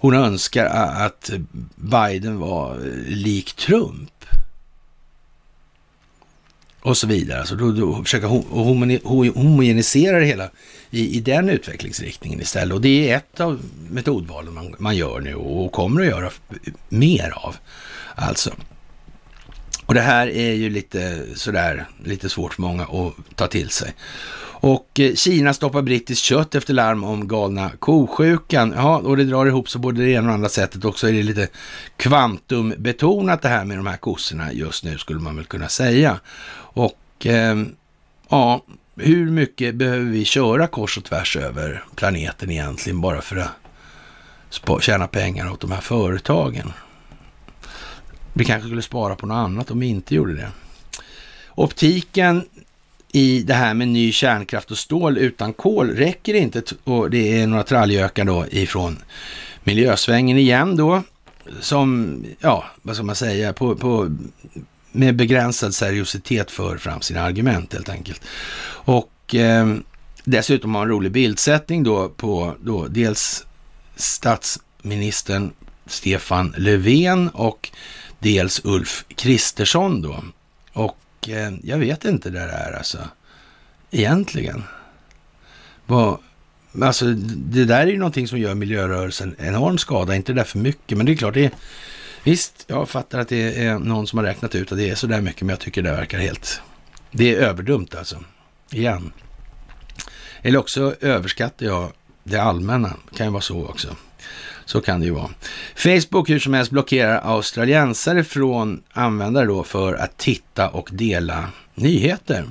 hon önskar att Biden var eh, lik Trump och så vidare. Alltså då, då försöka homogenisera det hela i, i den utvecklingsriktningen istället. Och det är ett av metodvalen man, man gör nu och kommer att göra mer av. Alltså. Och det här är ju lite sådär, lite svårt för många att ta till sig. Och eh, Kina stoppar brittiskt kött efter larm om galna kosjukan. Ja, och det drar ihop sig både det ena och andra sättet. Också är det lite kvantumbetonat det här med de här kossorna just nu skulle man väl kunna säga. Och eh, ja, hur mycket behöver vi köra kors och tvärs över planeten egentligen bara för att tjäna pengar åt de här företagen? Vi kanske skulle spara på något annat om vi inte gjorde det. Optiken i det här med ny kärnkraft och stål utan kol räcker inte. Och det är några trallgökar då ifrån miljösvängen igen då. Som, ja, vad ska man säga, på, på, med begränsad seriositet för fram sina argument helt enkelt. Och eh, dessutom har en rolig bildsättning då på då dels statsministern Stefan Löfven och dels Ulf Kristersson då. Och eh, jag vet inte det där alltså, egentligen. Vad, alltså, det där är ju någonting som gör miljörörelsen enorm skada, inte det där för mycket, men det är klart, det är, visst, jag fattar att det är någon som har räknat ut att det är så där mycket, men jag tycker det verkar helt, det är överdumt alltså, igen. Eller också överskattar jag det allmänna, kan ju vara så också. Så kan det ju vara. Facebook hur som helst blockerar australiensare från användare då för att titta och dela nyheter.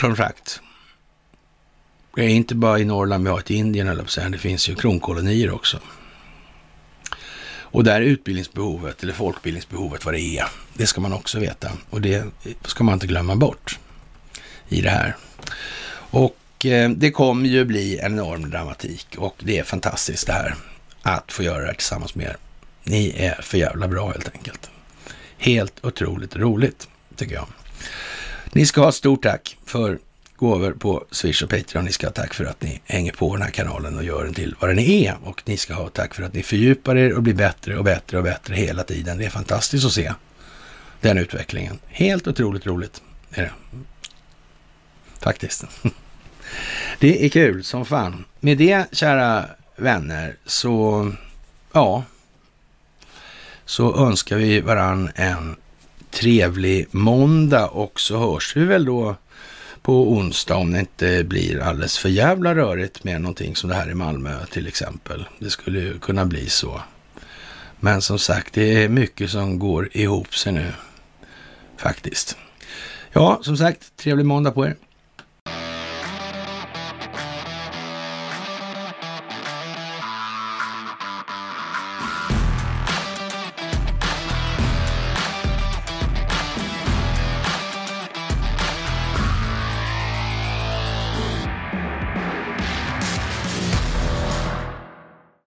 Som sagt, det är inte bara i Norrland vi har ett Indien, eller det finns ju kronkolonier också. Och där är utbildningsbehovet, eller folkbildningsbehovet, vad det är. Det ska man också veta. Och det ska man inte glömma bort i det här. Och Eh, det kommer ju bli en enorm dramatik och det är fantastiskt det här att få göra det här tillsammans med er. Ni är för jävla bra helt enkelt. Helt otroligt roligt, tycker jag. Ni ska ha stort tack för gåvor på Swish och Patreon. Ni ska ha tack för att ni hänger på den här kanalen och gör den till vad den är. Och ni ska ha tack för att ni fördjupar er och blir bättre och bättre och bättre hela tiden. Det är fantastiskt att se den utvecklingen. Helt otroligt roligt är det. Faktiskt. Det är kul som fan. Med det, kära vänner, så ja, så önskar vi varann en trevlig måndag och så hörs vi väl då på onsdag om det inte blir alldeles för jävla rörigt med någonting som det här i Malmö till exempel. Det skulle ju kunna bli så. Men som sagt, det är mycket som går ihop sig nu faktiskt. Ja, som sagt, trevlig måndag på er.